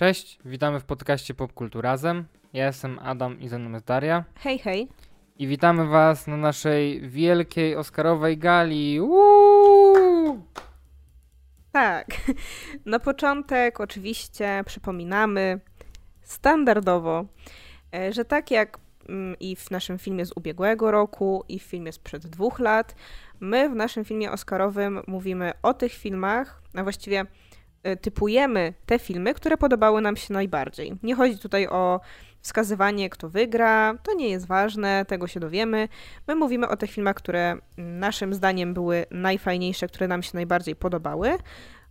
Cześć, witamy w podcaście Popkulturazem. Ja jestem Adam i ze mną jest Daria. Hej, hej. I witamy Was na naszej wielkiej Oscarowej gali. Uuu! Tak. Na początek oczywiście przypominamy standardowo, e, że tak jak mm, i w naszym filmie z ubiegłego roku, i w filmie sprzed dwóch lat, my w naszym filmie Oscarowym mówimy o tych filmach, a właściwie typujemy te filmy, które podobały nam się najbardziej. Nie chodzi tutaj o wskazywanie, kto wygra, to nie jest ważne, tego się dowiemy. My mówimy o tych filmach, które naszym zdaniem były najfajniejsze, które nam się najbardziej podobały.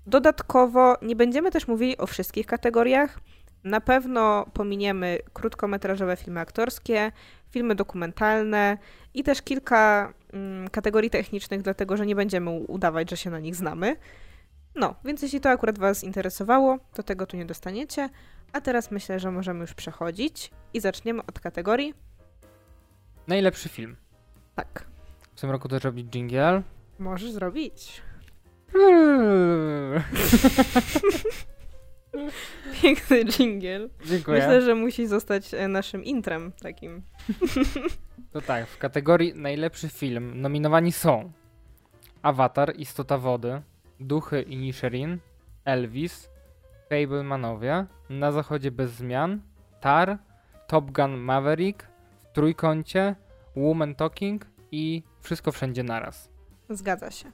Dodatkowo nie będziemy też mówili o wszystkich kategoriach. Na pewno pominiemy krótkometrażowe filmy aktorskie, filmy dokumentalne i też kilka mm, kategorii technicznych, dlatego że nie będziemy udawać, że się na nich znamy. No, więc jeśli to akurat Was interesowało, to tego tu nie dostaniecie. A teraz myślę, że możemy już przechodzić i zaczniemy od kategorii. Najlepszy film. Tak. W tym roku też robić jingle. Możesz zrobić. Piękny jingle. Dziękuję. Myślę, że musi zostać e, naszym intrem takim. To tak, w kategorii najlepszy film nominowani są Avatar, Istota Wody, Duchy i Nisherin, Elvis, Fablemanowie, Na Zachodzie Bez Zmian, Tar, Top Gun Maverick, W Trójkącie, Woman Talking i Wszystko Wszędzie Naraz. Zgadza się.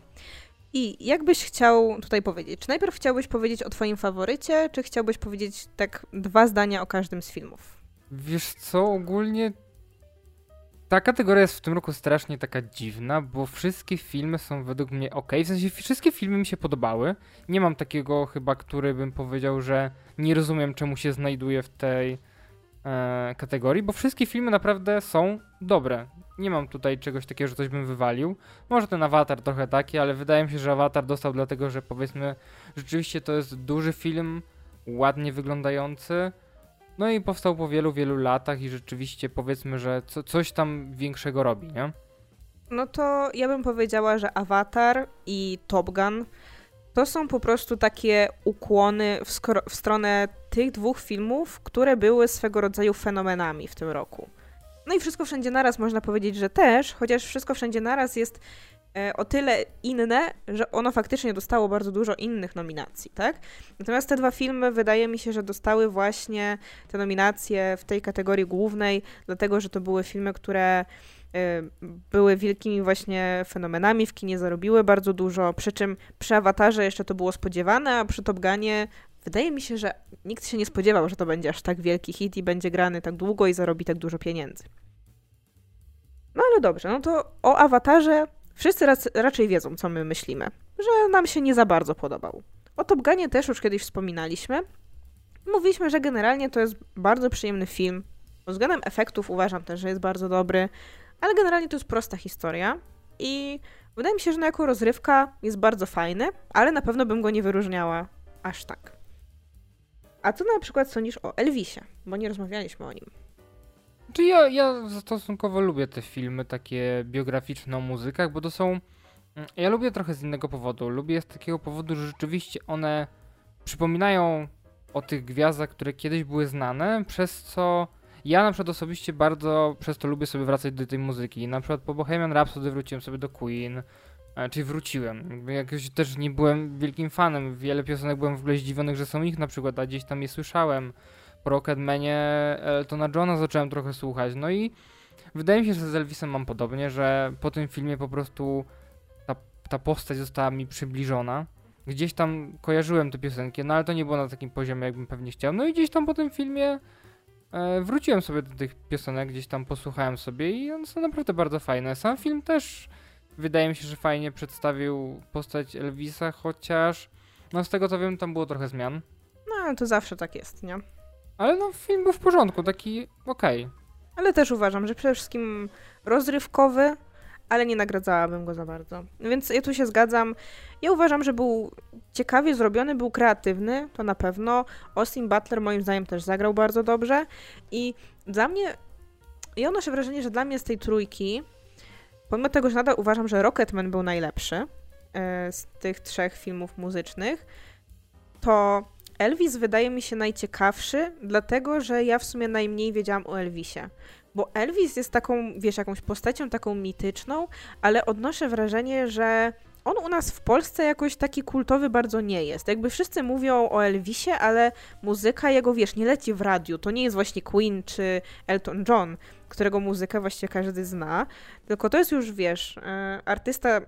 I jakbyś chciał tutaj powiedzieć? Czy najpierw chciałbyś powiedzieć o twoim faworycie, czy chciałbyś powiedzieć tak dwa zdania o każdym z filmów? Wiesz co, ogólnie ta kategoria jest w tym roku strasznie taka dziwna, bo wszystkie filmy są według mnie ok. W sensie wszystkie filmy mi się podobały. Nie mam takiego chyba, który bym powiedział, że nie rozumiem czemu się znajduje w tej e, kategorii, bo wszystkie filmy naprawdę są dobre. Nie mam tutaj czegoś takiego, że coś bym wywalił. Może ten awatar trochę taki, ale wydaje mi się, że awatar dostał dlatego, że powiedzmy, rzeczywiście to jest duży film, ładnie wyglądający. No i powstał po wielu, wielu latach i rzeczywiście powiedzmy, że co, coś tam większego robi, nie? No to ja bym powiedziała, że Avatar i Top Gun to są po prostu takie ukłony w, w stronę tych dwóch filmów, które były swego rodzaju fenomenami w tym roku. No i Wszystko Wszędzie Naraz można powiedzieć, że też, chociaż Wszystko Wszędzie Naraz jest o tyle inne, że ono faktycznie dostało bardzo dużo innych nominacji, tak? Natomiast te dwa filmy wydaje mi się, że dostały właśnie te nominacje w tej kategorii głównej, dlatego że to były filmy, które e, były wielkimi właśnie fenomenami, w kinie zarobiły bardzo dużo, przy czym przy Awatarze jeszcze to było spodziewane, a przy Top Gunie wydaje mi się, że nikt się nie spodziewał, że to będzie aż tak wielki hit i będzie grany tak długo i zarobi tak dużo pieniędzy. No ale dobrze, no to o awatarze wszyscy raczej wiedzą, co my myślimy. Że nam się nie za bardzo podobał. O Top Gunie też już kiedyś wspominaliśmy. Mówiliśmy, że generalnie to jest bardzo przyjemny film. Pod względem efektów uważam też, że jest bardzo dobry, ale generalnie to jest prosta historia i wydaje mi się, że na jako rozrywka jest bardzo fajny, ale na pewno bym go nie wyróżniała aż tak. A co na przykład sądzisz o Elvisie? Bo nie rozmawialiśmy o nim. Czy ja, ja stosunkowo lubię te filmy takie biograficzne o muzykach, bo to są. Mm, ja lubię trochę z innego powodu. Lubię z takiego powodu, że rzeczywiście one przypominają o tych gwiazdach, które kiedyś były znane, przez co ja na przykład osobiście bardzo przez to lubię sobie wracać do tej muzyki. Na przykład po Bohemian Rhapsody wróciłem sobie do Queen, e, czyli wróciłem. Jakoś też nie byłem wielkim fanem. Wiele piosenek byłem w ogóle zdziwionych, że są ich na przykład, a gdzieś tam je słyszałem po Rocketmanie Eltona Johna zacząłem trochę słuchać. No i wydaje mi się, że z Elvisem mam podobnie, że po tym filmie po prostu ta, ta postać została mi przybliżona. Gdzieś tam kojarzyłem te piosenki, no ale to nie było na takim poziomie, jakbym pewnie chciał. No i gdzieś tam po tym filmie e, wróciłem sobie do tych piosenek, gdzieś tam posłuchałem sobie i one są naprawdę bardzo fajne. Sam film też wydaje mi się, że fajnie przedstawił postać Elvisa, chociaż no z tego co wiem, tam było trochę zmian. No, ale to zawsze tak jest, nie? Ale no, film był w porządku, taki okej. Okay. Ale też uważam, że przede wszystkim rozrywkowy, ale nie nagradzałabym go za bardzo. Więc ja tu się zgadzam. Ja uważam, że był ciekawie zrobiony, był kreatywny, to na pewno. Austin Butler moim zdaniem też zagrał bardzo dobrze i dla mnie, ja odnoszę wrażenie, że dla mnie z tej trójki, pomimo tego, że nadal uważam, że Rocketman był najlepszy e, z tych trzech filmów muzycznych, to Elvis wydaje mi się najciekawszy, dlatego że ja w sumie najmniej wiedziałam o Elvisie. Bo Elvis jest taką, wiesz, jakąś postacią taką mityczną, ale odnoszę wrażenie, że on u nas w Polsce jakoś taki kultowy bardzo nie jest. Jakby wszyscy mówią o Elvisie, ale muzyka jego, wiesz, nie leci w radiu. To nie jest właśnie Queen czy Elton John, którego muzykę właściwie każdy zna, tylko to jest już, wiesz, e, artysta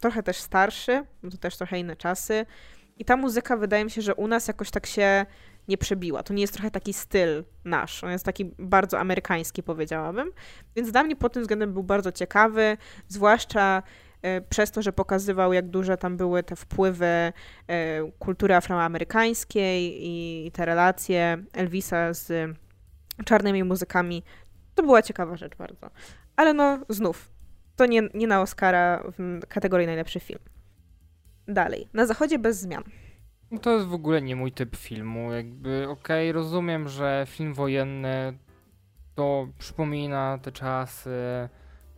trochę też starszy, to też trochę inne czasy. I ta muzyka wydaje mi się, że u nas jakoś tak się nie przebiła. To nie jest trochę taki styl nasz. On jest taki bardzo amerykański, powiedziałabym. Więc dla mnie pod tym względem był bardzo ciekawy, zwłaszcza e, przez to, że pokazywał, jak duże tam były te wpływy e, kultury afroamerykańskiej i te relacje Elvisa z czarnymi muzykami. To była ciekawa rzecz bardzo. Ale no, znów, to nie, nie na Oscara w kategorii najlepszy film. Dalej. Na zachodzie bez zmian. No to jest w ogóle nie mój typ filmu. Jakby, okej, okay, rozumiem, że film wojenny to przypomina te czasy,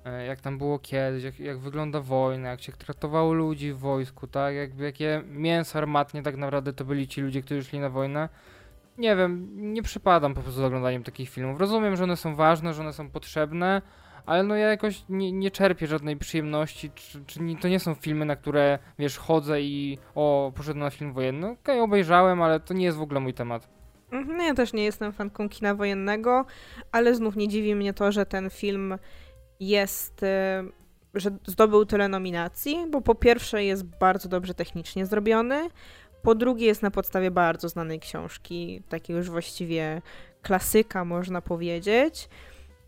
e, jak tam było kiedyś, jak, jak wygląda wojna, jak się traktowało ludzi w wojsku, tak? Jakby jakie mięso armatnie tak naprawdę to byli ci ludzie, którzy szli na wojnę. Nie wiem, nie przypadam po prostu z oglądaniem takich filmów. Rozumiem, że one są ważne, że one są potrzebne, ale no ja jakoś nie, nie czerpię żadnej przyjemności, czy, czy nie, to nie są filmy, na które, wiesz, chodzę i o, poszedłem na film wojenny. Okej, okay, obejrzałem, ale to nie jest w ogóle mój temat. No ja też nie jestem fanką kina wojennego, ale znów nie dziwi mnie to, że ten film jest, e, że zdobył tyle nominacji, bo po pierwsze jest bardzo dobrze technicznie zrobiony, po drugie jest na podstawie bardzo znanej książki, takiego już właściwie klasyka można powiedzieć.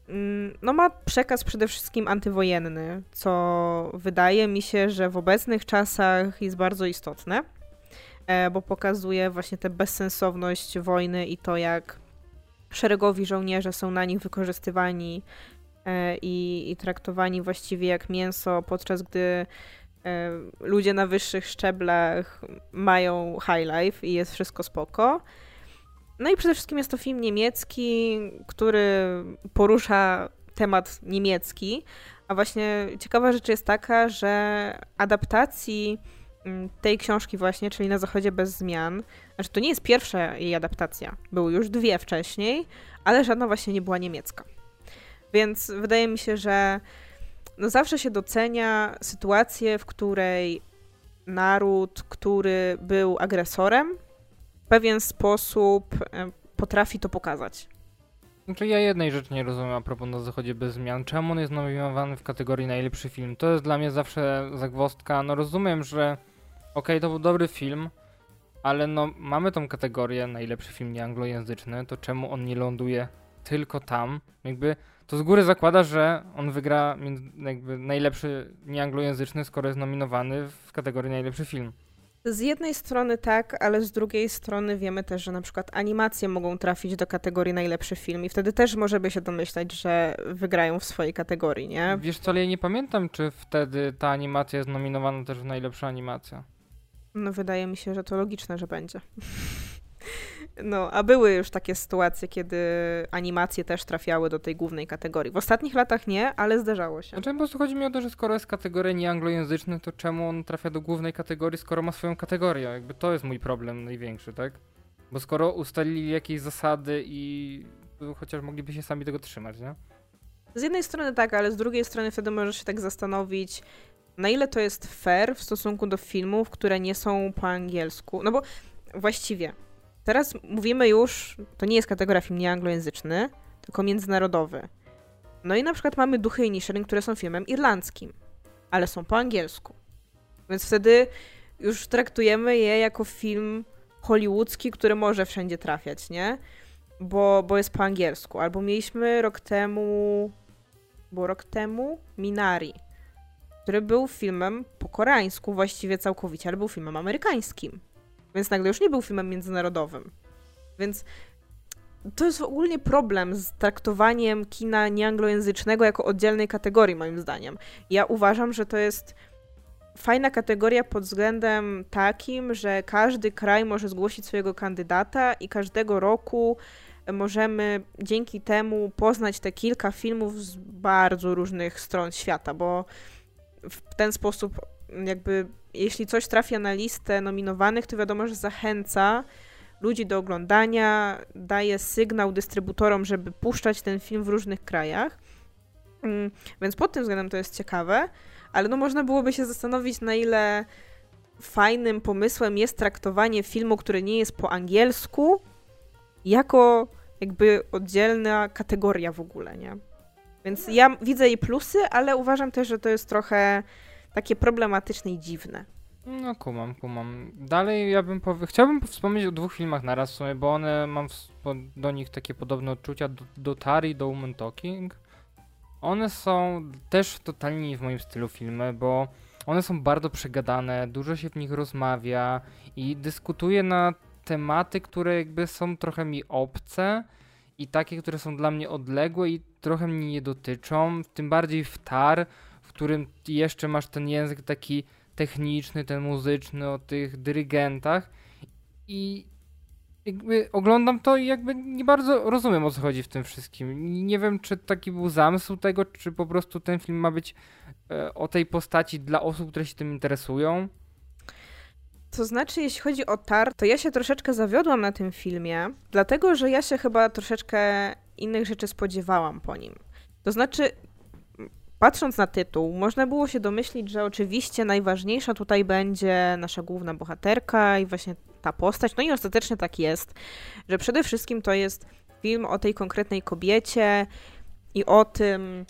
Mm, no ma przekaz przede wszystkim antywojenny, co wydaje mi się, że w obecnych czasach jest bardzo istotne, e, bo pokazuje właśnie tę bezsensowność wojny i to, jak szeregowi żołnierze są na nich wykorzystywani e, i, i traktowani właściwie jak mięso, podczas gdy e, ludzie na wyższych szczeblach mają high life i jest wszystko spoko. No i przede wszystkim jest to film niemiecki, który porusza temat niemiecki. A właśnie ciekawa rzecz jest taka, że adaptacji mm, tej książki właśnie, czyli Na Zachodzie bez zmian, znaczy to nie jest pierwsza jej adaptacja, były już dwie wcześniej, ale żadna właśnie nie była niemiecka. Więc wydaje mi się, że no zawsze się docenia sytuację, w której naród, który był agresorem, pewien sposób e, potrafi to pokazać. Znaczy ja jednej rzeczy nie rozumiem a propos na zachodzie bez zmian. Czemu on jest nominowany w kategorii najlepszy film? To jest dla mnie zawsze zagwostka. No rozumiem, że okej, okay, to był dobry film, ale no mamy tą kategorię najlepszy film nieanglojęzyczny, to czemu on nie ląduje tylko tam? Jakby to z góry zakłada, że on wygra jakby najlepszy nieanglojęzyczny, skoro jest nominowany w kategorii najlepszy film. Z jednej strony tak, ale z drugiej strony wiemy też, że na przykład animacje mogą trafić do kategorii najlepszy film i wtedy też możemy się domyślać, że wygrają w swojej kategorii, nie? Wiesz co, ale ja nie pamiętam, czy wtedy ta animacja jest nominowana też w najlepsza animacja. No wydaje mi się, że to logiczne, że będzie. No, a były już takie sytuacje, kiedy animacje też trafiały do tej głównej kategorii. W ostatnich latach nie, ale zdarzało się. Znaczy po prostu chodzi mi o to, że skoro jest kategoria nieanglojęzyczna, to czemu on trafia do głównej kategorii, skoro ma swoją kategorię? Jakby to jest mój problem największy, tak? Bo skoro ustalili jakieś zasady i chociaż mogliby się sami tego trzymać, nie? Z jednej strony tak, ale z drugiej strony wtedy możesz się tak zastanowić, na ile to jest fair w stosunku do filmów, które nie są po angielsku. No bo właściwie Teraz mówimy już, to nie jest kategoria film nieanglojęzyczny, tylko międzynarodowy. No i na przykład mamy Duchy i Nisherin, które są filmem irlandzkim, ale są po angielsku. Więc wtedy już traktujemy je jako film hollywoodzki, który może wszędzie trafiać, nie? Bo, bo jest po angielsku. Albo mieliśmy rok temu, bo rok temu Minari, który był filmem po koreańsku właściwie całkowicie, ale był filmem amerykańskim. Więc nagle już nie był filmem międzynarodowym. Więc to jest ogólnie problem z traktowaniem kina nieanglojęzycznego jako oddzielnej kategorii, moim zdaniem. Ja uważam, że to jest fajna kategoria pod względem takim, że każdy kraj może zgłosić swojego kandydata i każdego roku możemy dzięki temu poznać te kilka filmów z bardzo różnych stron świata, bo w ten sposób jakby jeśli coś trafia na listę nominowanych, to wiadomo, że zachęca ludzi do oglądania, daje sygnał dystrybutorom, żeby puszczać ten film w różnych krajach. Mm, więc pod tym względem to jest ciekawe, ale no można byłoby się zastanowić, na ile fajnym pomysłem jest traktowanie filmu, który nie jest po angielsku, jako jakby oddzielna kategoria w ogóle, nie? Więc ja widzę jej plusy, ale uważam też, że to jest trochę takie problematyczne i dziwne. No kumam, kumam. Dalej ja bym powie... chciałbym wspomnieć o dwóch filmach naraz w sumie, bo one mam do nich takie podobne odczucia, do, do Tari, do Woman Talking. One są też totalnie nie w moim stylu filmy, bo one są bardzo przegadane, dużo się w nich rozmawia i dyskutuje na tematy, które jakby są trochę mi obce i takie, które są dla mnie odległe i trochę mnie nie dotyczą, tym bardziej w tar, którym jeszcze masz ten język taki techniczny, ten muzyczny o tych dyrygentach i jakby oglądam to i jakby nie bardzo rozumiem o co chodzi w tym wszystkim. Nie wiem, czy taki był zamysł tego, czy po prostu ten film ma być e, o tej postaci dla osób, które się tym interesują. To znaczy, jeśli chodzi o Tar, to ja się troszeczkę zawiodłam na tym filmie, dlatego że ja się chyba troszeczkę innych rzeczy spodziewałam po nim. To znaczy, patrząc na tytuł, można było się domyślić, że oczywiście najważniejsza tutaj będzie nasza główna bohaterka i właśnie ta postać. No i ostatecznie tak jest, że przede wszystkim to jest film o tej konkretnej kobiecie i o tym,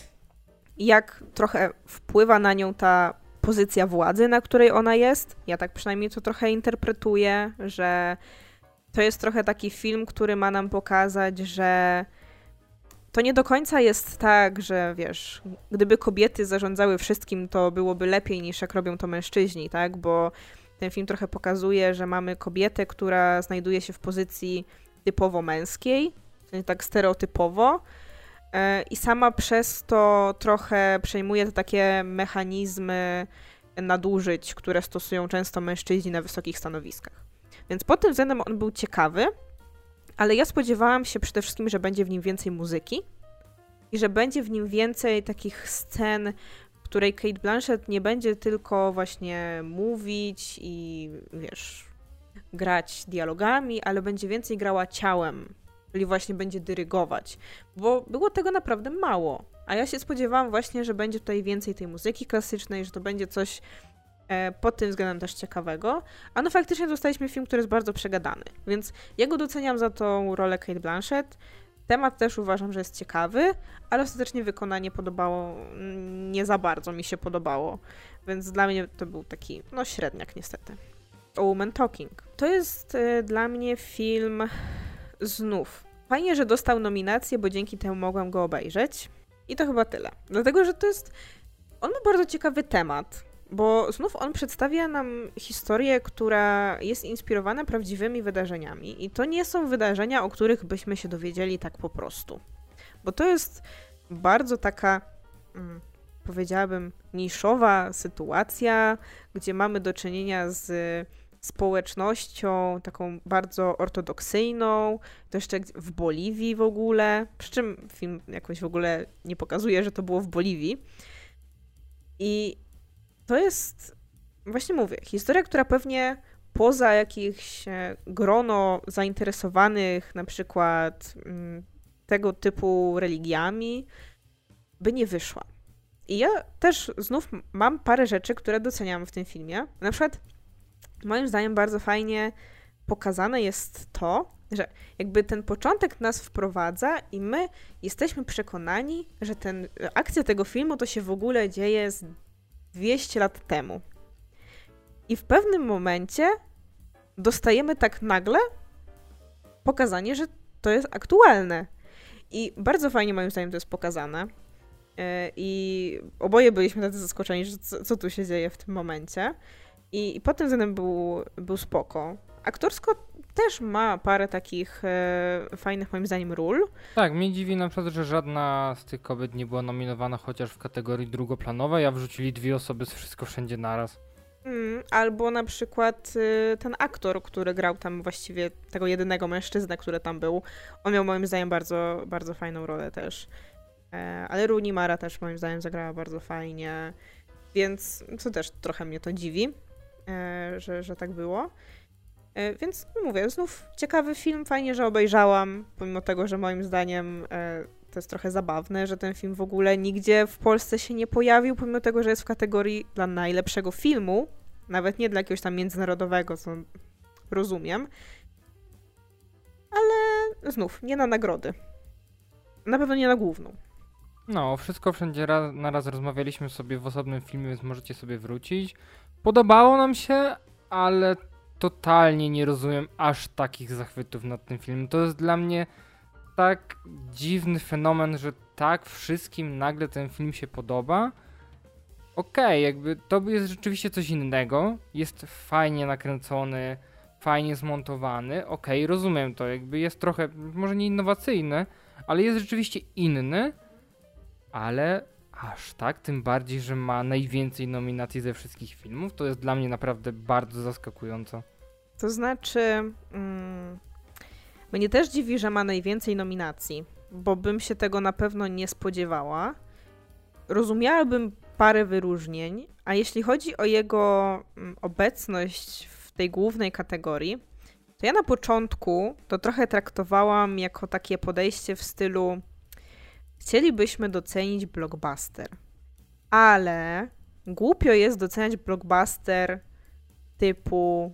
jak trochę wpływa na nią ta pozycja władzy, na której ona jest. Ja tak przynajmniej to trochę interpretuję, że to jest trochę taki film, który ma nam pokazać, że to nie do końca jest tak, że wiesz, gdyby kobiety zarządzały wszystkim, to byłoby lepiej niż jak robią to mężczyźni, tak? Bo ten film trochę pokazuje, że mamy kobietę, która znajduje się w pozycji typowo męskiej, tak stereotypowo, e, i sama przez to trochę przejmuje te takie mechanizmy nadużyć, które stosują często mężczyźni na wysokich stanowiskach. Więc pod tym względem on był ciekawy, ale ja spodziewałam się przede wszystkim, że będzie w nim więcej muzyki i że będzie w nim więcej takich scen, w której Kate Blanchett nie będzie tylko właśnie mówić i wiesz, grać dialogami, ale będzie więcej grała ciałem, czyli właśnie będzie dyrygować, bo było tego naprawdę mało. A ja się spodziewałam właśnie, że będzie tutaj więcej tej muzyki klasycznej, że to będzie coś pod tym względem też ciekawego. A no faktycznie dostaliśmy film, który jest bardzo przegadany, więc ja go doceniam za tą rolę Kate Blanchett. Temat też uważam, że jest ciekawy, ale ostatecznie wykonanie podobało, mm, nie za bardzo mi się podobało, więc dla mnie to był taki, no średniak niestety. O Woman Talking. To jest y, dla mnie film znów. Fajnie, że dostał nominację, bo dzięki temu mogłam go obejrzeć. I to chyba tyle. Dlatego, że to jest. On ma bardzo ciekawy temat bo znów on przedstawia nam historię, która jest inspirowana prawdziwymi wydarzeniami. I to nie są wydarzenia, o których byśmy się dowiedzieli tak po prostu. Bo to jest bardzo taka, hmm, powiedziałabym, niszowa sytuacja, gdzie mamy do czynienia z społecznością taką bardzo ortodoksyjną, to jeszcze w Boliwii w ogóle, przy czym film jakoś w ogóle nie pokazuje, że to było w Boliwii. I to jest, właśnie mówię, historia, która pewnie poza jakichś e, grono zainteresowanych na przykład mm, tego typu religiami by nie wyszła. I ja też znów mam parę rzeczy, które doceniam w tym filmie. Na przykład moim zdaniem bardzo fajnie pokazane jest to, że jakby ten początek nas wprowadza i my jesteśmy przekonani, że ten, akcja tego filmu to się w ogóle dzieje z 200 lat temu. I w pewnym momencie dostajemy tak nagle pokazanie, że to jest aktualne. I bardzo fajnie moim zdaniem to jest pokazane. E, I oboje byliśmy tacy zaskoczeni, że co, co tu się dzieje w tym momencie. I, i potem względem był, był spoko. Aktorsko też ma parę takich e, fajnych, moim zdaniem, ról. Tak, mnie dziwi na przykład, że żadna z tych kobiet nie była nominowana chociaż w kategorii drugoplanowej, a wrzucili dwie osoby z Wszystko Wszędzie Naraz. Mm, albo na przykład y, ten aktor, który grał tam właściwie tego jedynego mężczyznę, który tam był, on miał moim zdaniem bardzo, bardzo fajną rolę też. E, ale Rooney Mara też moim zdaniem zagrała bardzo fajnie, więc co też trochę mnie to dziwi, e, że, że tak było. E, więc mówię, znów ciekawy film, fajnie, że obejrzałam, pomimo tego, że moim zdaniem e, to jest trochę zabawne, że ten film w ogóle nigdzie w Polsce się nie pojawił, pomimo tego, że jest w kategorii dla najlepszego filmu, nawet nie dla jakiegoś tam międzynarodowego, co rozumiem. Ale znów, nie na nagrody. Na pewno nie na główną. No, wszystko wszędzie raz, na raz rozmawialiśmy sobie w osobnym filmie, więc możecie sobie wrócić. Podobało nam się, ale totalnie nie rozumiem aż takich zachwytów nad tym filmem. To jest dla mnie tak dziwny fenomen, że tak wszystkim nagle ten film się podoba. Okej, okay, jakby to jest rzeczywiście coś innego. Jest fajnie nakręcony, fajnie zmontowany. Okej, okay, rozumiem to, jakby jest trochę, może nie innowacyjny, ale jest rzeczywiście inny. Ale aż tak, tym bardziej, że ma najwięcej nominacji ze wszystkich filmów, to jest dla mnie naprawdę bardzo zaskakująco. To znaczy, mm, mnie też dziwi, że ma najwięcej nominacji, bo bym się tego na pewno nie spodziewała. Rozumiałabym parę wyróżnień, a jeśli chodzi o jego mm, obecność w tej głównej kategorii, to ja na początku to trochę traktowałam jako takie podejście w stylu chcielibyśmy docenić blockbuster, ale głupio jest doceniać blockbuster typu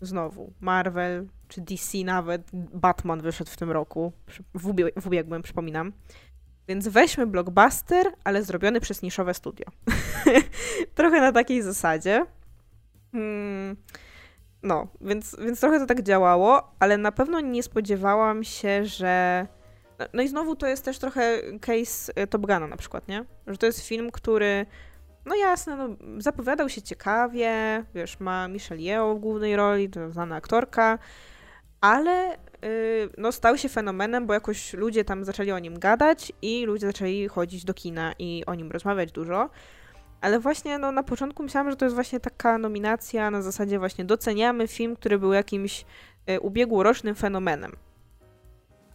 znowu Marvel czy DC nawet, Batman wyszedł w tym roku, w, ubie w ubiegłym przypominam. Więc weźmy blockbuster, ale zrobiony przez niszowe studio. trochę na takiej zasadzie. Hmm. No, więc, więc trochę to tak działało, ale na pewno nie spodziewałam się, że. No, i znowu to jest też trochę case e, Top Guna na przykład, nie? Że to jest film, który no jasne, no, zapowiadał się ciekawie, wiesz, ma Michelle Yeoh w głównej roli, to znana aktorka, ale yy, no, stał się fenomenem, bo jakoś ludzie tam zaczęli o nim gadać i ludzie zaczęli chodzić do kina i o nim rozmawiać dużo. Ale właśnie no, na początku myślałam, że to jest właśnie taka nominacja na zasadzie właśnie doceniamy film, który był jakimś y, ubiegłorocznym fenomenem.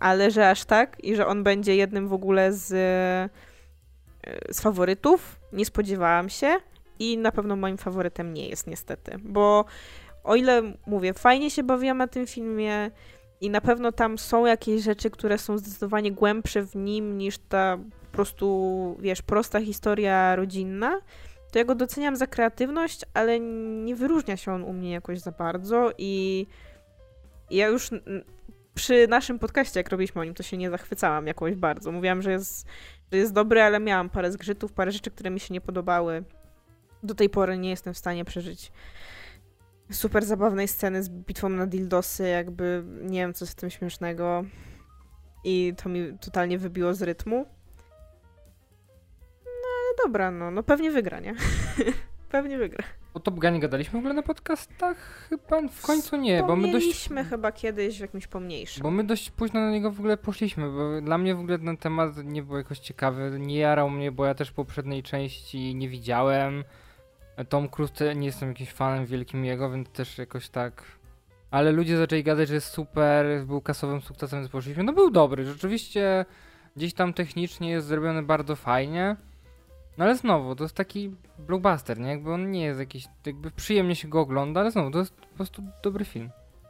Ale że aż tak i że on będzie jednym w ogóle z, y, z faworytów, nie spodziewałam się i na pewno moim faworytem nie jest niestety, bo o ile mówię, fajnie się bawiłam na tym filmie i na pewno tam są jakieś rzeczy, które są zdecydowanie głębsze w nim niż ta po prostu, wiesz, prosta historia rodzinna, to ja go doceniam za kreatywność, ale nie wyróżnia się on u mnie jakoś za bardzo i ja już przy naszym podcaście, jak robiliśmy o nim, to się nie zachwycałam jakoś bardzo. Mówiłam, że jest, że jest dobry, ale miałam parę zgrzytów, parę rzeczy, które mi się nie podobały. Do tej pory nie jestem w stanie przeżyć super zabawnej sceny z bitwą na dildosy, jakby nie wiem, co w tym śmiesznego. I to mi totalnie wybiło z rytmu. No ale dobra, no, no pewnie wygra, nie? pewnie wygra. O Top Gunie gadaliśmy w ogóle na podcastach? Chyba w końcu nie, bo my dość... chyba kiedyś w jakimś pomniejszym. Bo my dość późno na niego w ogóle poszliśmy, bo dla mnie w ogóle ten temat nie był jakoś ciekawy, nie jarał mnie, bo ja też poprzedniej części nie widziałem. Tom Cruise nie jestem jakimś fanem wielkim jego, więc też jakoś tak. Ale ludzie zaczęli gadać, że jest super, był kasowym sukcesem, więc poszliśmy. No był dobry, rzeczywiście gdzieś tam technicznie jest zrobiony bardzo fajnie. No ale znowu, to jest taki blockbuster, nie? Jakby on nie jest jakiś, jakby przyjemnie się go ogląda, ale znowu, to jest po prostu dobry film.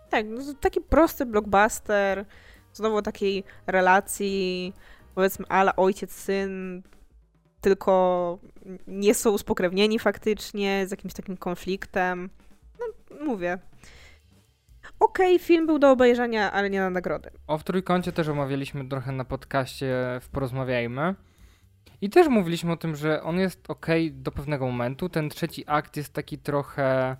Tak, no taki prosty blockbuster, znowu takiej relacji, powiedzmy, ale ojciec-syn, tylko nie są spokrewnieni faktycznie, z jakimś takim konfliktem. No, mówię. Okej, okay, film był do obejrzenia, ale nie na nagrody. O w trójkącie też omawialiśmy trochę na podcaście w Porozmawiajmy. I też mówiliśmy o tym, że on jest ok do pewnego momentu. Ten trzeci akt jest taki trochę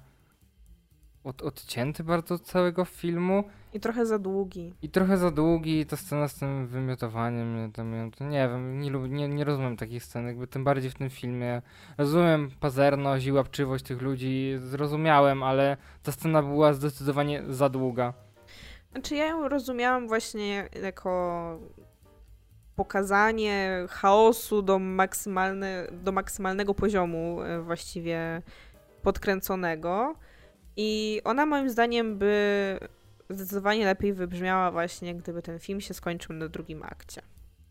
od, odcięty bardzo od całego filmu. I trochę za długi. I trochę za długi, ta scena z tym wymiotowaniem, nie wiem, nie, nie, nie rozumiem takich scen, jakby tym bardziej w tym filmie. Rozumiem pazerność i łapczywość tych ludzi, zrozumiałem, ale ta scena była zdecydowanie za długa. Znaczy ja ją rozumiałam właśnie jako pokazanie chaosu do, maksymalne, do maksymalnego poziomu e, właściwie podkręconego, i ona moim zdaniem by zdecydowanie lepiej wybrzmiała właśnie, gdyby ten film się skończył na drugim akcie.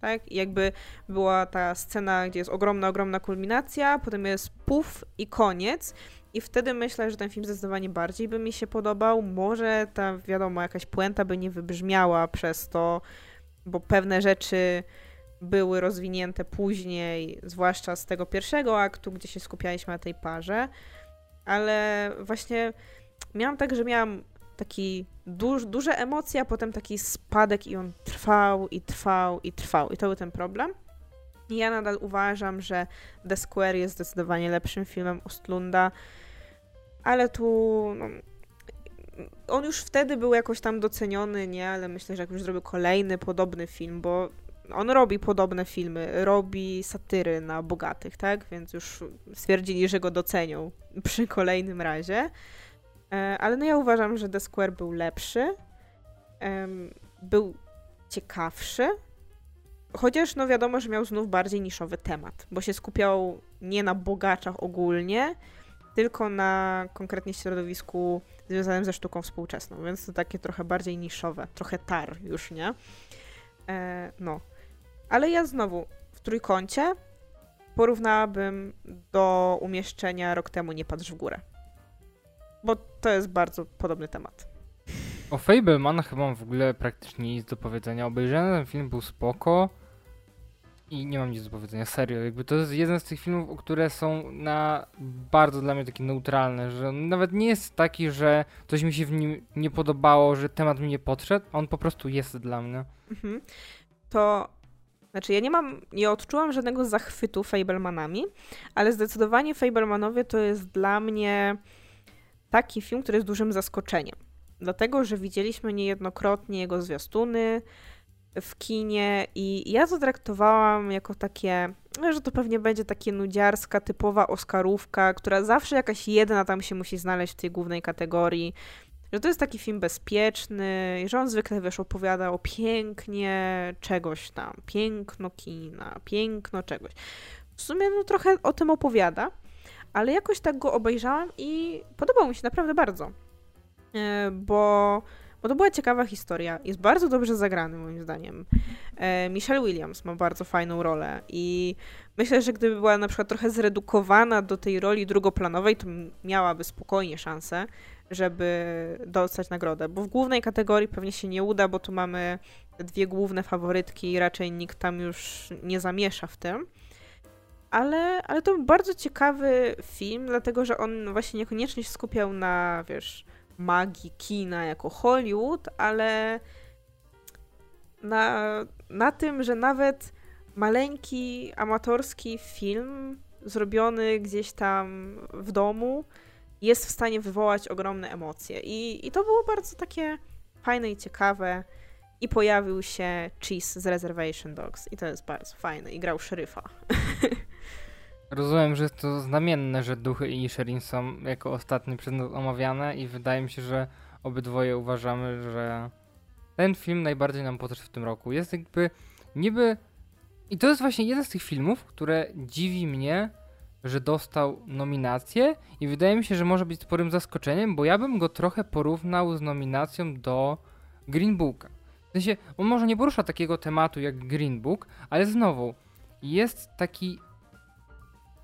Tak? Jakby była ta scena, gdzie jest ogromna, ogromna kulminacja, potem jest puf i koniec. I wtedy myślę, że ten film zdecydowanie bardziej by mi się podobał. Może ta, wiadomo, jakaś puenta by nie wybrzmiała przez to, bo pewne rzeczy były rozwinięte później, zwłaszcza z tego pierwszego aktu, gdzie się skupialiśmy na tej parze. Ale właśnie miałam tak, że miałam taki duż, duże emocje, a potem taki spadek i on trwał i trwał i trwał. I to był ten problem. I ja nadal uważam, że The Square jest zdecydowanie lepszym filmem Ostlunda, ale tu no, on już wtedy był jakoś tam doceniony, nie? Ale myślę, że jak już zrobił kolejny podobny film, bo on robi podobne filmy, robi satyry na bogatych, tak? Więc już stwierdzili, że go docenią przy kolejnym razie. E, ale no ja uważam, że The Square był lepszy, był ciekawszy, chociaż no wiadomo, że miał znów bardziej niszowy temat, bo się skupiał nie na bogaczach ogólnie, tylko na konkretnie środowisku związanym ze sztuką współczesną, więc to takie trochę bardziej niszowe, trochę tar już, nie? E, no. Ale ja znowu w trójkącie porównałabym do umieszczenia rok temu Nie patrz w górę bo to jest bardzo podobny temat. O Fableman chyba mam w ogóle praktycznie nic do powiedzenia. Obejrzałem ten film, był spoko i nie mam nic do powiedzenia, serio. Jakby to jest jeden z tych filmów, które są na bardzo dla mnie takie neutralne, że on nawet nie jest taki, że coś mi się w nim nie podobało, że temat mi nie podszedł, on po prostu jest dla mnie. Mhm. To znaczy, ja nie mam, nie odczułam żadnego zachwytu Fablemanami, ale zdecydowanie Fablemanowie to jest dla mnie taki film, który jest dużym zaskoczeniem. Dlatego, że widzieliśmy niejednokrotnie jego zwiastuny w kinie i ja to traktowałam jako takie, no, że to pewnie będzie takie nudziarska, typowa oscarówka, która zawsze jakaś jedna tam się musi znaleźć w tej głównej kategorii. Że to jest taki film bezpieczny, że on zwykle, wiesz, opowiada o pięknie czegoś tam, piękno kina, piękno czegoś. W sumie no trochę o tym opowiada, ale jakoś tak go obejrzałam i podobał mi się naprawdę bardzo. E, bo, bo to była ciekawa historia. Jest bardzo dobrze zagrany, moim zdaniem. E, Michelle Williams ma bardzo fajną rolę i myślę, że gdyby była na przykład trochę zredukowana do tej roli drugoplanowej, to miałaby spokojnie szansę, żeby dostać nagrodę. Bo w głównej kategorii pewnie się nie uda, bo tu mamy dwie główne faworytki i raczej nikt tam już nie zamiesza w tym ale, ale to był bardzo ciekawy film, dlatego że on właśnie niekoniecznie się skupiał na, wiesz, magii kina jako Hollywood, ale na, na tym, że nawet maleńki, amatorski film zrobiony gdzieś tam w domu jest w stanie wywołać ogromne emocje. I, i to było bardzo takie fajne i ciekawe. I pojawił się Cheese z Reservation Dogs. I to jest bardzo fajne. I grał szeryfa. Rozumiem, że jest to znamienne, że duchy i Sherin są jako ostatnie przez nas omawiane i wydaje mi się, że obydwoje uważamy, że ten film najbardziej nam podszedł w tym roku. Jest jakby niby... I to jest właśnie jeden z tych filmów, które dziwi mnie, że dostał nominację i wydaje mi się, że może być sporym zaskoczeniem, bo ja bym go trochę porównał z nominacją do Green Booka. W sensie, on może nie porusza takiego tematu jak Green Book, ale znowu, jest taki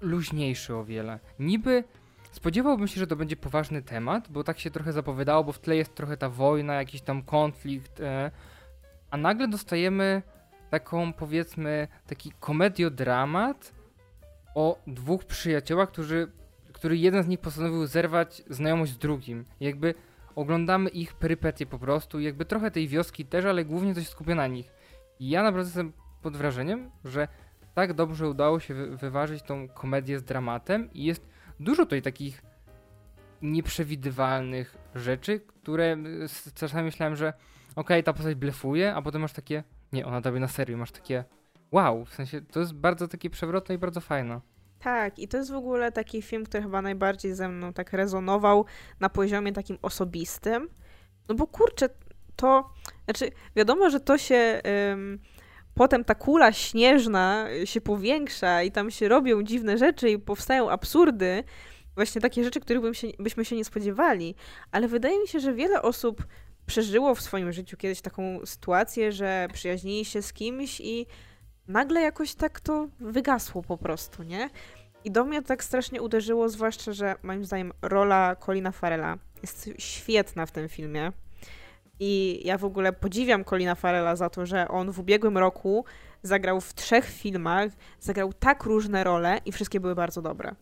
luźniejszy o wiele. Niby spodziewałbym się, że to będzie poważny temat, bo tak się trochę zapowiadało, bo w tle jest trochę ta wojna, jakiś tam konflikt, e, a nagle dostajemy taką powiedzmy taki komediodramat o dwóch przyjaciołach, którzy, który jeden z nich postanowił zerwać znajomość z drugim. Jakby oglądamy ich perypetie po prostu, jakby trochę tej wioski też, ale głównie coś skupia na nich. I ja naprawdę jestem pod wrażeniem, że tak dobrze udało się wyważyć tą komedię z dramatem i jest dużo tutaj takich nieprzewidywalnych rzeczy, które czasami myślałem, że okej, okay, ta postać blefuje, a potem masz takie, nie, ona daje na serio, masz takie wow, w sensie to jest bardzo takie przewrotne i bardzo fajne. Tak, i to jest w ogóle taki film, który chyba najbardziej ze mną tak rezonował na poziomie takim osobistym. No bo kurczę, to, znaczy wiadomo, że to się potem ta kula śnieżna się powiększa i tam się robią dziwne rzeczy i powstają absurdy, właśnie takie rzeczy, których bym się, byśmy się nie spodziewali. Ale wydaje mi się, że wiele osób przeżyło w swoim życiu kiedyś taką sytuację, że przyjaźnili się z kimś i nagle jakoś tak to wygasło po prostu, nie? I do mnie to tak strasznie uderzyło, zwłaszcza, że moim zdaniem rola Colina Farela jest świetna w tym filmie. I ja w ogóle podziwiam Colina Farela za to, że on w ubiegłym roku zagrał w trzech filmach, zagrał tak różne role i wszystkie były bardzo dobre.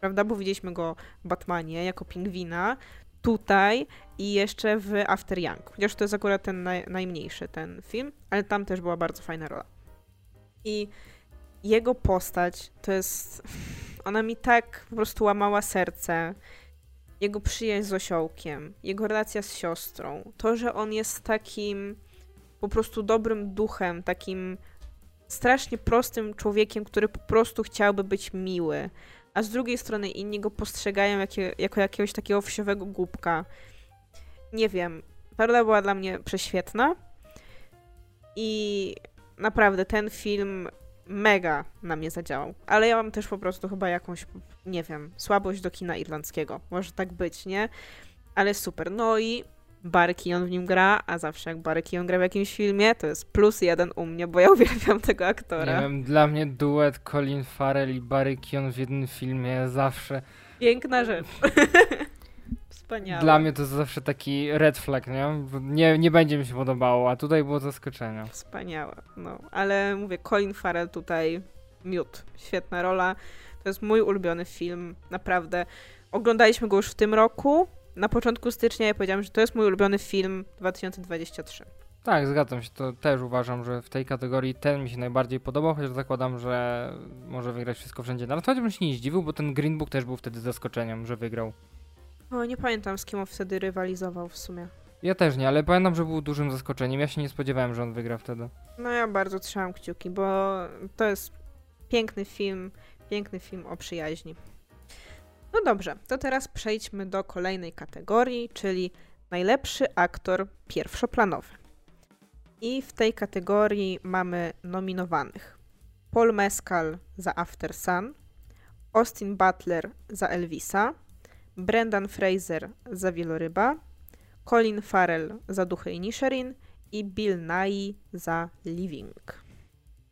Prawda? Bo widzieliśmy go w Batmanie jako pingwina, tutaj i jeszcze w After Young. Chociaż to jest akurat ten naj, najmniejszy ten film, ale tam też była bardzo fajna rola. I jego postać to jest. Ona mi tak po prostu łamała serce. Jego przyjaźń z osiołkiem, jego relacja z siostrą, to, że on jest takim po prostu dobrym duchem, takim strasznie prostym człowiekiem, który po prostu chciałby być miły, a z drugiej strony inni go postrzegają jakie, jako jakiegoś takiego wsiowego głupka. Nie wiem, ta była dla mnie prześwietna i naprawdę ten film mega na mnie zadziałał. Ale ja mam też po prostu chyba jakąś, nie wiem, słabość do kina irlandzkiego. Może tak być, nie? Ale super. No i Barry Keon w nim gra, a zawsze jak Barry Keon gra w jakimś filmie, to jest plus jeden u mnie, bo ja uwielbiam tego aktora. Nie wiem, dla mnie duet Colin Farrell i Barry Keon w jednym filmie zawsze... Piękna rzecz. Wspaniałe. Dla mnie to zawsze taki red flag, nie? nie? Nie będzie mi się podobało, a tutaj było zaskoczenie. Wspaniałe, no. Ale mówię, Colin Farrell tutaj miód. Świetna rola. To jest mój ulubiony film, naprawdę. Oglądaliśmy go już w tym roku. Na początku stycznia ja powiedziałam, że to jest mój ulubiony film 2023. Tak, zgadzam się. To też uważam, że w tej kategorii ten mi się najbardziej podobał, chociaż zakładam, że może wygrać wszystko wszędzie. Nawet chociaż bym się nie zdziwił, bo ten Green Book też był wtedy zaskoczeniem, że wygrał. O, nie pamiętam z kim on wtedy rywalizował w sumie. Ja też nie, ale pamiętam, że był dużym zaskoczeniem. Ja się nie spodziewałem, że on wygra wtedy. No ja bardzo trzymam kciuki, bo to jest piękny film, piękny film o przyjaźni. No dobrze, to teraz przejdźmy do kolejnej kategorii, czyli najlepszy aktor pierwszoplanowy. I w tej kategorii mamy nominowanych Paul Mescal za After Sun, Austin Butler za Elvisa, Brendan Fraser za Wieloryba, Colin Farrell za Duchy Inisherin i Bill Nye za Living.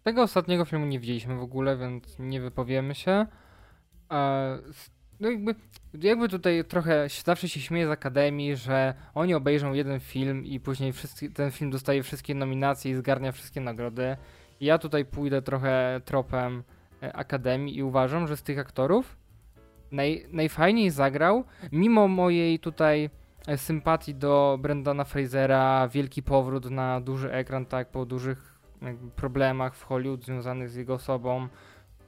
Tego ostatniego filmu nie widzieliśmy w ogóle, więc nie wypowiemy się. No jakby, jakby tutaj trochę zawsze się śmieję z Akademii, że oni obejrzą jeden film i później wszyscy, ten film dostaje wszystkie nominacje i zgarnia wszystkie nagrody. I ja tutaj pójdę trochę tropem e, Akademii i uważam, że z tych aktorów naj, najfajniej zagrał, mimo mojej tutaj e, sympatii do Brendana Frasera, wielki powrót na duży ekran, tak, po dużych problemach w Hollywood związanych z jego osobą.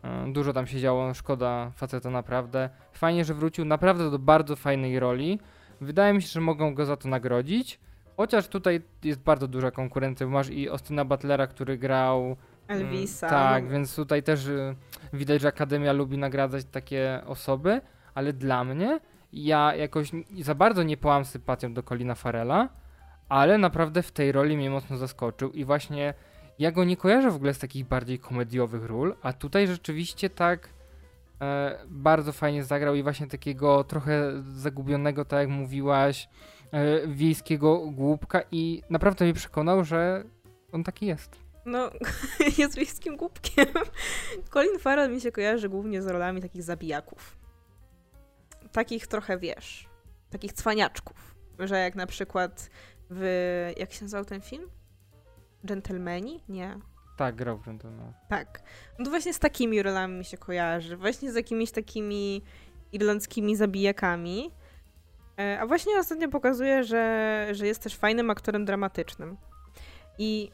E, dużo tam się działo, szkoda faceta naprawdę. Fajnie, że wrócił naprawdę do bardzo fajnej roli. Wydaje mi się, że mogą go za to nagrodzić. Chociaż tutaj jest bardzo duża konkurencja, masz i Ostina Butlera, który grał Elvisa. tak, więc tutaj też y, widać, że Akademia lubi nagradzać takie osoby, ale dla mnie ja jakoś za bardzo nie połam sympatią do Colina Farela, ale naprawdę w tej roli mnie mocno zaskoczył i właśnie ja go nie kojarzę w ogóle z takich bardziej komediowych ról, a tutaj rzeczywiście tak e, bardzo fajnie zagrał i właśnie takiego trochę zagubionego, tak jak mówiłaś, e, wiejskiego głupka i naprawdę mnie przekonał, że on taki jest. No, jest wiejskim głupkiem. Colin Farrell mi się kojarzy głównie z rolami takich zabijaków. Takich trochę, wiesz, takich cwaniaczków. Że jak na przykład w... jak się nazywał ten film? Gentlemani? Nie. Tak, grał w Gentleman. Tak. No to właśnie z takimi rolami mi się kojarzy. Właśnie z jakimiś takimi irlandzkimi zabijakami. E, a właśnie ostatnio pokazuje, że, że jest też fajnym aktorem dramatycznym. I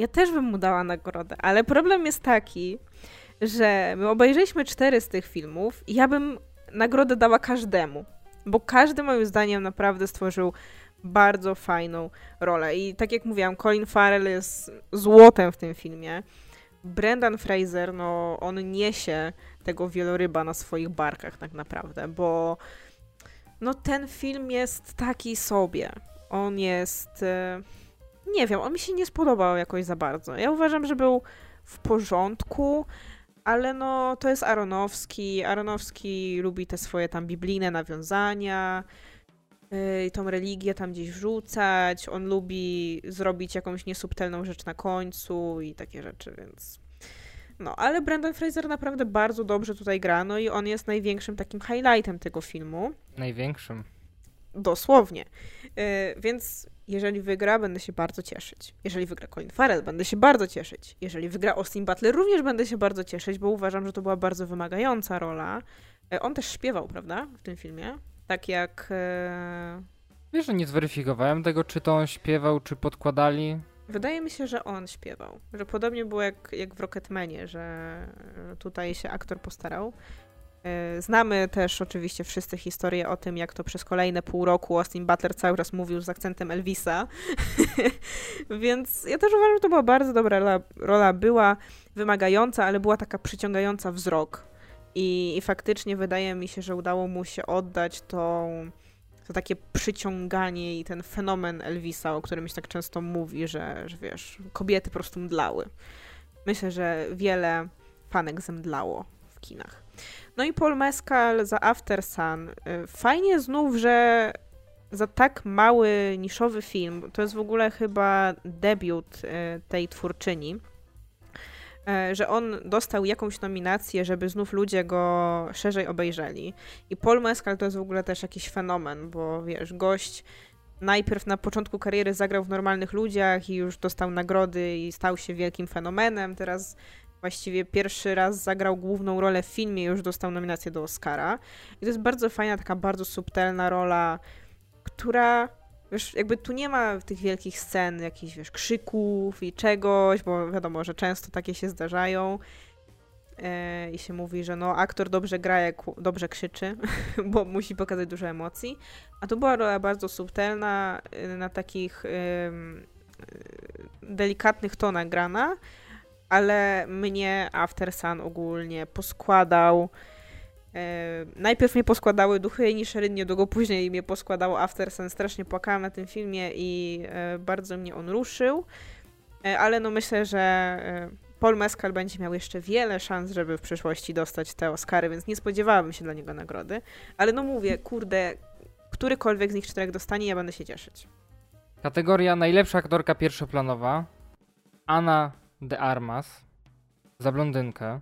ja też bym mu dała nagrodę, ale problem jest taki, że my obejrzeliśmy cztery z tych filmów i ja bym nagrodę dała każdemu, bo każdy moim zdaniem naprawdę stworzył bardzo fajną rolę. I tak jak mówiłam, Colin Farrell jest złotem w tym filmie. Brendan Fraser, no on niesie tego wieloryba na swoich barkach tak naprawdę, bo no ten film jest taki sobie. On jest... E, nie wiem, on mi się nie spodobał jakoś za bardzo. Ja uważam, że był w porządku, ale no to jest Aronowski. Aronowski lubi te swoje tam biblijne nawiązania, yy, tą religię tam gdzieś wrzucać. On lubi zrobić jakąś niesubtelną rzecz na końcu i takie rzeczy, więc No, ale Brandon Fraser naprawdę bardzo dobrze tutaj gra, no i on jest największym takim highlightem tego filmu. Największym. Dosłownie. Yy, więc jeżeli wygra, będę się bardzo cieszyć. Jeżeli wygra Colin Farrell, będę się bardzo cieszyć. Jeżeli wygra Austin Butler, również będę się bardzo cieszyć, bo uważam, że to była bardzo wymagająca rola. Yy, on też śpiewał, prawda, w tym filmie? Tak jak... Yy... Wiesz, że nie zweryfikowałem tego, czy to on śpiewał, czy podkładali. Wydaje mi się, że on śpiewał. Że podobnie było jak, jak w Rocketmanie, że tutaj się aktor postarał. E, znamy też oczywiście wszyscy historię o tym, jak to przez kolejne pół roku Austin Butler cały czas mówił z akcentem Elvisa. Więc ja też uważam, że to była bardzo dobra rola. Była wymagająca, ale była taka przyciągająca wzrok. I, I faktycznie wydaje mi się, że udało mu się oddać tą to takie przyciąganie i ten fenomen Elvisa, o którym się tak często mówi, że, że wiesz, kobiety po prostu mdlały. Myślę, że wiele fanek zemdlało w kinach. No i Paul Mescal za After Sun. Y, fajnie znów, że za tak mały, niszowy film, to jest w ogóle chyba debiut y, tej twórczyni, E, że on dostał jakąś nominację, żeby znów ludzie go szerzej obejrzeli. I Paul Mescal to jest w ogóle też jakiś fenomen, bo wiesz, gość najpierw na początku kariery zagrał w Normalnych Ludziach i już dostał nagrody i stał się wielkim fenomenem. Teraz właściwie pierwszy raz zagrał główną rolę w filmie już dostał nominację do Oscara. I to jest bardzo fajna, taka bardzo subtelna rola, która Wiesz, jakby tu nie ma tych wielkich scen, jakichś, wiesz, krzyków i czegoś, bo wiadomo, że często takie się zdarzają. E, I się mówi, że no, aktor dobrze gra, jak dobrze krzyczy, bo musi pokazać dużo emocji. A to była rola bardzo subtelna, y, na takich y, delikatnych tonach grana, ale mnie After Sun ogólnie poskładał E, najpierw mnie poskładały duchy niż niedługo później mnie poskładało After Sun. Strasznie płakałam na tym filmie i e, bardzo mnie on ruszył. E, ale no myślę, że e, Paul Mescal będzie miał jeszcze wiele szans, żeby w przyszłości dostać te Oscary, więc nie spodziewałabym się dla niego nagrody. Ale no mówię, kurde, którykolwiek z nich czterech dostanie, ja będę się cieszyć. Kategoria najlepsza aktorka pierwszoplanowa. Anna de Armas za blondynkę.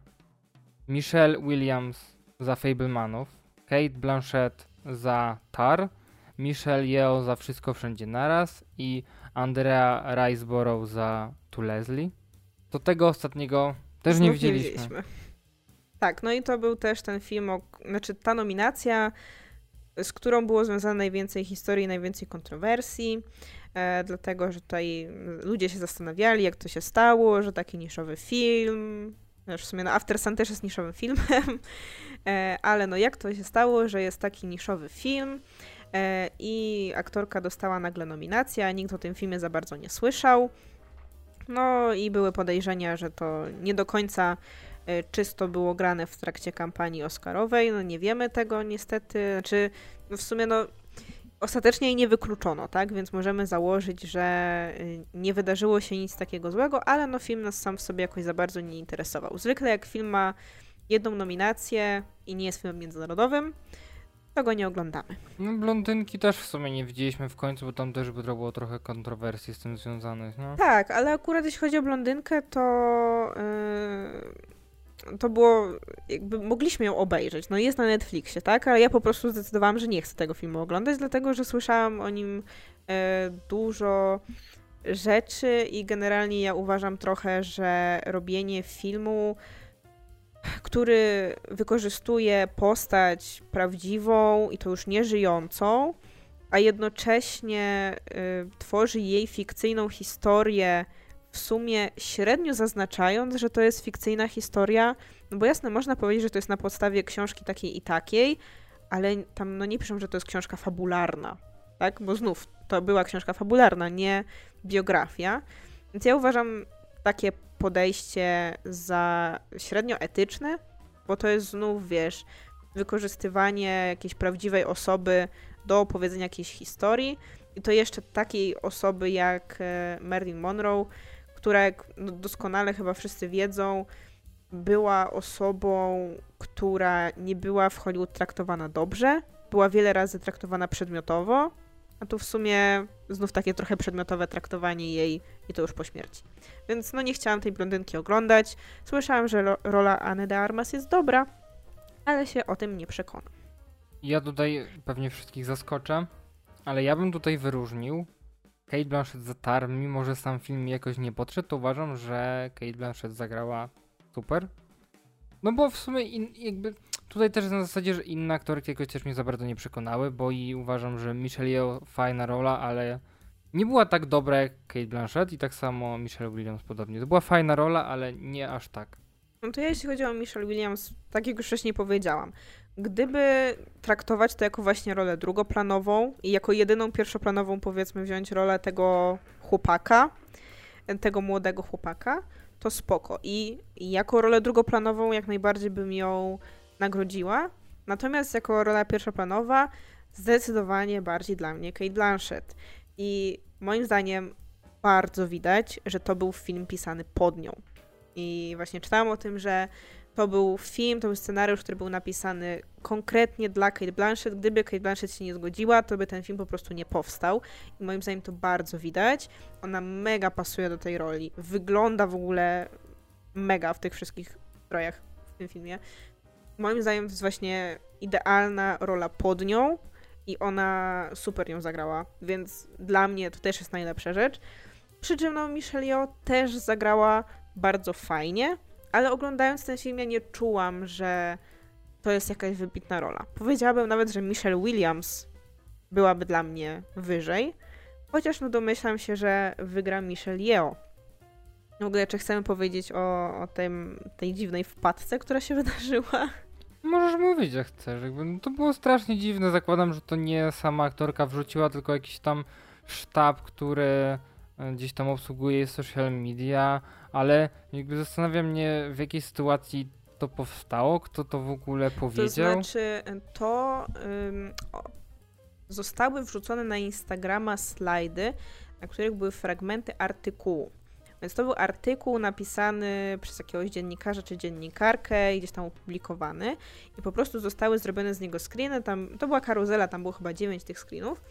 Michelle Williams za Fablemanów, Kate Blanchett za Tar, Michelle Yeoh za Wszystko Wszędzie Naraz i Andrea Riseborough za Tu Leslie. To tego ostatniego też Znów nie widzieliśmy. nie widzieliśmy. Tak, no i to był też ten film, o, znaczy ta nominacja, z którą było związane najwięcej historii, najwięcej kontrowersji, dlatego, że tutaj ludzie się zastanawiali, jak to się stało, że taki niszowy film, w sumie no After Sun też jest niszowym filmem, e, ale no jak to się stało, że jest taki niszowy film e, i aktorka dostała nagle nominację, a nikt o tym filmie za bardzo nie słyszał. No i były podejrzenia, że to nie do końca e, czysto było grane w trakcie kampanii Oscarowej. No nie wiemy tego niestety. Znaczy, no w sumie no Ostatecznie jej nie wykluczono, tak? Więc możemy założyć, że y, nie wydarzyło się nic takiego złego, ale no film nas sam w sobie jakoś za bardzo nie interesował. Zwykle jak film ma jedną nominację i nie jest filmem międzynarodowym, to go nie oglądamy. No blondynki też w sumie nie widzieliśmy w końcu, bo tam też by było trochę kontrowersji z tym związanych, no. Tak, ale akurat jeśli chodzi o blondynkę, to... Yy to było, jakby mogliśmy ją obejrzeć. No jest na Netflixie, tak? Ale ja po prostu zdecydowałam, że nie chcę tego filmu oglądać, dlatego że słyszałam o nim e, dużo rzeczy i generalnie ja uważam trochę, że robienie filmu, który wykorzystuje postać prawdziwą i to już nieżyjącą, a jednocześnie y, tworzy jej fikcyjną historię w sumie średnio zaznaczając, że to jest fikcyjna historia, no bo jasne, można powiedzieć, że to jest na podstawie książki takiej i takiej, ale tam no nie piszą, że to jest książka fabularna, tak? Bo znów, to była książka fabularna, nie biografia. Więc ja uważam takie podejście za średnio etyczne, bo to jest znów, wiesz, wykorzystywanie jakiejś prawdziwej osoby do opowiedzenia jakiejś historii i to jeszcze takiej osoby jak e, Marilyn Monroe, która, jak no, doskonale chyba wszyscy wiedzą, była osobą, która nie była w Hollywood traktowana dobrze, była wiele razy traktowana przedmiotowo A tu w sumie znów takie trochę przedmiotowe traktowanie jej i to już po śmierci. Więc no nie chciałam tej blondynki oglądać. Słyszałam, że rola Anny de Armas jest dobra, ale się o tym nie przekonam. Ja tutaj pewnie wszystkich zaskoczę, ale ja bym tutaj wyróżnił Kate Blanchett za Tar, mimo że sam film jakoś nie podszedł, to uważam, że Kate Blanchett zagrała super. No bo w sumie in, jakby tutaj też na zasadzie, że inne aktorki jakoś też mnie za bardzo nie przekonały, bo i uważam, że Michelle Yeoh fajna rola, ale nie była tak dobra jak Kate Blanchett i tak samo Michelle Williams podobnie. To była fajna rola, ale nie aż tak. No to ja jeśli chodzi o Michelle Williams, tak jak już wcześniej powiedziałam, gdyby traktować to jako właśnie rolę drugoplanową i jako jedyną pierwszoplanową powiedzmy wziąć rolę tego chłopaka, tego młodego chłopaka, to spoko. I jako rolę drugoplanową jak najbardziej bym ją nagrodziła. Natomiast jako rola pierwszoplanowa zdecydowanie bardziej dla mnie Kate Blanchett. I moim zdaniem bardzo widać, że to był film pisany pod nią. I właśnie czytałam o tym, że to był film, to był scenariusz, który był napisany konkretnie dla Kate Blanchett. Gdyby Kate Blanchett się nie zgodziła, to by ten film po prostu nie powstał. I moim zdaniem to bardzo widać. Ona mega pasuje do tej roli. Wygląda w ogóle mega w tych wszystkich strojach w tym filmie. Moim zdaniem to jest właśnie idealna rola pod nią i ona super ją zagrała, więc dla mnie to też jest najlepsza rzecz. Przy czym no, Michelle Yeoh też zagrała bardzo fajnie, ale oglądając ten film ja nie czułam, że to jest jakaś wybitna rola. Powiedziałabym nawet, że Michelle Williams byłaby dla mnie wyżej, chociaż no domyślam się, że wygra Michelle Yeoh. W ogóle, czy chcemy powiedzieć o, o tym, tej dziwnej wpadce, która się wydarzyła? Możesz mówić, jak chcesz. No to było strasznie dziwne. Zakładam, że to nie sama aktorka wrzuciła, tylko jakiś tam sztab, który gdzieś tam obsługuje social media, ale jakby zastanawia mnie, w jakiej sytuacji to powstało, kto to w ogóle powiedział. To znaczy, to zostały wrzucone na Instagrama slajdy, na których były fragmenty artykułu. Więc to był artykuł napisany przez jakiegoś dziennikarza czy dziennikarkę i gdzieś tam opublikowany i po prostu zostały zrobione z niego screeny. Tam, to była karuzela, tam było chyba 9 tych screenów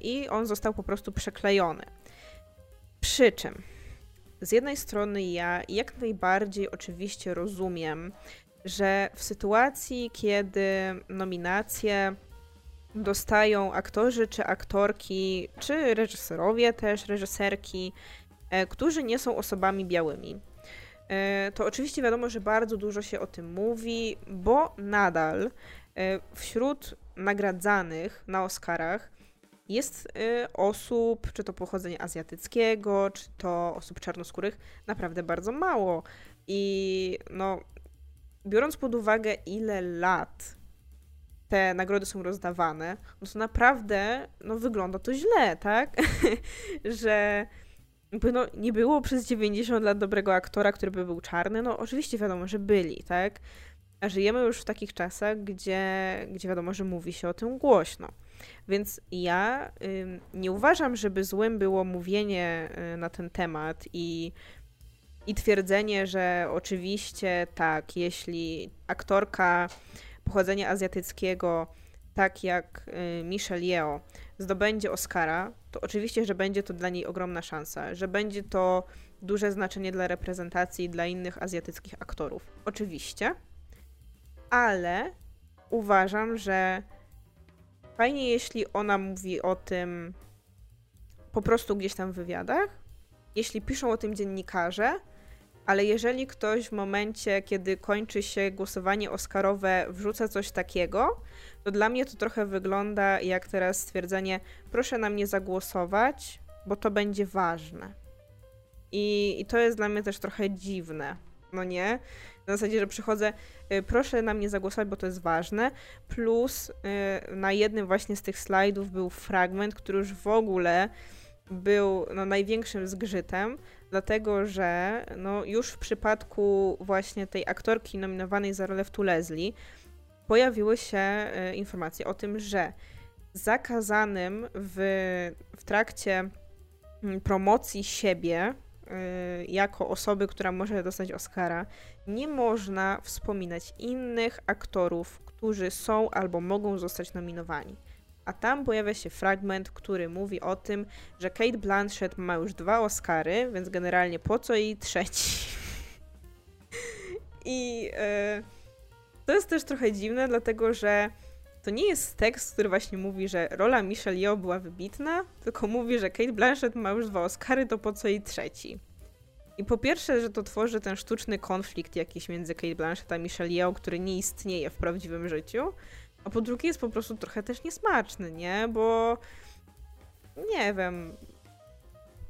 i on został po prostu przeklejony. Przy czym z jednej strony ja jak najbardziej oczywiście rozumiem, że w sytuacji, kiedy nominacje dostają aktorzy czy aktorki, czy reżyserowie też, reżyserki, e, którzy nie są osobami białymi, e, to oczywiście wiadomo, że bardzo dużo się o tym mówi, bo nadal e, wśród nagradzanych na Oscarach jest y, osób, czy to pochodzenia azjatyckiego, czy to osób czarnoskórych, naprawdę bardzo mało. I no, biorąc pod uwagę, ile lat te nagrody są rozdawane, no to naprawdę no, wygląda to źle, tak? że no, nie było przez 90 lat dobrego aktora, który by był czarny. No oczywiście wiadomo, że byli, tak? A żyjemy już w takich czasach, gdzie, gdzie wiadomo, że mówi się o tym głośno. Więc ja nie uważam, żeby złym było mówienie y, na ten temat i, i twierdzenie, że oczywiście tak, jeśli aktorka pochodzenia azjatyckiego, tak jak y, Michelle Yeoh, zdobędzie Oscara, to oczywiście, że będzie to dla niej ogromna szansa, że będzie to duże znaczenie dla reprezentacji dla innych azjatyckich aktorów. Oczywiście, ale uważam, że Fajnie, jeśli ona mówi o tym po prostu gdzieś tam w wywiadach, jeśli piszą o tym dziennikarze, ale jeżeli ktoś w momencie, kiedy kończy się głosowanie Oscarowe, wrzuca coś takiego, to dla mnie to trochę wygląda jak teraz stwierdzenie: proszę na mnie zagłosować, bo to będzie ważne. I, i to jest dla mnie też trochę dziwne, no nie? Na zasadzie, że przychodzę, y, proszę na mnie zagłosować, bo to jest ważne. Plus y, na jednym właśnie z tych slajdów był fragment, który już w ogóle był no, największym zgrzytem, dlatego że no, już w przypadku właśnie tej aktorki nominowanej za rolę w Tulezli pojawiły się y, informacje o tym, że zakazanym w, w trakcie mm, promocji siebie jako osoby, która może dostać Oscara, nie można wspominać innych aktorów, którzy są albo mogą zostać nominowani. a tam pojawia się fragment, który mówi o tym, że Kate Blanchett ma już dwa Oscary, więc generalnie po co jej trzeci? I e, to jest też trochę dziwne, dlatego że to nie jest tekst, który właśnie mówi, że rola Michelle Yeoh była wybitna, tylko mówi, że Kate Blanchett ma już dwa Oscary, to po co jej trzeci? I po pierwsze, że to tworzy ten sztuczny konflikt jakiś między Kate Blanchett a Michelle Yeoh, który nie istnieje w prawdziwym życiu, a po drugie jest po prostu trochę też niesmaczny, nie? Bo nie wiem,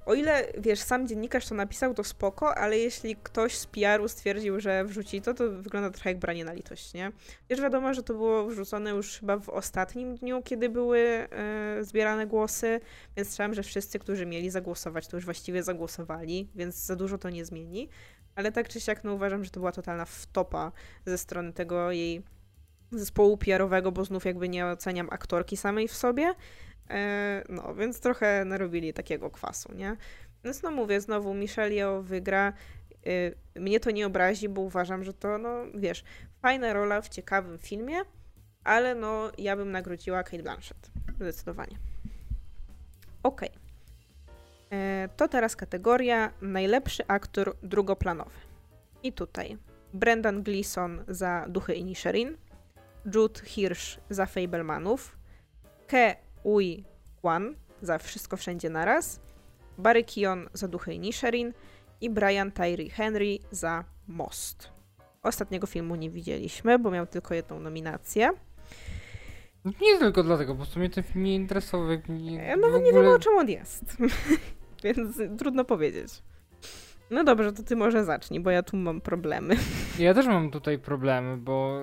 o ile, wiesz, sam dziennikarz to napisał, to spoko, ale jeśli ktoś z PR-u stwierdził, że wrzuci to, to wygląda trochę jak branie na litość, nie? Wiesz, wiadomo, że to było wrzucone już chyba w ostatnim dniu, kiedy były e, zbierane głosy, więc słyszałam, że wszyscy, którzy mieli zagłosować, to już właściwie zagłosowali, więc za dużo to nie zmieni. Ale tak czy siak, no uważam, że to była totalna wtopa ze strony tego jej zespołu PR-owego, bo znów jakby nie oceniam aktorki samej w sobie, no, więc trochę narobili takiego kwasu, nie? Więc no mówię, znowu Michelio wygra. E, mnie to nie obrazi, bo uważam, że to, no wiesz, fajna rola w ciekawym filmie, ale no ja bym nagrodziła Kate Blanchett. Zdecydowanie. Okay. E, to teraz kategoria najlepszy aktor drugoplanowy. I tutaj Brendan Gleeson za Duchy Inisherin, Jude Hirsch za Fablemanów, Ke Ui Kwan za Wszystko Wszędzie Naraz, Barry Keon za Duchy Nisherin i Brian Tyree Henry za Most. Ostatniego filmu nie widzieliśmy, bo miał tylko jedną nominację. Nie tylko dlatego, po prostu mnie ten film nie interesował. Ja nawet ogóle... nie wiem o czym on jest, więc trudno powiedzieć. No dobrze, to ty może zacznij, bo ja tu mam problemy. Ja też mam tutaj problemy, bo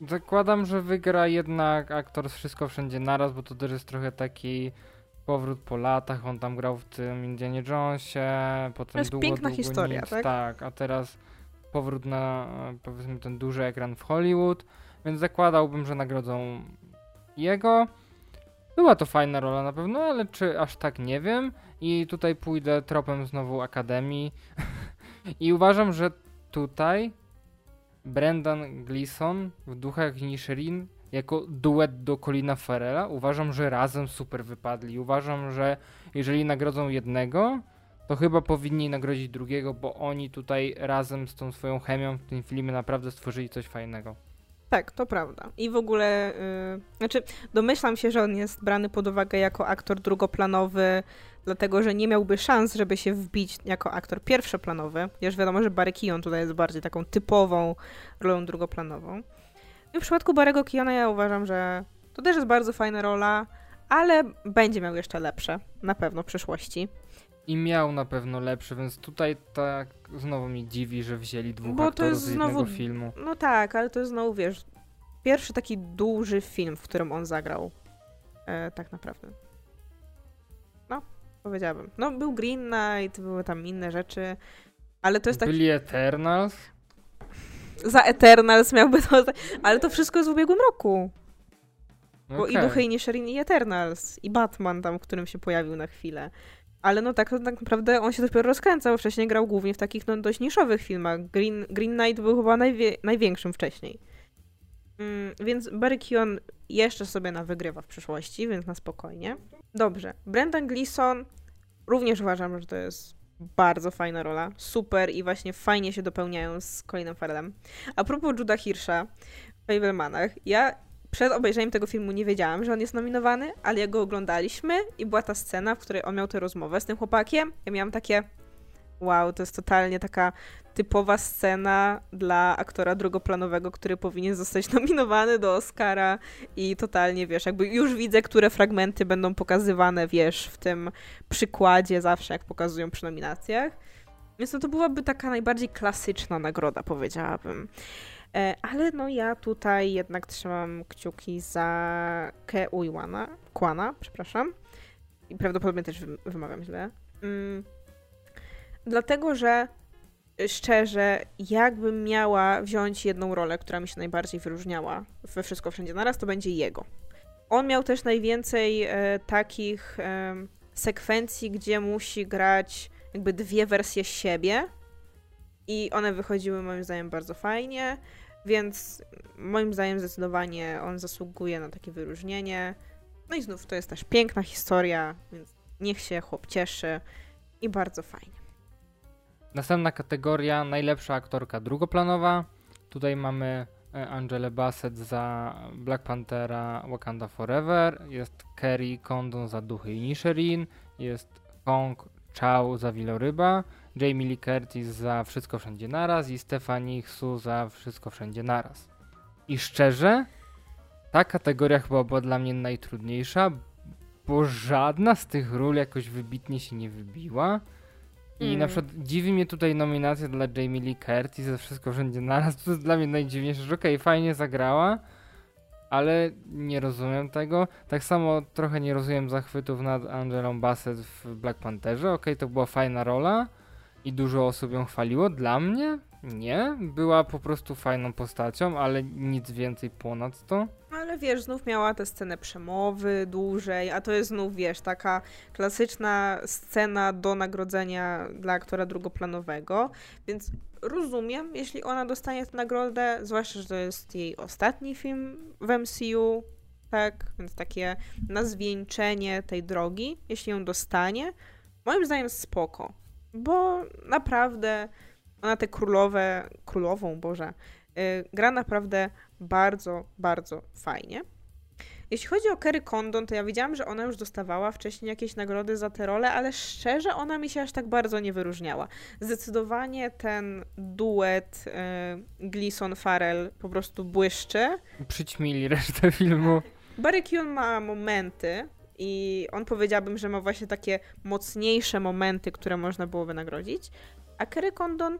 Zakładam, że wygra jednak aktor z Wszystko Wszędzie Naraz, bo to też jest trochę taki powrót po latach. On tam grał w tym Indianie Jonesie, potem to jest długo, piękna długo historia, nic, tak? Tak, a teraz powrót na powiedzmy ten duży ekran w Hollywood, więc zakładałbym, że nagrodzą jego. Była to fajna rola na pewno, ale czy aż tak nie wiem. I tutaj pójdę tropem znowu Akademii. I uważam, że tutaj Brendan Gleeson w Duchach Nisherin jako duet do Colina Farrella. Uważam, że razem super wypadli. Uważam, że jeżeli nagrodzą jednego, to chyba powinni nagrodzić drugiego, bo oni tutaj razem z tą swoją chemią w tym filmie naprawdę stworzyli coś fajnego. Tak, to prawda. I w ogóle, yy, znaczy, domyślam się, że on jest brany pod uwagę jako aktor drugoplanowy dlatego że nie miałby szans, żeby się wbić jako aktor pierwszoplanowy. Już wiadomo, że Barry Keon tutaj jest bardziej taką typową rolą drugoplanową. I w przypadku Barego Keona ja uważam, że to też jest bardzo fajna rola, ale będzie miał jeszcze lepsze, na pewno w przyszłości. I miał na pewno lepsze, więc tutaj tak znowu mi dziwi, że wzięli dwóch Bo aktorów z jednego znowu, filmu. No tak, ale to jest znowu, wiesz, pierwszy taki duży film, w którym on zagrał. E, tak naprawdę powiedziałabym. No, był Green Knight, były tam inne rzeczy, ale to jest tak... Byli Eternals? Za Eternals miałby to... Ale to wszystko jest w ubiegłym roku. Bo okay. i Duchy i Nisherin i Eternals, i Batman tam, w którym się pojawił na chwilę. Ale no tak, tak naprawdę on się dopiero rozkręcał. Wcześniej grał głównie w takich no, dość niszowych filmach. Green, Green Knight był chyba najwie, największym wcześniej. Mm, więc Barry Keon jeszcze sobie na wygrywa w przyszłości, więc na spokojnie. Dobrze. Brendan Gleeson również uważam, że to jest bardzo fajna rola. Super i właśnie fajnie się dopełniają z Colinem Farrellem. A propos Juda Hirscha w Fablemanach, ja przed obejrzeniem tego filmu nie wiedziałam, że on jest nominowany, ale jak go oglądaliśmy i była ta scena, w której on miał tę rozmowę z tym chłopakiem, ja miałam takie wow, to jest totalnie taka typowa scena dla aktora drugoplanowego, który powinien zostać nominowany do Oscara i totalnie, wiesz, jakby już widzę, które fragmenty będą pokazywane, wiesz, w tym przykładzie zawsze, jak pokazują przy nominacjach. Więc no to byłaby taka najbardziej klasyczna nagroda, powiedziałabym. E, ale no ja tutaj jednak trzymam kciuki za Ke Uiwana, Kwana, przepraszam. I prawdopodobnie też wymawiam źle. Mm. Dlatego, że szczerze, jakbym miała wziąć jedną rolę, która mi się najbardziej wyróżniała we Wszystko Wszędzie Naraz, to będzie jego. On miał też najwięcej e, takich e, sekwencji, gdzie musi grać jakby dwie wersje siebie i one wychodziły moim zdaniem bardzo fajnie, więc moim zdaniem zdecydowanie on zasługuje na takie wyróżnienie. No i znów to jest też piękna historia, więc niech się chłop cieszy i bardzo fajnie. Następna kategoria najlepsza aktorka drugoplanowa. Tutaj mamy e, Angelę Bassett za Black Panthera Wakanda Forever, jest Kerry Condon za Duchy i Nisherin, jest Hong Chao za Wieloryba, Jamie Lee Curtis za Wszystko Wszędzie Naraz i Stephanie Hsu za Wszystko Wszędzie Naraz. I szczerze, ta kategoria chyba była dla mnie najtrudniejsza, bo żadna z tych ról jakoś wybitnie się nie wybiła. I Mm. na przykład dziwi mnie tutaj nominacja dla Jamie Lee Curtis za wszystko wszędzie naraz. To jest dla mnie najdziwniejsze, że okej, fajnie zagrała, ale nie rozumiem tego. Tak samo trochę nie rozumiem zachwytów nad Angelą Bassett w Black Pantherze. Okej, to była fajna rola i dużo osób ją chwaliło. Dla mnie nie. Była po prostu fajną postacią, ale nic więcej ponad to. Ale wiesz, znów miała tę scenę przemowy dłużej, a to jest znów, wiesz, taka klasyczna scena do nagrodzenia dla aktora drugoplanowego, więc rozumiem, jeśli ona dostanie tę nagrodę, zwłaszcza, że to jest jej ostatni film w MCU, tak, więc takie na zwieńczenie tej drogi, jeśli ją dostanie, moim zdaniem spoko, bo naprawdę ona tę królowę, królową, Boże, yy, gra naprawdę bardzo, bardzo fajnie. Jeśli chodzi o Kerry Condon, to ja wiedziałam, że ona już dostawała wcześniej jakieś nagrody za tę rolę, ale szczerze ona mi się aż tak bardzo nie wyróżniała. Zdecydowanie ten duet y, Gleason-Farrell po prostu błyszczy. Przyćmili resztę filmu. Barry Keoghan ma momenty i on powiedziałbym, że ma właśnie takie mocniejsze momenty, które można było wynagrodzić, a Kerry Condon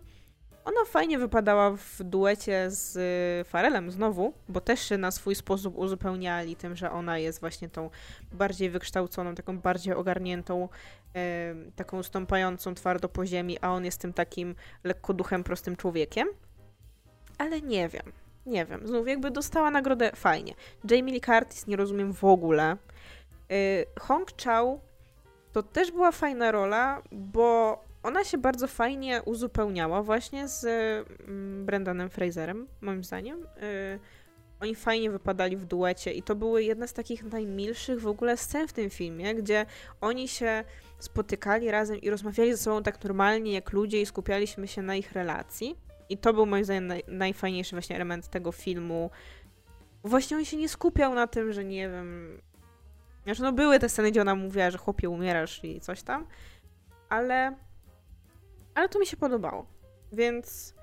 ona fajnie wypadała w duecie z y, Farelem znowu, bo też się na swój sposób uzupełniali tym, że ona jest właśnie tą bardziej wykształconą, taką bardziej ogarniętą, em, taką stąpającą twardo po ziemi, a on jest tym takim lekko duchem, prostym człowiekiem. Ale nie wiem, nie wiem. Znów jakby dostała nagrodę fajnie. Jamie Lee Curtis nie rozumiem w ogóle. Y, Hong Chao to też była fajna rola, bo ona się bardzo fajnie uzupełniała właśnie z mm, Brendanem Fraserem, moim zdaniem. Y, oni fajnie wypadali w duecie i to były jedne z takich najmilszych w ogóle scen w tym filmie, gdzie oni się spotykali razem i rozmawiali ze sobą tak normalnie jak ludzie i skupialiśmy się na ich relacji. I to był moim zdaniem naj, najfajniejszy właśnie element tego filmu. Właśnie on się nie skupiał na tym, że nie wiem. Znaczy, no były te sceny, gdzie ona mówiła, że chłopie umierasz i coś tam, ale. Ale to mi się podobało. Więc.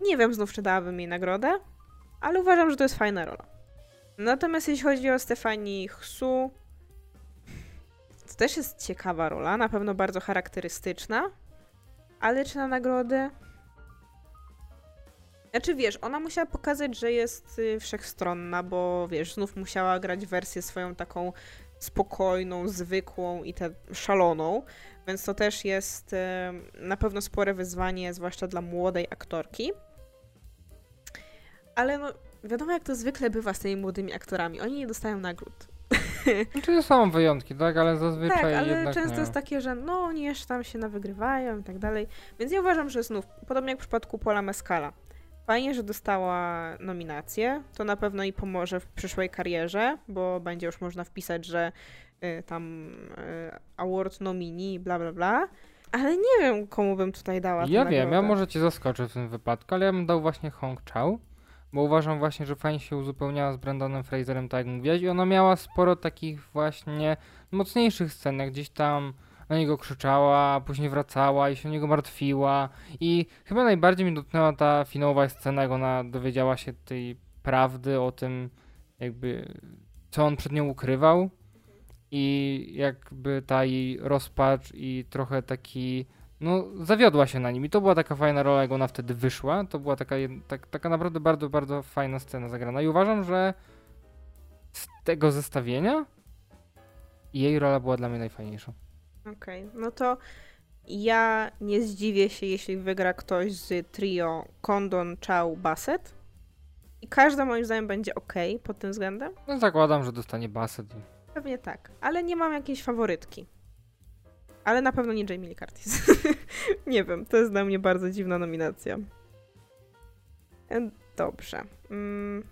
Nie wiem znów, czy dałabym jej nagrodę, ale uważam, że to jest fajna rola. Natomiast jeśli chodzi o Stefanii Hsu, to też jest ciekawa rola, na pewno bardzo charakterystyczna, ale czy na nagrody? Znaczy wiesz, ona musiała pokazać, że jest y, wszechstronna, bo wiesz, znów musiała grać wersję swoją taką spokojną, zwykłą i tę szaloną, więc to też jest y, na pewno spore wyzwanie, zwłaszcza dla młodej aktorki. Ale no, wiadomo jak to zwykle bywa z tymi młodymi aktorami, oni nie dostają nagród. Znaczy są wyjątki, tak? Ale zazwyczaj Tak, ale często nie. jest takie, że no oni jeszcze tam się nawygrywają i tak dalej. Więc ja uważam, że znów, podobnie jak w przypadku Paula Mescala, fajnie, że dostała nominację. To na pewno jej pomoże w przyszłej karierze, bo będzie już można wpisać, że y, tam y, award nomini, bla bla bla. Ale nie wiem, komu bym tutaj dała Ja wiem, ja nagrodę. może cię zaskoczę w tym wypadku, ale ja bym dał właśnie Hong Chao, bo uważam właśnie, że fajnie się uzupełniała z Brendanem Fraserem, tak jak mówiłaś, i ona miała sporo takich właśnie mocniejszych scen, jak gdzieś tam na niego krzyczała, później wracała i się o niego martwiła i chyba najbardziej mi dotknęła ta finałowa scena, jak ona dowiedziała się tej prawdy o tym, jakby co on przed nią ukrywał i jakby ta jej rozpacz i trochę taki no, zawiodła się na nim i to była taka fajna rola, jak ona wtedy wyszła. To była taka, tak, taka naprawdę bardzo, bardzo fajna scena zagrana i uważam, że z tego zestawienia jej rola była dla mnie najfajniejsza. Okej, no to ja nie zdziwię się, jeśli wygra ktoś z trio Condon, Chao, Bassett. I każda moim zdaniem będzie ok pod tym względem. No zakładam, że dostanie Bassett. Pewnie tak, ale nie mam jakiejś faworytki. Ale na pewno nie Jamie Lee Curtis. nie wiem, to jest dla mnie bardzo dziwna nominacja. Dobrze. Mm.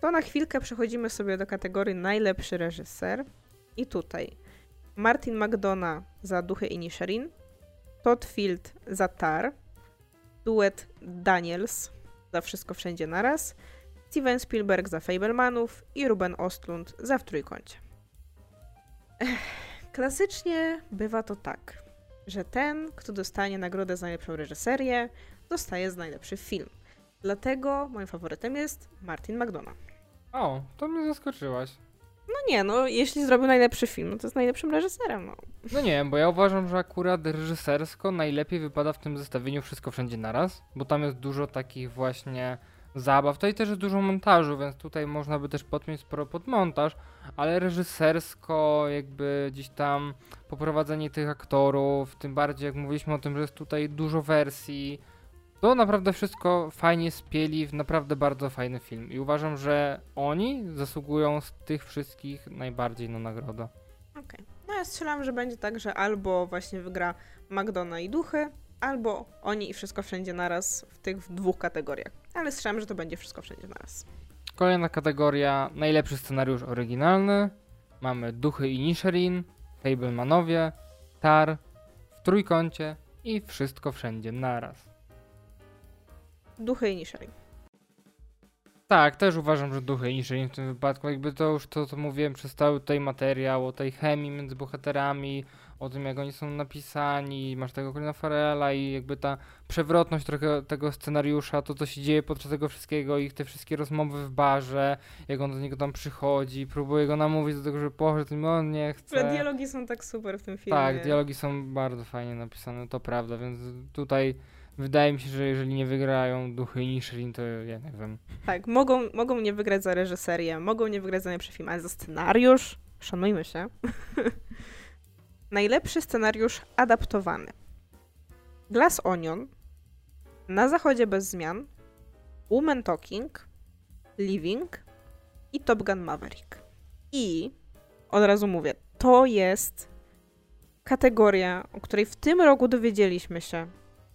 to na chwilkę przechodzimy sobie do kategorii najlepszy reżyser. I tutaj Martin McDonough za Duchy Inisherin, Todd Field za Tar, duet Daniels za Wszystko Wszędzie Naraz, Steven Spielberg za Fablemanów i Ruben Ostlund za W Trójkącie. Ech, klasycznie bywa to tak, że ten, kto dostanie nagrodę za najlepszą reżyserię, dostaje za najlepszy film. Dlatego moim faworytem jest Martin McDonough. O, to mnie zaskoczyłaś. No nie, no jeśli zrobił najlepszy film, no to jest najlepszym reżyserem, no. No nie, bo ja uważam, że akurat reżysersko najlepiej wypada w tym zestawieniu wszystko wszędzie naraz, bo tam jest dużo takich właśnie zabaw. Tutaj też jest dużo montażu, więc tutaj można by też podmieć sporo pod montaż, ale reżysersko jakby gdzieś tam poprowadzenie tych aktorów, tym bardziej jak mówiliśmy o tym, że jest tutaj dużo wersji, to naprawdę wszystko fajnie spieli w naprawdę bardzo fajny film i uważam, że oni zasługują z tych wszystkich najbardziej na nagrodę. Okej. Okay. No ja strzelam, że będzie tak, że albo właśnie wygra McDonough i Duchy, albo oni i Wszystko Wszędzie Naraz w tych dwóch kategoriach. Ale strzelam, że to będzie Wszystko Wszędzie Naraz. Kolejna kategoria, najlepszy scenariusz oryginalny. Mamy Duchy i Nisherin, Fablemanowie, Tar, W Trójkącie i Wszystko Wszędzie Naraz. Duchy i Nisherin. Tak, też uważam, że duchy Nisherin w tym wypadku. Jakby to już to, co mówiłem przez cały tutaj materiał, o tej chemii między bohaterami, o tym, jak oni są napisani, masz tego Colina Farela i jakby ta przewrotność trochę tego scenariusza, to co się dzieje podczas tego wszystkiego, ich te wszystkie rozmowy w barze, jak on do niego tam przychodzi, próbuje go namówić do tego, żeby poszedł, on nie chce. Ale dialogi są tak super w tym filmie. Tak, dialogi są bardzo fajnie napisane, to prawda, więc tutaj wydaje mi się, że jeżeli nie wygrają duchy Nishlin, to ja nie wiem. Tak, mogą, mogą nie wygrać za reżyserię, mogą nie wygrać za najlepszy film, ale za scenariusz, szanujmy się. Najlepszy scenariusz adaptowany. Glass Onion, Na zachodzie bez zmian, Woman Talking, Living i Top Gun Maverick. I od razu mówię, to jest kategoria, o której w tym roku dowiedzieliśmy się,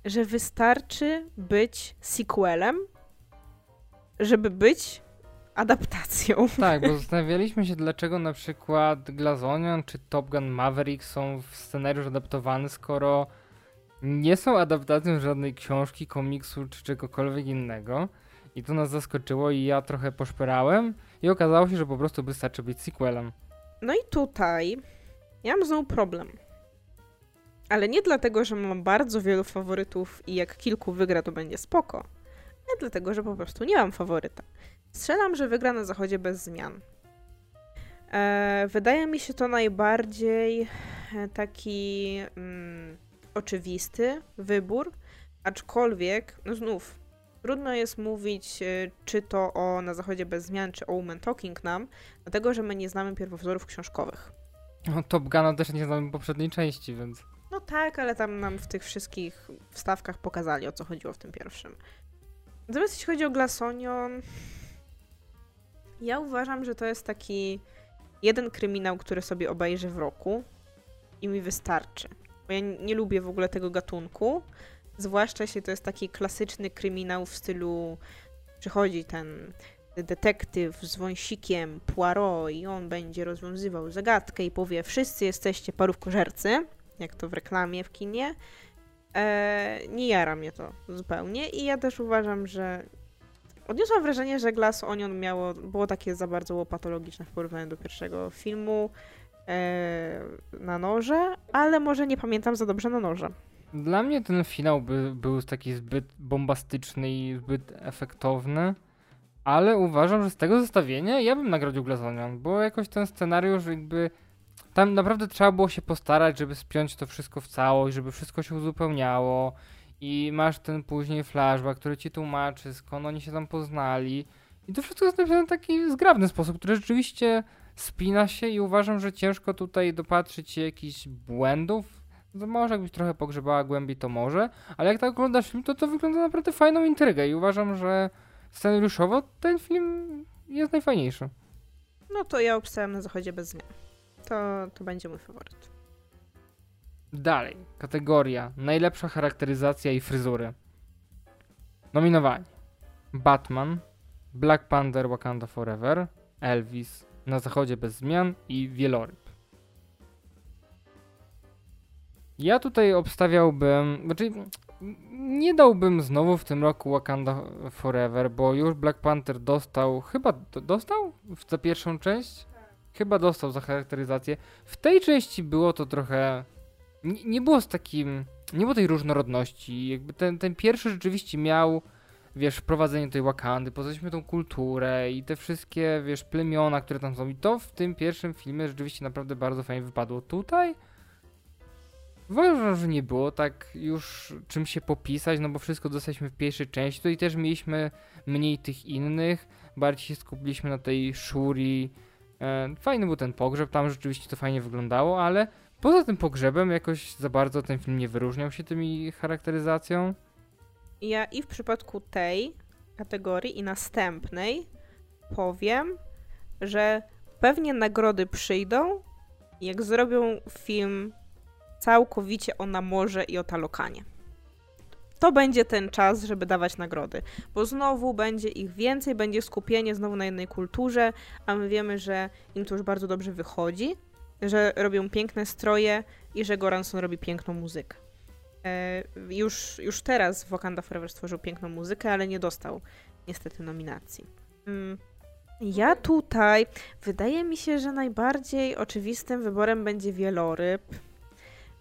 że wystarczy być sequelem, żeby być adaptacją. Tak, bo zastanawialiśmy się, dlaczego na przykład Glazonian czy Top Gun Maverick są w scenariusz adaptowany, skoro nie są adaptacją żadnej książki, komiksu czy czegokolwiek innego. I to nas zaskoczyło i ja trochę poszperałem i okazało się, że po prostu wystarczy być sequelem. No i tutaj ja mam znowu problem. Ale nie dlatego, że mam bardzo wielu faworytów i jak kilku wygra, to będzie spoko. Ale dlatego, że po prostu nie mam faworyta. Strzelam, że wygra na zachodzie bez zmian. E, wydaje mi się to najbardziej e, taki mm, oczywisty wybór, aczkolwiek, no znów, trudno jest mówić, e, czy to o Na Zachodzie Bez Zmian, czy o Woman Talking nam, dlatego, że my nie znamy pierwowzorów książkowych. No, Top Guna też nie znamy poprzedniej części, więc... No tak, ale tam nam w tych wszystkich wstawkach pokazali, o co chodziło w tym pierwszym. Natomiast jeśli chodzi o Glasonion, ja uważam, że to jest taki jeden kryminał, który sobie obejrzę w roku i mi wystarczy. Bo ja nie lubię w ogóle tego gatunku, zwłaszcza jeśli to jest taki klasyczny kryminał w stylu przychodzi ten detektyw z wąsikiem Poirot i on będzie rozwiązywał zagadkę i powie wszyscy jesteście parówkożercy, jak to w reklamie w kinie. Eee, nie jara mnie to zupełnie i ja też uważam, że odniosłam wrażenie, że Glass Onion miało, było takie za bardzo łopatologiczne w porównaniu do pierwszego filmu e, na noże, ale może nie pamiętam za dobrze na noże. Dla mnie ten finał by, był taki zbyt bombastyczny i zbyt efektowny, ale uważam, że z tego zestawienia ja bym nagrodził Glass Onion, bo jakoś ten scenariusz jakby tam naprawdę trzeba było się postarać, żeby spiąć to wszystko w całość, żeby wszystko się uzupełniało i masz ten później flashback, który ci tłumaczy, skąd oni się tam poznali. I to wszystko jest napisane w taki zgrabny sposób, który rzeczywiście spina się i uważam, że ciężko tutaj dopatrzyć się jakichś błędów. No może jakbyś trochę pogrzebała głębiej, to może, ale jak tak oglądasz film, to to wygląda naprawdę fajną intrygę i uważam, że scenariuszowo ten film jest najfajniejszy. No to ja obstałem na zachodzie bez zmian. To, to będzie mój faworyt. Dalej, kategoria najlepsza charakteryzacja i fryzury. Nominowani: Batman, Black Panther Wakanda Forever, Elvis Na Zachodzie bez zmian i Wieloryb. Ja tutaj obstawiałbym, znaczy nie dałbym znowu w tym roku Wakanda Forever, bo już Black Panther dostał, chyba do, dostał za pierwszą część? Chyba dostał za charakteryzację. W tej części było to trochę, nie, nie było z takim, nie było tej różnorodności. Jakby ten, ten pierwszy rzeczywiście miał, wiesz, wprowadzenie tej Wakandy, poznaliśmy tą kulturę i te wszystkie, wiesz, plemiona, które tam są. I to w tym pierwszym filmie rzeczywiście naprawdę bardzo fajnie wypadło. Tutaj Uważam, że nie było tak już czym się popisać, no bo wszystko dostaliśmy w pierwszej części. Tutaj też mieliśmy mniej tych innych, bardziej się skupiliśmy na tej Shuri. E, fajny był ten pogrzeb, tam rzeczywiście to fajnie wyglądało, ale poza tym pogrzebem jakoś za bardzo ten film nie wyróżniał się tymi charakteryzacją. Ja i w przypadku tej kategorii i następnej powiem, że pewnie nagrody przyjdą, jak zrobią film całkowicie o Namorze i o Talokanie. To będzie ten czas, żeby dawać nagrody, bo znowu będzie ich więcej, będzie skupienie znowu na jednej kulturze, a my wiemy, że im to już bardzo dobrze wychodzi, że robią piękne stroje i że Goranson robi piękną muzykę. E, już, już teraz Wakanda Forever stworzył piękną muzykę, ale nie dostał niestety nominacji. Mm. Ja tutaj, wydaje mi się, że najbardziej oczywistym wyborem będzie Wieloryb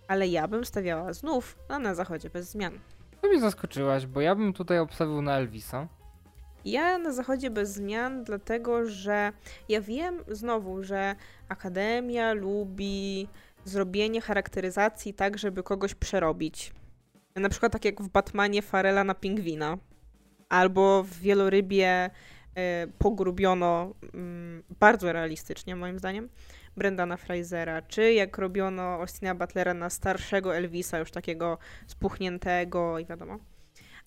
ale ja bym stawiała znów na Na Zachodzie bez zmian. To mnie zaskoczyłaś, bo ja bym tutaj obstawił na Elvisa. Ja na Zachodzie bez zmian, dlatego że ja wiem znowu, że Akademia lubi zrobienie charakteryzacji tak, żeby kogoś przerobić. Na przykład tak jak w Batmanie Farela na pingwina. Albo w Wielorybie y, pogrubiono y, bardzo realistycznie, moim zdaniem. Brendana Frasera, czy jak robiono Austina Butlera na starszego Elvisa, już takiego spuchniętego i wiadomo.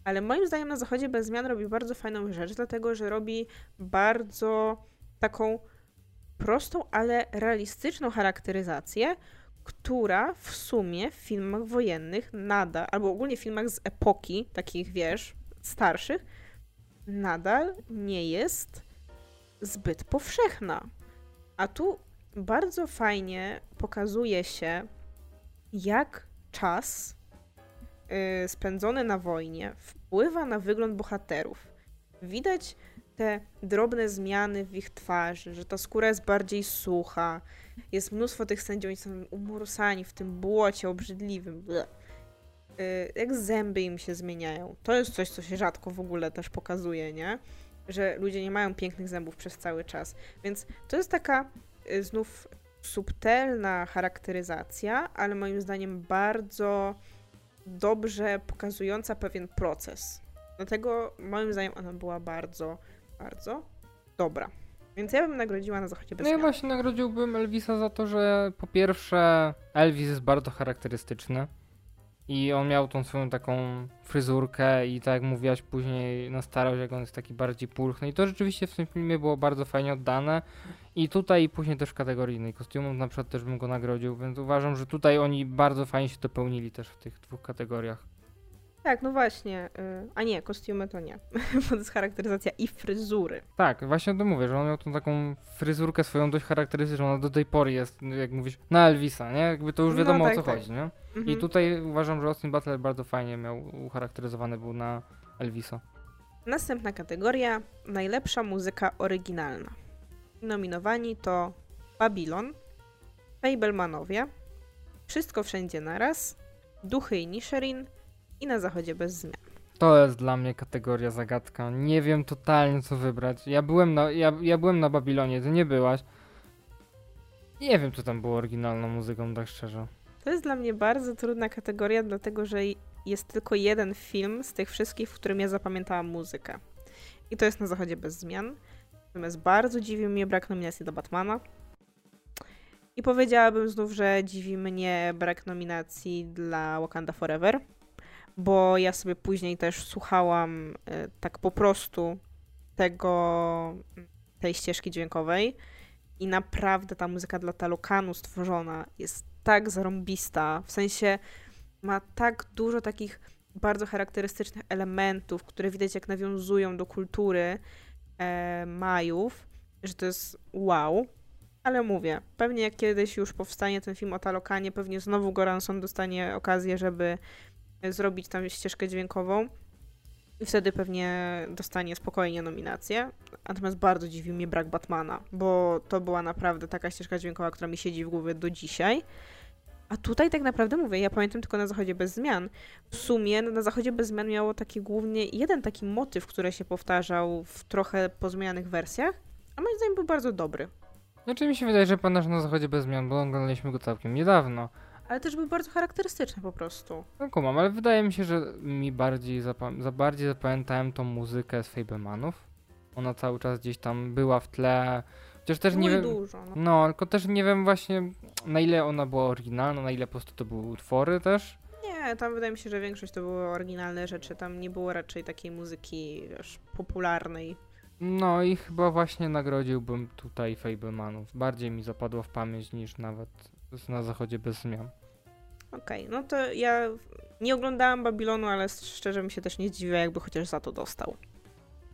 Ale moim zdaniem na Zachodzie bez zmian robi bardzo fajną rzecz, dlatego że robi bardzo taką prostą, ale realistyczną charakteryzację, która w sumie w filmach wojennych nadal, albo ogólnie w filmach z epoki, takich wiesz, starszych, nadal nie jest zbyt powszechna. A tu bardzo fajnie pokazuje się, jak czas yy, spędzony na wojnie wpływa na wygląd bohaterów. Widać te drobne zmiany w ich twarzy, że ta skóra jest bardziej sucha. Jest mnóstwo tych sędziów, oni są umorusani w tym błocie obrzydliwym. Yy, jak zęby im się zmieniają. To jest coś, co się rzadko w ogóle też pokazuje, nie? Że ludzie nie mają pięknych zębów przez cały czas. Więc to jest taka Y, znów subtelna charakteryzacja, ale moim zdaniem bardzo dobrze pokazująca pewien proces. Dlatego moim zdaniem ona była bardzo, bardzo dobra. Więc ja bym nagrodziła na zachodzie bez No ja właśnie nagrodziłbym Elvisa za to, że po pierwsze Elvis jest bardzo charakterystyczny. I on miał tą swoją taką fryzurkę i tak jak mówiłaś później na starość, jak on jest taki bardziej pulchny. I to rzeczywiście w tym filmie było bardzo fajnie oddane. I tutaj później też w kategorii innej kostiumów na przykład też bym go nagrodził, więc uważam, że tutaj oni bardzo fajnie się dopełnili też w tych dwóch kategoriach. Tak, no właśnie. Y, a nie, kostiumy to nie. Bo to jest charakteryzacja i fryzury. Tak, właśnie o tym mówię, że on miał tą taką fryzurkę swoją dość charakterystyczną. Ona do tej pory jest, jak mówisz, na Elvisa, nie? Jakby to już no wiadomo no, tak, o co tak. chodzi, nie? Mhm. I tutaj uważam, że Austin Butler bardzo fajnie miał ucharakteryzowany był na Elvisa. Następna kategoria. Najlepsza muzyka oryginalna. Nominowani to Babylon, Fablemanowie, Wszystko Wszędzie Naraz, Duchy i Nisherin, i na zachodzie bez zmian. To jest dla mnie kategoria zagadka. Nie wiem totalnie co wybrać. Ja byłem na, ja, ja byłem na Babilonie, ty nie byłaś. Nie wiem, co tam było oryginalną muzyką, tak szczerze. To jest dla mnie bardzo trudna kategoria, dlatego że jest tylko jeden film z tych wszystkich, w którym ja zapamiętałam muzykę. I to jest na zachodzie bez zmian. Natomiast bardzo dziwi mnie brak nominacji do Batmana. I powiedziałabym znów, że dziwi mnie brak nominacji dla Wakanda Forever bo ja sobie później też słuchałam e, tak po prostu tego, tej ścieżki dźwiękowej. I naprawdę ta muzyka dla Talokanu stworzona jest tak zarąbista, w sensie ma tak dużo takich bardzo charakterystycznych elementów, które widać jak nawiązują do kultury e, Majów, że to jest wow. Ale mówię, pewnie jak kiedyś już powstanie ten film o Talokanie, pewnie znowu Goranson dostanie okazję, żeby zrobić tam ścieżkę dźwiękową. I wtedy pewnie dostanie spokojnie nominację. Natomiast bardzo dziwi mnie brak Batmana, bo to była naprawdę taka ścieżka dźwiękowa, która mi siedzi w głowie do dzisiaj. A tutaj tak naprawdę mówię, ja pamiętam tylko na Zachodzie bez zmian. W sumie na Zachodzie bez zmian miało taki głównie jeden taki motyw, który się powtarzał w trochę pozmienianych wersjach, a moim zdaniem był bardzo dobry. Znaczy mi się wydaje, że Panasz na Zachodzie bez zmian, bo oglądaliśmy go całkiem niedawno. Ale też był bardzo charakterystyczny po prostu. No kumam, ale wydaje mi się, że mi bardziej, zapa- za bardziej zapamiętałem tą muzykę z Fablemanów. Ona cały czas gdzieś tam była w tle. Chociaż też nie Było wiem. dużo. No. No, tylko też nie wiem właśnie na ile ona była oryginalna, na ile po prostu to były utwory też. Nie, tam wydaje mi się, że większość to były oryginalne rzeczy. Tam nie było raczej takiej muzyki wiesz, popularnej. No i chyba właśnie nagrodziłbym tutaj Fablemanów. Bardziej mi zapadło w pamięć niż nawet na zachodzie bez zmian. Okej, no to ja nie oglądałam Babilonu, ale szczerze bym się też nie zdziwiła, jakby chociaż za to dostał.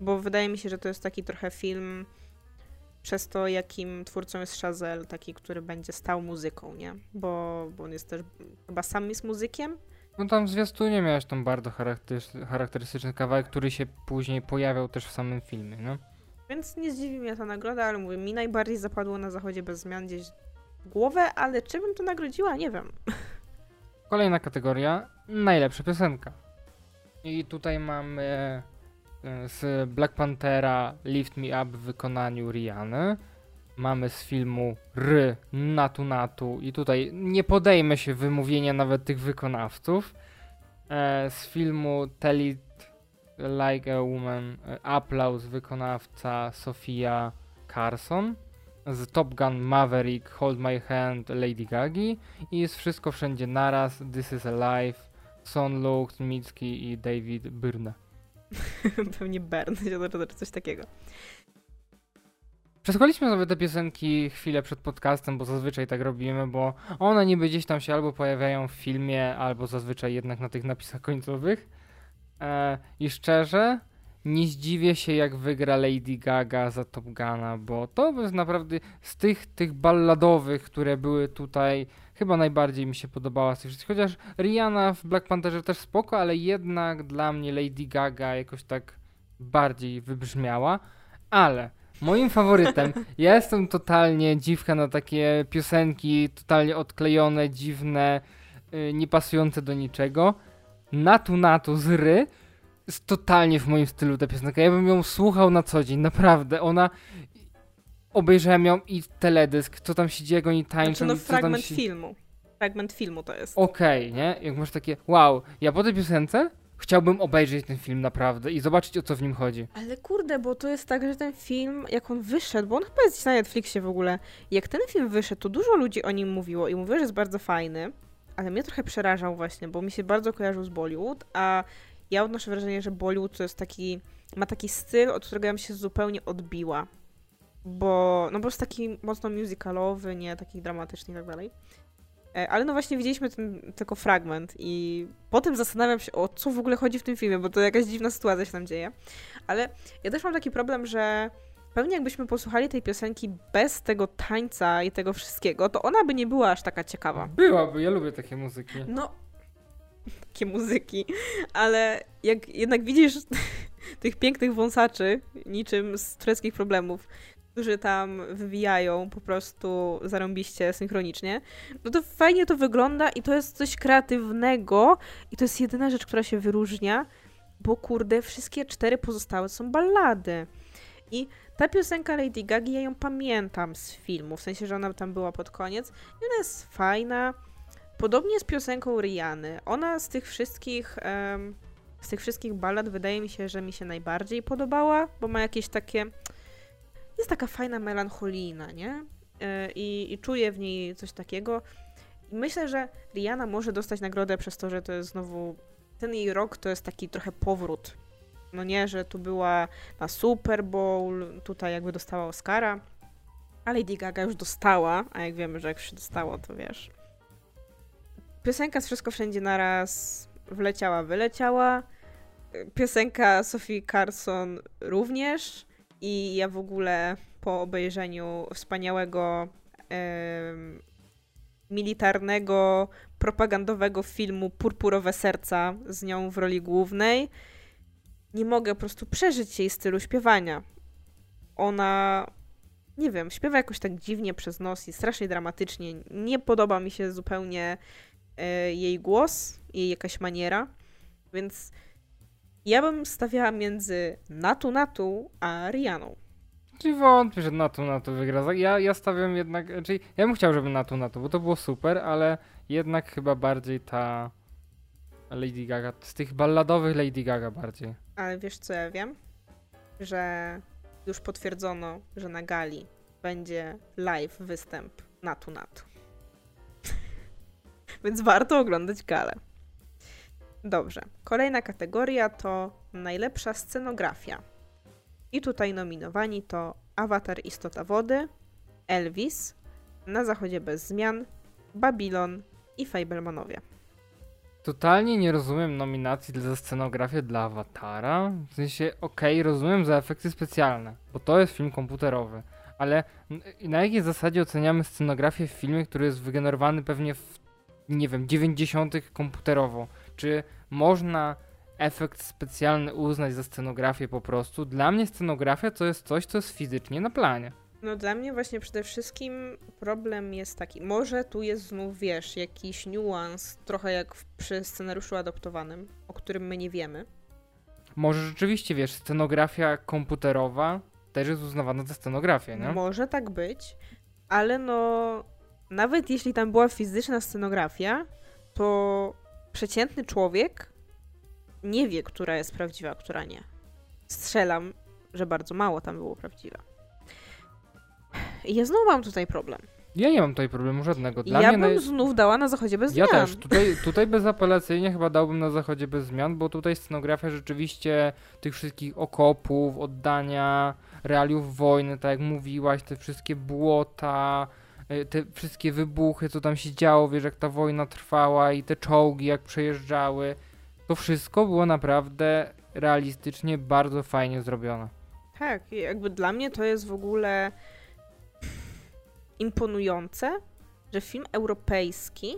Bo wydaje mi się, że to jest taki trochę film przez to, jakim twórcą jest Chazelle, taki, który będzie stał muzyką, nie? Bo, bo on jest też, chyba sam jest muzykiem, No tam w zwiastunie miałeś tam bardzo charakterystyczny, kawałek, który się później pojawiał też w samym filmie, no. więc nie zdziwi mnie ta nagroda, ale mówię, mi najbardziej zapadło na zachodzie bez zmian gdzieś w głowę, ale czy bym to nagrodziła, nie wiem. Kolejna kategoria, najlepsza piosenka. I tutaj mamy z Black Panthera Lift Me Up w wykonaniu Riany. Mamy z filmu R Natu Natu i tutaj nie podejmę się wymówienia nawet tych wykonawców. E, z filmu Tell It Like a Woman e, Aplauz wykonawca Sofia Carson. Z Top Gun Maverick Hold My Hand Lady Gagi i jest wszystko wszędzie naraz. This is Alive, Son Luke, Micki i David Byrne. Pewnie Bern, coś takiego. Przesłuchaliśmy sobie te piosenki chwilę przed podcastem, bo zazwyczaj tak robimy, bo one niby gdzieś tam się albo pojawiają w filmie, albo zazwyczaj jednak na tych napisach końcowych. E, I szczerze, nie zdziwię się jak wygra Lady Gaga za Top Guna, bo to jest naprawdę z tych, tych balladowych, które były tutaj, chyba najbardziej mi się podobała z tych wszystkich. Chociaż Rihanna w Black Pantherze też spoko, ale jednak dla mnie Lady Gaga jakoś tak bardziej wybrzmiała. Ale moim faworytem, ja jestem totalnie dziwka na takie piosenki, totalnie odklejone, dziwne, yy, niepasujące do niczego. Natu Natu z Ry jest totalnie w moim stylu ta piosenka. Ja bym ją słuchał na co dzień, naprawdę. Ona... Obejrzałem ją i teledysk, co tam się dzieje, jak oni tańczą. Znaczy, no co tam fragment się... filmu. Fragment filmu to jest. Okej, nie? Jak masz takie, wow, ja po tej piosence chciałbym obejrzeć ten film naprawdę i zobaczyć o co w nim chodzi. Ale kurde, bo to jest tak, że ten film, jak on wyszedł, bo on chyba jest gdzieś na Netflixie w ogóle, jak ten film wyszedł, to dużo ludzi o nim mówiło i mówiło, że jest bardzo fajny, ale mnie trochę przerażał właśnie, bo mi się bardzo kojarzył z Bollywood, a ja odnoszę wrażenie, że Bollywood to jest taki, ma taki styl, od którego ja bym się zupełnie odbiła. Bo, no bo jest taki mocno musicalowy, nie taki dramatyczny i tak dalej. E, Ale no właśnie widzieliśmy ten tylko fragment i potem zastanawiam się, o co w ogóle chodzi w tym filmie, bo to jakaś dziwna sytuacja się tam dzieje. Ale ja też mam taki problem, że pewnie jakbyśmy posłuchali tej piosenki bez tego tańca i tego wszystkiego, to ona by nie była aż taka ciekawa. Byłaby, ja lubię takie muzyki. No, takie muzyki, ale jak jednak widzisz tych pięknych wąsaczy, niczym z tureckich problemów, którzy tam wywijają po prostu zarąbiście synchronicznie, no to fajnie to wygląda i to jest coś kreatywnego i to jest jedyna rzecz, która się wyróżnia, bo kurde, wszystkie cztery pozostałe są ballady. I ta piosenka Lady Gagi, ja ją pamiętam z filmu, w sensie, że ona tam była pod koniec i ona jest fajna. Podobnie z piosenką Riany. Ona z tych wszystkich em, z tych wszystkich ballad wydaje mi się, że mi się najbardziej podobała, bo ma jakieś takie jest taka fajna melancholijna, nie? E, I, I czuję w niej coś takiego. I myślę, że Rihanna może dostać nagrodę przez to, że to jest znowu ten jej rok to jest taki trochę powrót. No nie, że tu była na Super Bowl, tutaj jakby dostała Oscara, a Lady Gaga już dostała, a jak wiemy, że jak się dostało, to wiesz. Piosenka z Wszystko Wszędzie Naraz wleciała, wyleciała. Piosenka Sophie Carson również. I ja w ogóle po obejrzeniu wspaniałego em, militarnego, propagandowego filmu Purpurowe Serca z nią w roli głównej, nie mogę po prostu przeżyć jej stylu śpiewania. Ona, nie wiem, śpiewa jakoś tak dziwnie przez nos i strasznie dramatycznie. Nie podoba mi się zupełnie e, jej głos, jej jakaś maniera, więc ja bym stawiała między Natu Natu a Rianą. Czyli wątpię, że Natu Natu wygra. Ja, ja stawiam jednak, czyli ja bym chciał, żeby Natu Natu, bo to było super, ale jednak chyba bardziej ta Lady Gaga, z tych balladowych Lady Gaga bardziej. Ale wiesz co ja wiem? Że już potwierdzono, że na gali będzie live występ Natu Natu. Więc warto oglądać galę. Dobrze. Kolejna kategoria to najlepsza scenografia. I tutaj nominowani to Avatar Istota Wody, Elvis, Na Zachodzie bez zmian, Babylon i Fablemanowie. Totalnie nie rozumiem nominacji za scenografię dla Awatara. W sensie, okej, rozumiem za efekty specjalne, bo to jest film komputerowy, ale na jakiej zasadzie oceniamy scenografię w filmie, który jest wygenerowany pewnie w, nie wiem, 90. komputerowo? Czy można efekt specjalny uznać za scenografię po prostu? Dla mnie scenografia to jest coś, co jest fizycznie na planie. No dla mnie właśnie przede wszystkim problem jest taki, może tu jest znów, wiesz, jakiś niuans, trochę jak przy scenariuszu adoptowanym, o którym my nie wiemy. Może rzeczywiście, wiesz, scenografia komputerowa też jest uznawana za scenografię, nie? Może tak być, ale no nawet jeśli tam była fizyczna scenografia, to przeciętny człowiek nie wie, która jest prawdziwa, a która nie. Strzelam, że bardzo mało tam było prawdziwe. I ja znowu mam tutaj problem. Ja nie mam tutaj problemu żadnego. Dla ja mnie bym naj- znów dała na zachodzie bez Ja zmian. też. Tutaj, tutaj bezapelacyjnie chyba dałbym na zachodzie bez zmian, bo tutaj scenografia rzeczywiście tych wszystkich okopów, oddania, realiów wojny, tak jak mówiłaś, te wszystkie błota, te wszystkie wybuchy, co tam się działo, wiesz, jak ta wojna trwała i te czołgi, jak przejeżdżały. To wszystko było naprawdę realistycznie bardzo fajnie zrobione. Tak, jakby dla mnie to jest w ogóle imponujące, że film europejski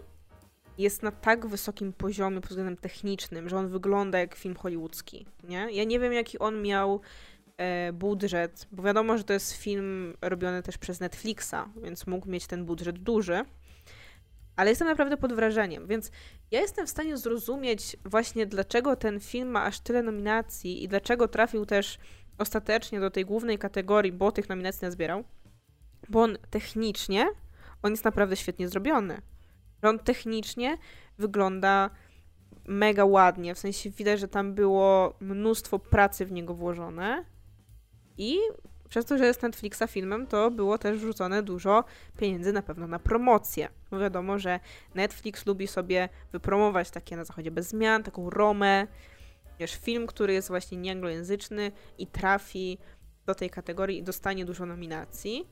jest na tak wysokim poziomie pod względem technicznym, że on wygląda jak film hollywoodzki, nie? Ja nie wiem, jaki on miał e, budżet, bo wiadomo, że to jest film robiony też przez Netflixa, więc mógł mieć ten budżet duży, ale jestem naprawdę pod wrażeniem, więc ja jestem w stanie zrozumieć właśnie, dlaczego ten film ma aż tyle nominacji i dlaczego trafił też ostatecznie do tej głównej kategorii, bo tych nominacji nazbierał, bo on technicznie, on jest naprawdę świetnie zrobiony. On technicznie wygląda mega ładnie, w sensie widać, że tam było mnóstwo pracy w niego włożone i przez to, że jest Netflixa filmem, to było też wrzucone dużo pieniędzy na pewno na promocję. Bo wiadomo, że Netflix lubi sobie wypromować takie na zachodzie bez zmian, taką romę, wiesz, film, który jest właśnie nieanglojęzyczny i trafi do tej kategorii i dostanie dużo nominacji.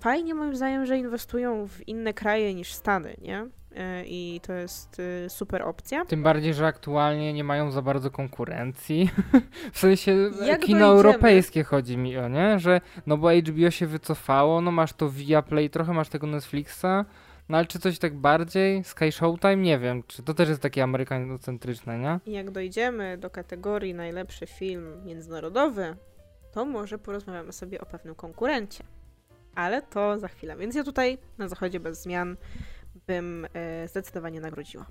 Fajnie moim zdaniem, że inwestują w inne kraje niż Stany, nie? E, I to jest y, super opcja. Tym bardziej, że aktualnie nie mają za bardzo konkurencji. w sensie Jak kino dojdziemy? europejskie chodzi mi o, nie? Że no bo HBO się wycofało, no masz to Viaplay, trochę masz tego Netflixa, no ale czy coś tak bardziej? Sky Showtime? Nie wiem, czy to też jest takie amerykanocentryczne, nie? I jak dojdziemy do kategorii najlepszy film międzynarodowy, to może porozmawiamy sobie o pewnym konkurencie. Ale to za chwilę. Więc ja tutaj na zachodzie bez zmian bym e, zdecydowanie nagrodziła.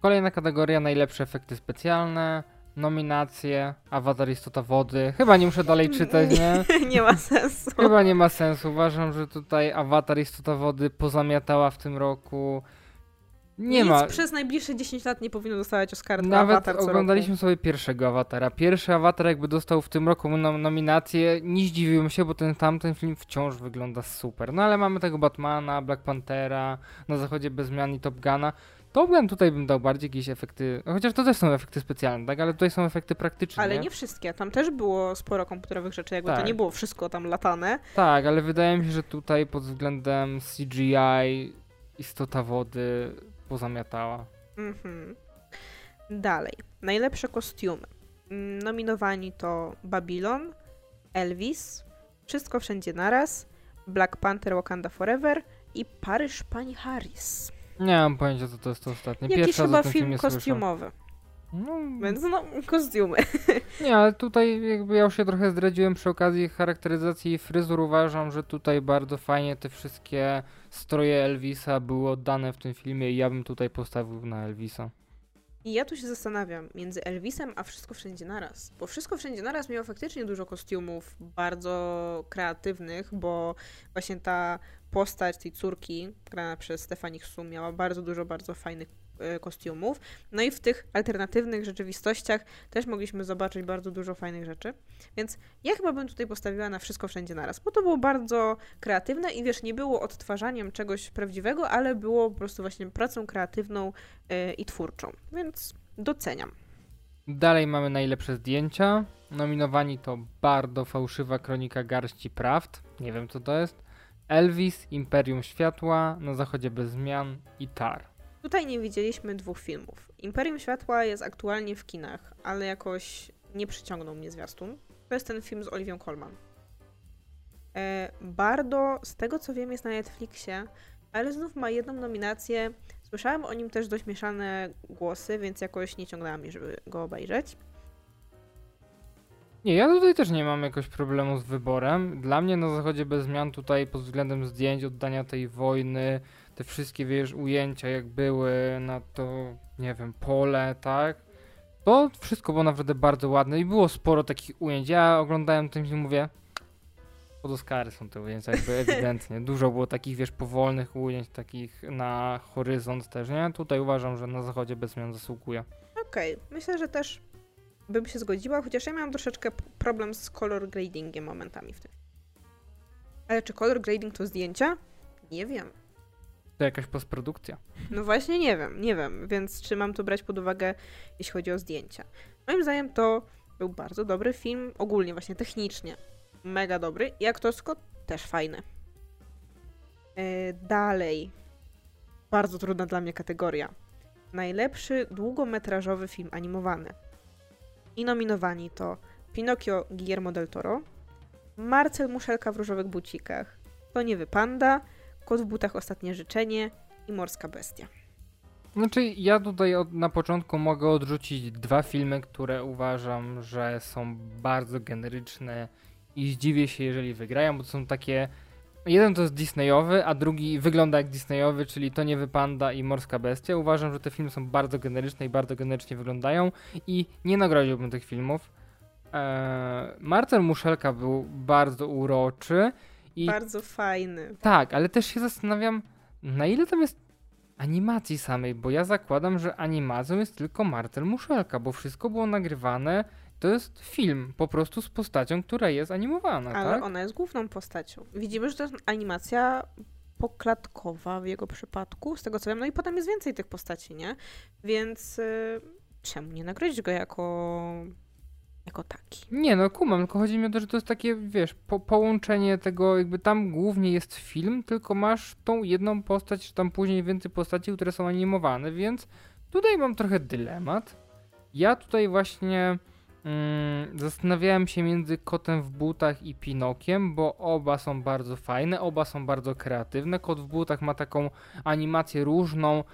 Kolejna kategoria, najlepsze efekty specjalne, nominacje, Avatar Istota Wody. Chyba nie muszę dalej czytać, nie? nie ma sensu. Chyba nie ma sensu. Uważam, że tutaj Avatar Istota Wody pozamiatała w tym roku. Nie Nic ma. przez najbliższe 10 lat nie powinno dostawać Oscara Nawet Avatar oglądaliśmy roku. sobie pierwszego awatara. Pierwszy awatar, jakby dostał w tym roku nom- nominację, nie zdziwiłem się, bo ten tamten film wciąż wygląda super. No ale mamy tego Batmana, Black Panthera, na zachodzie bez zmian i Top Guna. Top Gun tutaj bym dał bardziej jakieś efekty, chociaż to też są efekty specjalne, tak? Ale tutaj są efekty praktyczne. Ale nie wszystkie. Tam też było sporo komputerowych rzeczy, jakby to Tak. nie było wszystko tam latane. Tak, ale wydaje mi się, że tutaj pod względem CGI istota wody pozamiatała. Mhm. Dalej. Najlepsze kostiumy. Nominowani to Babylon, Elvis, Wszystko Wszędzie Naraz, Black Panther Wakanda Forever i Paryż Pani Harris. Nie mam pojęcia, co to jest to ostatnie. Jakiś Pierwszy raz chyba film filmie słyszę. No, więc no, kostiumy. nie, ale tutaj jakby ja już się trochę zdradziłem przy okazji charakteryzacji fryzur. Uważam, że tutaj bardzo fajnie te wszystkie stroje Elvisa były oddane w tym filmie i ja bym tutaj postawił na Elvisa. I ja tu się zastanawiam między Elvisem a Wszystko Wszędzie Naraz. Bo Wszystko Wszędzie Naraz miało faktycznie dużo kostiumów bardzo kreatywnych, bo właśnie ta postać tej córki, grana przez Stefanik Sum, miała bardzo dużo bardzo fajnych kostiumów. No i w tych alternatywnych rzeczywistościach też mogliśmy zobaczyć bardzo dużo fajnych rzeczy. Więc ja chyba bym tutaj postawiła na Wszystko Wszędzie Naraz, bo to było bardzo kreatywne i wiesz, nie było odtwarzaniem czegoś prawdziwego, ale było po prostu właśnie pracą kreatywną e, i twórczą. Więc doceniam. Dalej mamy najlepsze zdjęcia. Nominowani to Bardzo Fałszywa Kronika Garści Prawd. Nie wiem co to jest. Elvis, Imperium Światła, Na Zachodzie Bez Zmian i Tar. Tutaj nie widzieliśmy dwóch filmów. Imperium Światła jest aktualnie w kinach, ale jakoś nie przyciągnął mnie zwiastun. To jest ten film z Oliwią Colman. E, Bardo, z tego co wiem, jest na Netflixie, ale znów ma jedną nominację. Słyszałam o nim też dość mieszane głosy, więc jakoś nie ciągnęła mi, żeby go obejrzeć. Nie, ja tutaj też nie mam jakoś problemu z wyborem. Dla mnie na zachodzie bez zmian tutaj pod względem zdjęć, oddania tej wojny, te wszystkie, wiesz, ujęcia jak były na to, nie wiem, pole, tak? To wszystko było naprawdę bardzo ładne i było sporo takich ujęć. Ja oglądałem ten film i mówię, pod Oscary są te ujęcia, jakby ewidentnie. Dużo było takich, wiesz, powolnych ujęć, takich na horyzont też, nie? Tutaj uważam, że na zachodzie bez zmian zasługuje. Okej, myślę, że też bym się zgodziła, chociaż ja miałam troszeczkę problem z color gradingiem momentami w tym. Ale czy color grading to zdjęcia? Nie wiem. To jakaś postprodukcja. No właśnie nie wiem, nie wiem, więc czy mam to brać pod uwagę, jeśli chodzi o zdjęcia. Moim zdaniem to był bardzo dobry film, ogólnie właśnie technicznie. Mega dobry i aktorsko też fajny. E, dalej. Bardzo trudna dla mnie kategoria. Najlepszy długometrażowy film animowany. I nominowani to Pinokio Guillermo del Toro, Marcel Muszelka w różowych bucikach, To nie Panda, Kot w butach Ostatnie życzenie i Morska bestia. Znaczy, ja tutaj od, na początku mogę odrzucić dwa filmy, które uważam, że są bardzo generyczne i zdziwię się, jeżeli wygrają, bo to są takie. Jeden to jest Disneyowy, a drugi wygląda jak Disneyowy, czyli To nie wypanda i Morska Bestia. Uważam, że te filmy są bardzo generyczne i bardzo generycznie wyglądają i nie nagrodziłbym tych filmów. Eee, Marcel Muszelka był bardzo uroczy i Bardzo fajny. tak, ale też się zastanawiam, na ile tam jest animacji samej, bo ja zakładam, że animacją jest tylko Marcel Muszelka, bo wszystko było nagrywane. To jest film po prostu z postacią, która jest animowana, Ale tak? ona jest główną postacią. Widzimy, że to jest animacja poklatkowa w jego przypadku, z tego co wiem. No i potem jest więcej tych postaci, nie? Więc y, czemu nie nagrodzić go jako, jako taki? Nie, no kumam, tylko chodzi mi o to, że to jest takie, wiesz, po połączenie tego, jakby tam głównie jest film, tylko masz tą jedną postać, czy tam później więcej postaci, które są animowane, więc tutaj mam trochę dylemat. Ja tutaj właśnie mm, zastanawiałem się między Kotem w butach i Pinokiem, bo oba są bardzo fajne, oba są bardzo kreatywne. Kot w butach ma taką animację różną,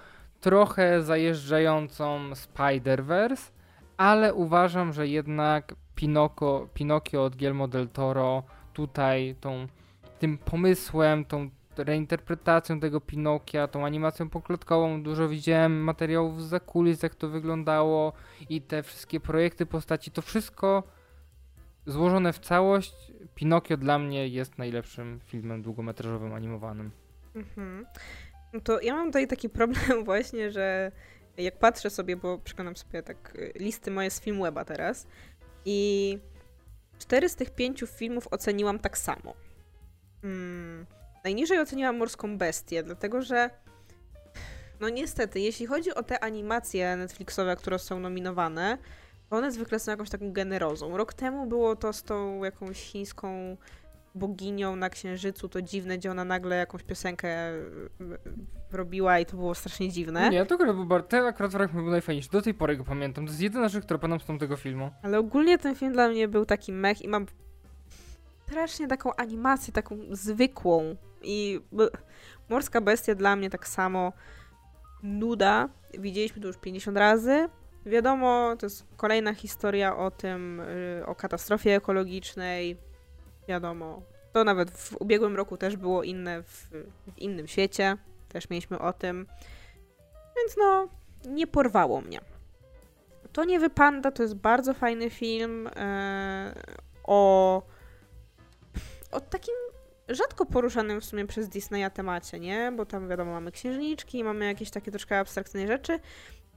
trochę zajeżdżającą Spider-Verse, ale uważam, że jednak Pinokio od Guillermo del Toro tutaj tą, tym pomysłem, tą reinterpretacją tego Pinokia, tą animacją poklotkową, dużo widziałem materiałów z zakulis, jak to wyglądało i te wszystkie projekty postaci, to wszystko złożone w całość, Pinokio dla mnie jest najlepszym filmem długometrażowym animowanym. Mhm. No to ja mam tutaj taki problem właśnie, że jak patrzę sobie, bo przekonam sobie tak y, listy moje z Filmweba teraz i cztery z tych pięciu filmów oceniłam tak samo. Mm, najniżej oceniłam Morską Bestię, dlatego że no niestety, jeśli chodzi o te animacje Netflixowe, które są nominowane, one zwykle są jakąś taką generozą. Rok temu było to z tą jakąś chińską boginią na księżycu, to dziwne, gdzie ona nagle jakąś piosenkę y, robiła i to było strasznie dziwne. Nie, to akurat był bar- ten akurat fragment był najfajniejszy. Do tej pory go pamiętam. To jest jedyna rzecz, która pamiętam z tego filmu. Ale ogólnie ten film dla mnie był taki mech i mam strasznie taką animację, taką zwykłą. I Morska Bestia dla mnie tak samo nuda. Widzieliśmy to już 50 razy. Wiadomo, to jest kolejna historia o tym, y, o katastrofie ekologicznej. Wiadomo, to nawet w ubiegłym roku też było inne w, w innym świecie. Też mieliśmy o tym. Więc no, nie porwało mnie. To nie wypanda, to jest bardzo fajny film e, o, o takim rzadko poruszanym w sumie przez Disneya temacie, nie? Bo tam wiadomo, mamy księżniczki, mamy jakieś takie troszkę abstrakcyjne rzeczy,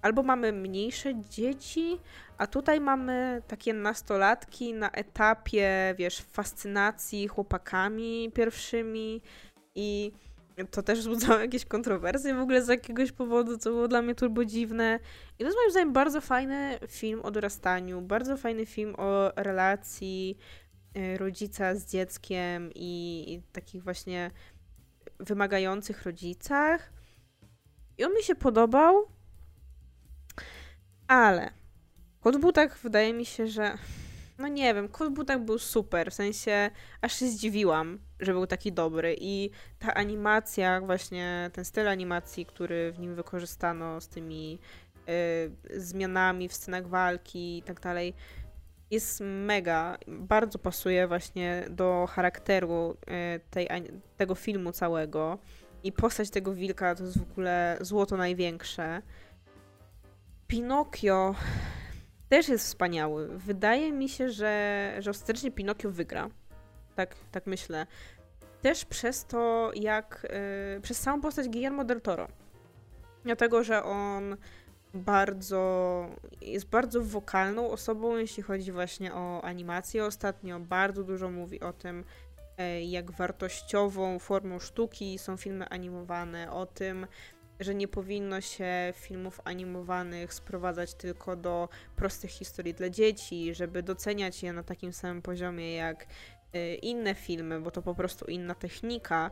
albo mamy mniejsze dzieci, a tutaj mamy takie nastolatki na etapie, wiesz, fascynacji chłopakami pierwszymi i to też wzbudzało jakieś kontrowersje w ogóle z jakiegoś powodu, co było dla mnie turbo dziwne. I to jest moim zdaniem bardzo fajny film o dorastaniu, bardzo fajny film o relacji y, rodzica z dzieckiem i, i takich właśnie wymagających rodzicach. I on mi się podobał, ale Kot Butach wydaje mi się, że no nie wiem, Kot Butak był super, w sensie aż się zdziwiłam, że był taki dobry i ta animacja, właśnie ten styl animacji, który w nim wykorzystano z tymi y, zmianami w scenach walki i tak dalej, jest mega, bardzo pasuje właśnie do charakteru y, tej, tego filmu całego i postać tego wilka to jest w ogóle złoto największe. Pinokio też jest wspaniały. Wydaje mi się, że, że ostatecznie Pinokio wygra. Tak, tak myślę. Też przez to, jak. Yy, przez samą postać Guillermo del Toro. Dlatego, że on bardzo. jest bardzo wokalną osobą, jeśli chodzi właśnie o animację. Ostatnio bardzo dużo mówi o tym, yy, jak wartościową formą sztuki są filmy animowane, o tym, że nie powinno się filmów animowanych sprowadzać tylko do prostych historii dla dzieci, żeby doceniać je na takim samym poziomie jak y, inne filmy, bo to po prostu inna technika.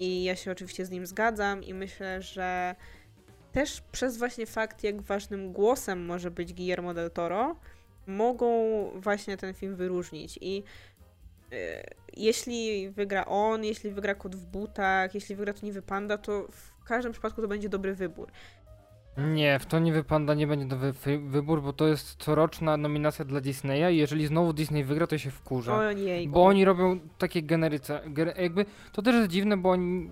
I ja się oczywiście z nim zgadzam i myślę, że też przez właśnie fakt, jak ważnym głosem może być Guillermo del Toro, mogą właśnie ten film wyróżnić. I y, jeśli wygra on, jeśli wygra Kot w butach, jeśli wygra to nie wypanda, to każdym przypadku to będzie dobry wybór. Nie, w to nie wypada, nie będzie dobry wybór, bo to jest coroczna nominacja dla Disneya i jeżeli znowu Disney wygra, to się wkurza. Ojej. Bo oni robią takie generyce, jakby to też jest dziwne, bo oni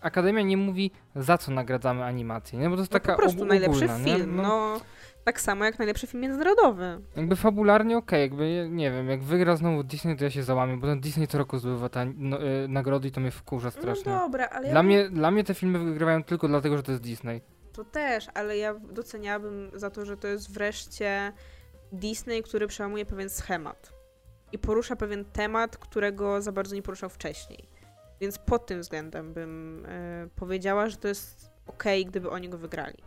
Akademia nie mówi za co nagradzamy animację, nie? Bo to jest no taka po prostu ogólna, najlepszy film, no. no. Tak samo jak najlepszy film międzynarodowy. Jakby fabularnie okej, okay, jakby nie wiem, jak wygra znowu Disney, to ja się załamię, bo ten Disney co roku zdobywa te no, y, nagrody i to mnie wkurza strasznie. No dobra, ale dla, ja mnie, dla mnie te filmy wygrywają tylko dlatego, że to jest Disney. To też, ale ja doceniałabym za to, że to jest wreszcie Disney, który przełamuje pewien schemat i porusza pewien temat, którego za bardzo nie poruszał wcześniej. Więc pod tym względem bym y, powiedziała, że to jest okej, okay, gdyby oni go wygrali.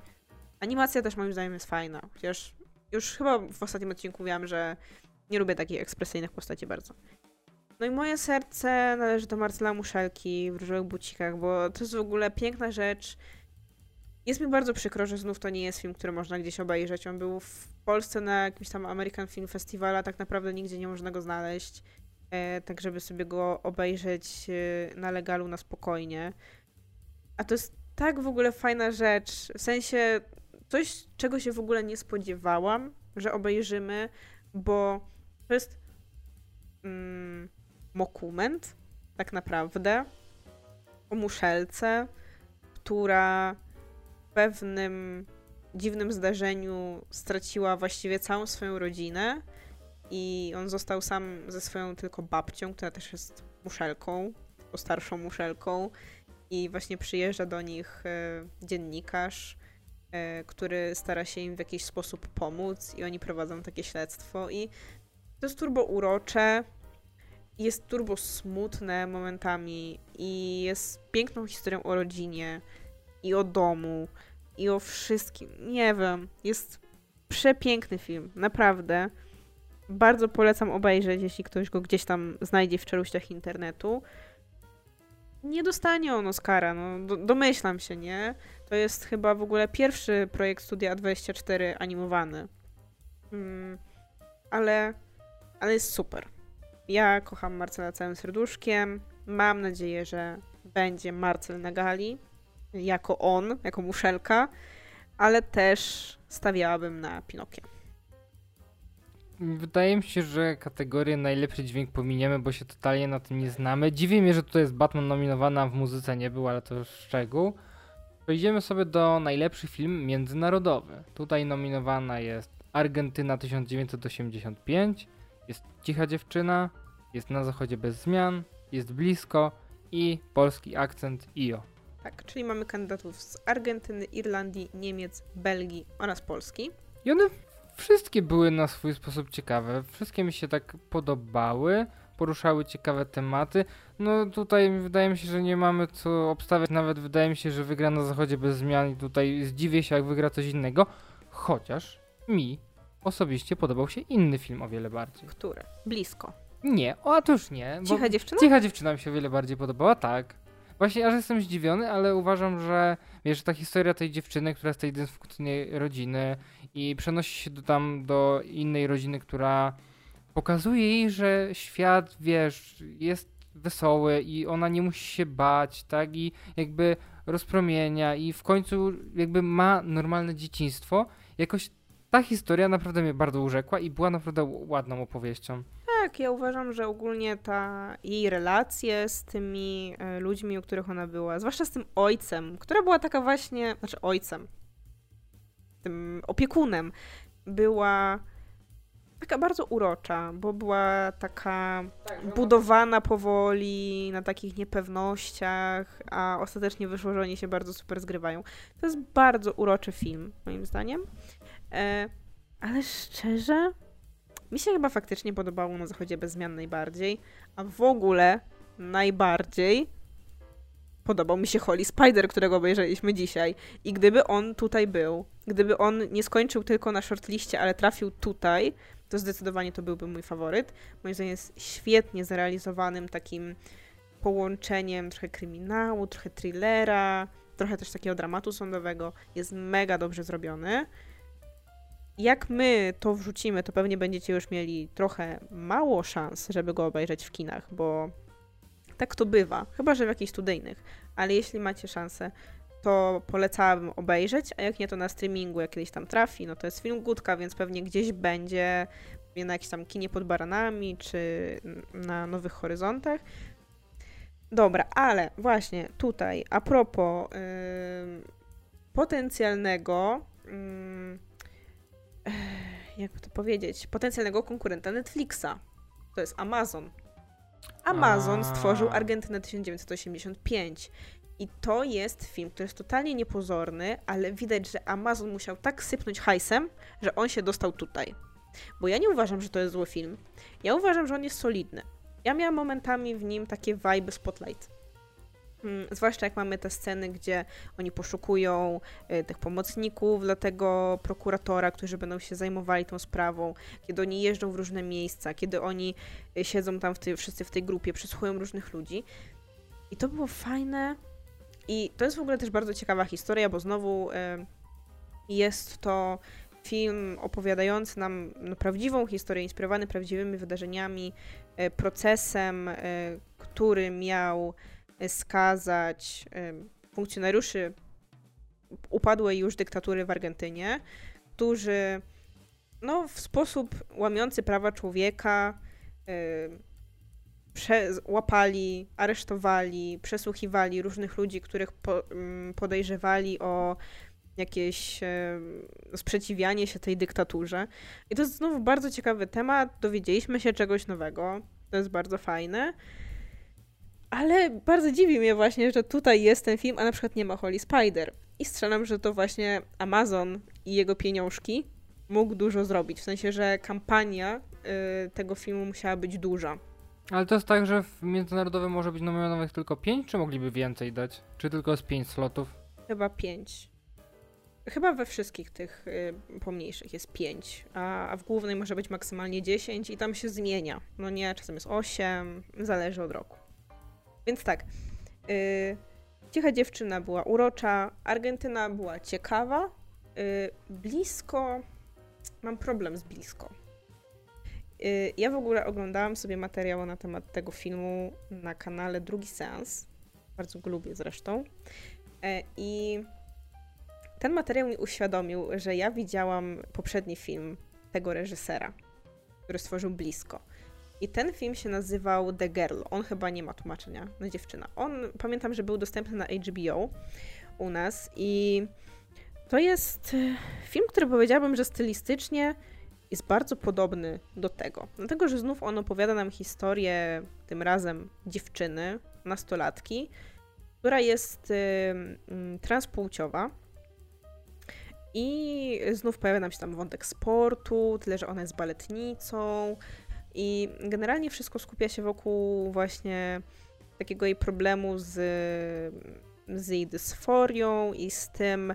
Animacja też moim zdaniem jest fajna, chociaż już chyba w ostatnim odcinku mówiłam, że nie lubię takich ekspresyjnych postaci bardzo. No i moje serce należy do Marcela Muszelki w różowych bucikach, bo to jest w ogóle piękna rzecz. Jest mi bardzo przykro, że znów to nie jest film, który można gdzieś obejrzeć. On był w Polsce na jakimś tam American Film Festival, a tak naprawdę nigdzie nie można go znaleźć. E, tak, żeby sobie go obejrzeć e, na legalu na spokojnie. A to jest tak w ogóle fajna rzecz. W sensie coś, czego się w ogóle nie spodziewałam, że obejrzymy, bo to jest mm, mokument, tak naprawdę, o muszelce, która w pewnym dziwnym zdarzeniu straciła właściwie całą swoją rodzinę i on został sam ze swoją tylko babcią, która też jest muszelką, starszą muszelką i właśnie przyjeżdża do nich e, dziennikarz, który stara się im w jakiś sposób pomóc i oni prowadzą takie śledztwo i to jest turbo urocze, jest turbo smutne momentami i jest piękną historią o rodzinie i o domu i o wszystkim. Nie wiem, jest przepiękny film, naprawdę. Bardzo polecam obejrzeć, jeśli ktoś go gdzieś tam znajdzie w czeluściach internetu nie dostanie on Oscara, no do, domyślam się, nie? To jest chyba w ogóle pierwszy projekt Studia 24 animowany. Mm, ale, ale jest super. ja kocham Marcela całym serduszkiem. Mam nadzieję, że będzie Marcel na gali jako on, jako muszelka, ale też stawiałabym na Pinokie. Wydaje mi się, że kategorię najlepszy dźwięk pominiemy, bo się totalnie na tym nie znamy. Dziwi mnie, że tutaj jest Batman nominowany, a w muzyce nie był, ale to już szczegół. Przejdziemy sobie do najlepszy film międzynarodowy. Tutaj nominowana jest Argentyna 1985, jest Cicha dziewczyna, jest Na zachodzie bez zmian, jest Blisko i polski akcent IO. Tak, czyli mamy kandydatów z Argentyny, Irlandii, Niemiec, Belgii oraz Polski. I one wszystkie były na swój sposób ciekawe. Wszystkie mi się tak podobały, poruszały ciekawe tematy. No tutaj wydaje mi się, że nie mamy co obstawiać. Nawet wydaje mi się, że wygra na zachodzie bez zmian i tutaj zdziwię się, jak wygra coś innego. Chociaż mi osobiście podobał się inny film o wiele bardziej. Który? Blisko. Nie, o, a to już nie. Cicha dziewczyna? Cicha dziewczyna mi się o wiele bardziej podobała, tak. Właśnie aż jestem zdziwiony, ale uważam, że wiesz, ta historia tej dziewczyny, która z tej dysfunkcyjnej rodziny i przenosi się do, tam do innej rodziny, która pokazuje jej, że świat, wiesz, jest wesoły i ona nie musi się bać, tak? I jakby rozpromienia i w końcu jakby ma normalne dzieciństwo. Jakoś ta historia naprawdę mnie bardzo urzekła i była naprawdę ładną opowieścią. Tak, ja uważam, że ogólnie ta jej relacje z tymi e, ludźmi, u których ona była, zwłaszcza z tym ojcem, która była taka właśnie, znaczy ojcem, tym opiekunem, była taka bardzo urocza, bo była taka budowana powoli na takich niepewnościach, a ostatecznie wyszło, że oni się bardzo super zgrywają. To jest bardzo uroczy film, moim zdaniem. E, ale szczerze, mi się chyba faktycznie podobało na zachodzie bez zmian najbardziej, a w ogóle najbardziej podobał mi się Holly Spider, którego obejrzeliśmy dzisiaj. I gdyby on tutaj był, gdyby on nie skończył tylko na shortliście, ale trafił tutaj, to zdecydowanie to byłby mój faworyt. Moim zdaniem jest świetnie zrealizowanym takim połączeniem trochę kryminału, trochę thrillera, trochę też takiego dramatu sądowego. Jest mega dobrze zrobiony jak my to wrzucimy, to pewnie będziecie już mieli trochę mało szans, żeby go obejrzeć w kinach, bo tak to bywa, chyba że w jakichś studyjnych, ale jeśli macie szansę, to polecałabym obejrzeć, a jak nie to na streamingu, jak kiedyś tam trafi, no to jest film Gutka, więc pewnie gdzieś będzie na jakimś tam kinie pod baranami, czy na Nowych Horyzontach. Dobra, ale właśnie tutaj, a propos yy, potencjalnego yy, jak to powiedzieć, potencjalnego konkurenta Netflixa. To jest Amazon. Amazon stworzył Argentynę 1985. I to jest film, który jest totalnie niepozorny, ale widać, że Amazon musiał tak sypnąć hajsem, że on się dostał tutaj. Bo ja nie uważam, że to jest zły film. Ja uważam, że on jest solidny. Ja miałam momentami w nim takie vibe Spotlight. Mm, zwłaszcza jak mamy te sceny, gdzie oni poszukują y, tych pomocników dla tego prokuratora, którzy będą się zajmowali tą sprawą, kiedy oni jeżdżą w różne miejsca, kiedy oni y, siedzą tam w tej, wszyscy w tej grupie, przesłuchują różnych ludzi. I to było fajne. I to jest w ogóle też bardzo ciekawa historia, bo znowu jest to film opowiadający nam no, prawdziwą historię, inspirowany prawdziwymi wydarzeniami, procesem, który miał skazać funkcjonariuszy upadłej już dyktatury w Argentynie, którzy no, w sposób łamiący prawa człowieka łapali, aresztowali, przesłuchiwali różnych ludzi, których po, podejrzewali o jakieś sprzeciwianie się tej dyktaturze. I to jest znowu bardzo ciekawy temat. Dowiedzieliśmy się czegoś nowego. To jest bardzo fajne. Ale bardzo dziwi mnie właśnie, że tutaj jest ten film, a na przykład nie ma Holly Spider. I strzelam, że to właśnie Amazon i jego pieniążki mógł dużo zrobić. W sensie, że kampania y, tego filmu musiała być duża. Ale to jest tak, że w międzynarodowym może być nominowanych tylko 5, czy mogliby więcej dać? Czy tylko z 5 slotów? Chyba 5. Chyba we wszystkich tych y, pomniejszych jest 5, a, a, w głównej może być maksymalnie 10 i tam się zmienia. No nie, czasem jest 8, zależy od roku. Więc tak. Yy, cicha dziewczyna była urocza, Argentyna była ciekawa. Yy, blisko. Mam problem z blisko. Y, ja w ogóle oglądałam sobie materiał na temat tego filmu na kanale Drugi Seans. Bardzo go lubię zresztą. E, I ten materiał mi uświadomił, że ja widziałam poprzedni film tego reżysera, który stworzył Blisko. I ten film się nazywał The Girl. On chyba nie ma tłumaczenia na dziewczyna. On, pamiętam, że był dostępny na HBO u nas i to jest e, film, który powiedziałabym, że stylistycznie jest bardzo podobny do tego. Dlatego, że znów on opowiada nam historię, tym razem dziewczyny, nastolatki, która jest y, transpłciowa. I znów pojawia nam się tam wątek sportu, tyle że ona jest baletnicą. I generalnie wszystko skupia się wokół właśnie takiego jej problemu z, z jej dysforią i z tym,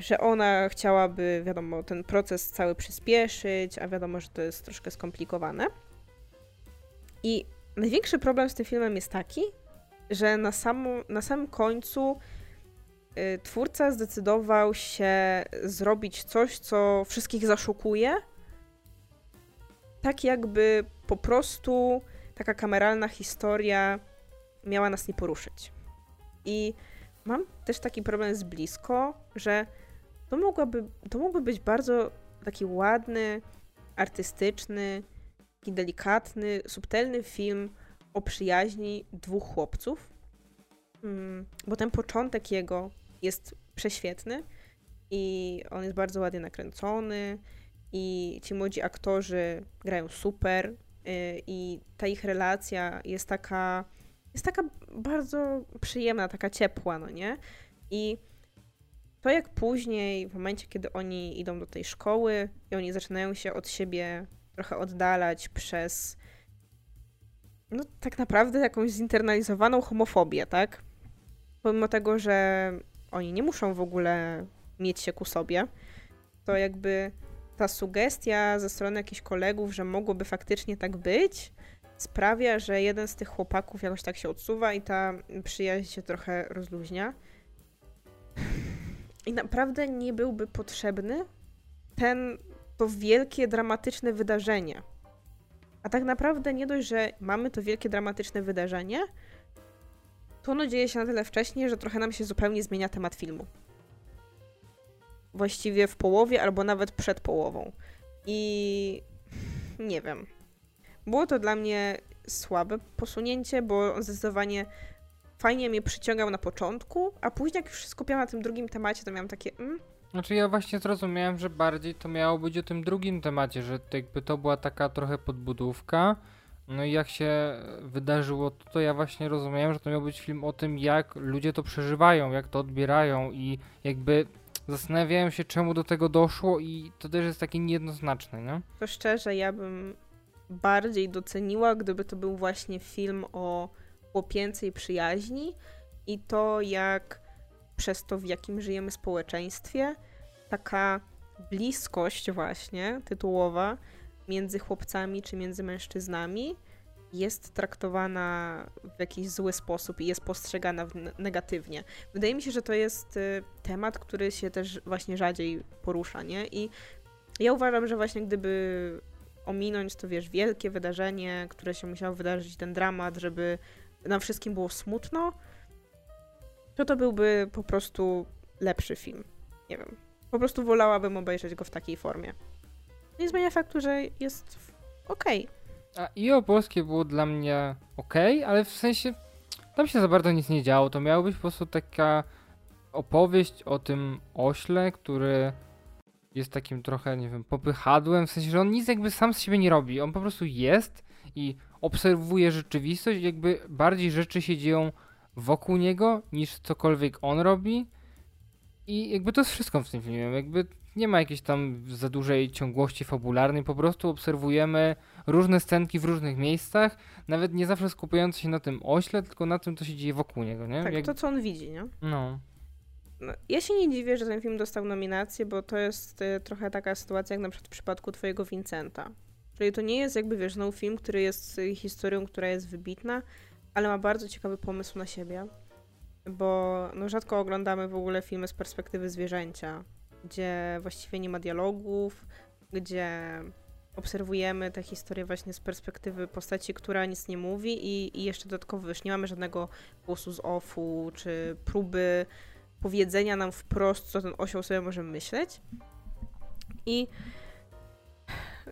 że ona chciałaby, wiadomo, ten proces cały przyspieszyć, a wiadomo, że to jest troszkę skomplikowane. I największy problem z tym filmem jest taki, że na, samu, na samym końcu y, twórca zdecydował się zrobić coś, co wszystkich zaszokuje. Tak jakby po prostu taka kameralna historia miała nas nie poruszyć. I mam też taki problem z blisko, że to, mogłaby, to mógłby być bardzo taki ładny, artystyczny, taki delikatny, subtelny film o przyjaźni dwóch chłopców, mm, bo ten początek jego jest prześwietny i on jest bardzo ładnie nakręcony i ci młodzi aktorzy grają super y, i ta ich relacja jest taka jest taka bardzo przyjemna, taka ciepła, no nie? I to jak później, w momencie, kiedy oni idą do tej szkoły i oni zaczynają się od siebie trochę oddalać przez no tak naprawdę jakąś zinternalizowaną homofobię, tak? Pomimo tego, że oni nie muszą w ogóle mieć się ku sobie, to jakby ta sugestia ze strony jakichś kolegów, że mogłoby faktycznie tak być, sprawia, że jeden z tych chłopaków jakoś tak się odsuwa i ta przyjaźń się trochę rozluźnia. I naprawdę nie byłby potrzebny ten, to wielkie, dramatyczne wydarzenie. A tak naprawdę nie dość, że mamy to wielkie, dramatyczne wydarzenie, to ono dzieje się na tyle wcześnie, że trochę nam się zupełnie zmienia temat filmu. Właściwie w połowie albo nawet przed połową. I nie wiem. Było to dla mnie słabe posunięcie, bo zdecydowanie fajnie mnie przyciągał na początku, a później jak już się skupiałam na tym drugim temacie, to miałam takie mm. Znaczy ja właśnie zrozumiałem, że bardziej to miało być o tym drugim temacie, że jakby to była taka trochę podbudówka. No i jak się wydarzyło to, to ja właśnie rozumiałem, że to miał być film o tym, jak ludzie to przeżywają, jak to odbierają i jakby zastanawiałem się, czemu do tego doszło i to też jest takie niejednoznaczne, nie? To szczerze, ja bym bardziej doceniła, gdyby to był właśnie film o chłopięcej przyjaźni i to, jak przez to, w jakim żyjemy społeczeństwie, taka bliskość właśnie tytułowa między chłopcami czy między mężczyznami jest traktowana w jakiś zły sposób i jest postrzegana negatywnie. Wydaje mi się, że to jest y, temat, który się też właśnie rzadziej porusza, nie? I ja uważam, że właśnie gdyby ominąć to, wiesz, wielkie wydarzenie, które się musiało wydarzyć, ten dramat, żeby nam wszystkim było smutno, to to byłby po prostu lepszy film. Nie wiem. Po prostu wolałabym obejrzeć go w takiej formie. Nie zmienia faktu, że jest okej. Okay. A i o polskie było dla mnie okay, ale w sensie tam się za bardzo nic nie działo. To miała być po prostu taka opowieść o tym ośle, który jest takim trochę, nie wiem, popychadłem, w sensie, że on nic jakby sam z siebie nie robi. On po prostu jest i obserwuje rzeczywistość, jakby bardziej rzeczy się dzieją wokół niego niż cokolwiek on robi. I jakby to jest wszystko w tym filmie. Jakby nie ma jakiejś tam za dużej ciągłości fabularnej, po prostu obserwujemy różne scenki w różnych miejscach, nawet nie zawsze skupiając się na tym ośle, tylko na tym, co się dzieje wokół niego, nie? Tak, Jak... to co on widzi, nie? No. No, ja się nie dziwię, że ten film dostał nominację, bo to jest y, trochę taka sytuacja jak na przykład w przypadku twojego Vincenta. Czyli to nie jest jakby, wiesz, no film, który jest y, historią, która jest wybitna, ale ma bardzo ciekawy pomysł na siebie, bo no, rzadko oglądamy w ogóle filmy z perspektywy zwierzęcia, gdzie właściwie nie ma dialogów, gdzie obserwujemy tę historię właśnie z perspektywy postaci, która nic nie mówi i, i jeszcze dodatkowo już nie mamy żadnego głosu z offu, czy próby powiedzenia nam wprost, co ten osioł sobie może myśleć. I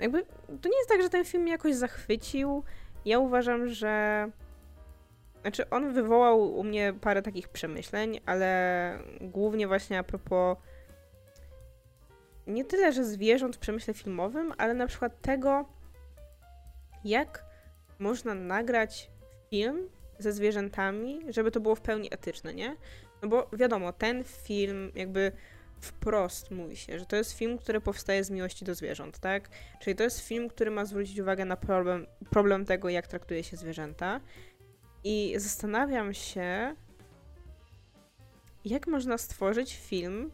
jakby to nie jest tak, że ten film mnie jakoś zachwycił. Ja uważam, że znaczy on wywołał u mnie parę takich przemyśleń, ale głównie właśnie a propos nie tyle, że zwierząt w przemyśle filmowym, ale na przykład tego, jak można nagrać film ze zwierzętami, żeby to było w pełni etyczne, nie? No bo wiadomo, ten film jakby wprost mówi się, że to jest film, który powstaje z miłości do zwierząt, tak? Czyli to jest film, który ma zwrócić uwagę na problem, problem tego, jak traktuje się zwierzęta. I zastanawiam się, jak można stworzyć film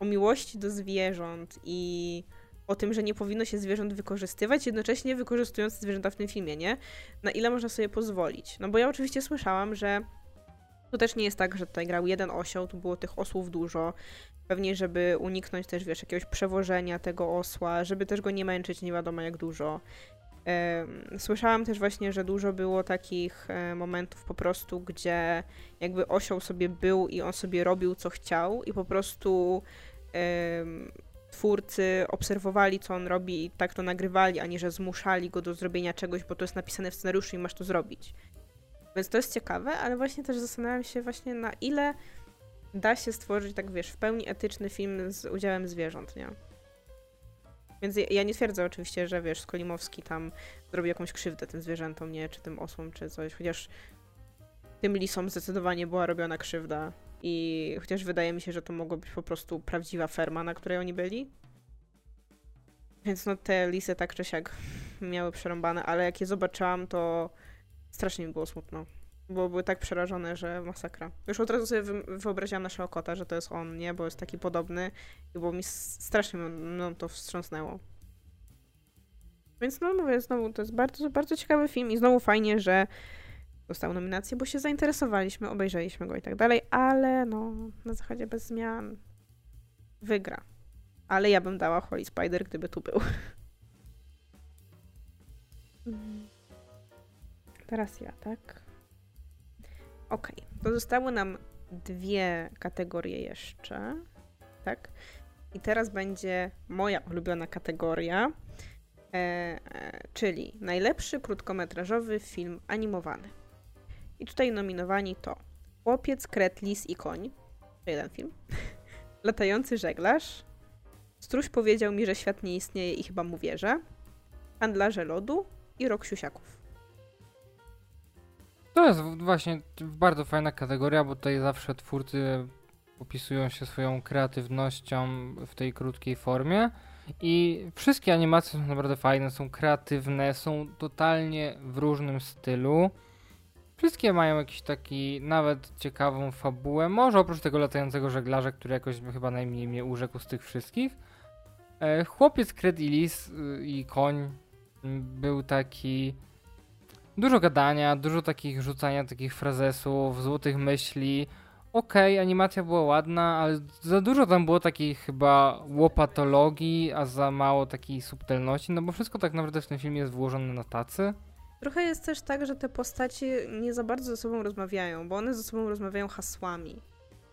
o miłości do zwierząt i o tym, że nie powinno się zwierząt wykorzystywać, jednocześnie wykorzystując zwierzęta w tym filmie, nie? Na ile można sobie pozwolić? No bo ja oczywiście słyszałam, że to też nie jest tak, że tutaj grał jeden osioł, tu było tych osłów dużo. Pewnie, żeby uniknąć też, wiesz, jakiegoś przewożenia tego osła, żeby też go nie męczyć nie wiadomo jak dużo. Słyszałam też właśnie, że dużo było takich e, momentów po prostu, gdzie jakby osioł sobie był i on sobie robił co chciał i po prostu twórcy obserwowali, co on robi i tak to nagrywali, a nie że zmuszali go do zrobienia czegoś, bo to jest napisane w scenariuszu i masz to zrobić. Więc to jest ciekawe, ale właśnie też zastanawiam się właśnie na ile da się stworzyć, tak wiesz, w pełni etyczny film z udziałem zwierząt, nie? Więc ja nie twierdzę oczywiście, że wiesz, Skolimowski tam zrobi jakąś krzywdę tym zwierzętom, nie? Czy tym osłom, czy coś, chociaż tym lisom zdecydowanie była robiona krzywda. I chociaż wydaje mi się, że to mogło być po prostu prawdziwa ferma, na której oni byli. Więc no te lisy tak czy siak miały przerąbane, ale jak je zobaczyłam, to strasznie mi było smutno. Bo były tak przerażone, że masakra. Już od razu sobie wyobraziłam naszego kota, że to jest on, nie? Bo jest taki podobny i było mi strasznie no, to wstrząsnęło. Więc no mówię, znowu to jest bardzo, bardzo ciekawy film i znowu fajnie, że dostał nominację, bo się zainteresowaliśmy, obejrzeliśmy go i tak dalej, ale no na zasadzie bez zmian wygra. Ale ja bym dała Holy Spider, gdyby tu był. Teraz ja, tak? Ok, to zostały nam dwie kategorie jeszcze, tak? I teraz będzie moja ulubiona kategoria, e, e, czyli najlepszy krótkometrażowy film animowany. I tutaj nominowani to Chłopiec, Kret, Lis i Koń, to jeden film, Latający żeglarz, Struś powiedział mi, że świat nie istnieje i chyba mu wierzę, Handlarze lodu i Rok siusiaków. To jest właśnie bardzo fajna kategoria, bo tutaj zawsze twórcy opisują się swoją kreatywnością w tej krótkiej formie. I wszystkie animacje są naprawdę fajne, są kreatywne, są totalnie w różnym stylu. Wszystkie mają jakiś taki nawet ciekawą fabułę. Może oprócz tego latającego żeglarza, który jakoś chyba najmniej mnie urzekł z tych wszystkich. E, chłopiec Kredilis y, i koń był taki Dużo gadania, dużo takich rzucania takich frazesów, złotych myśli. Okej, okay, animacja była ładna, ale za dużo tam było takiej chyba łopatologii, a za mało takiej subtelności, no bo wszystko tak naprawdę w tym filmie jest włożone na tacy. Trochę jest też tak, że te postaci nie za bardzo ze sobą rozmawiają, bo one ze sobą rozmawiają hasłami.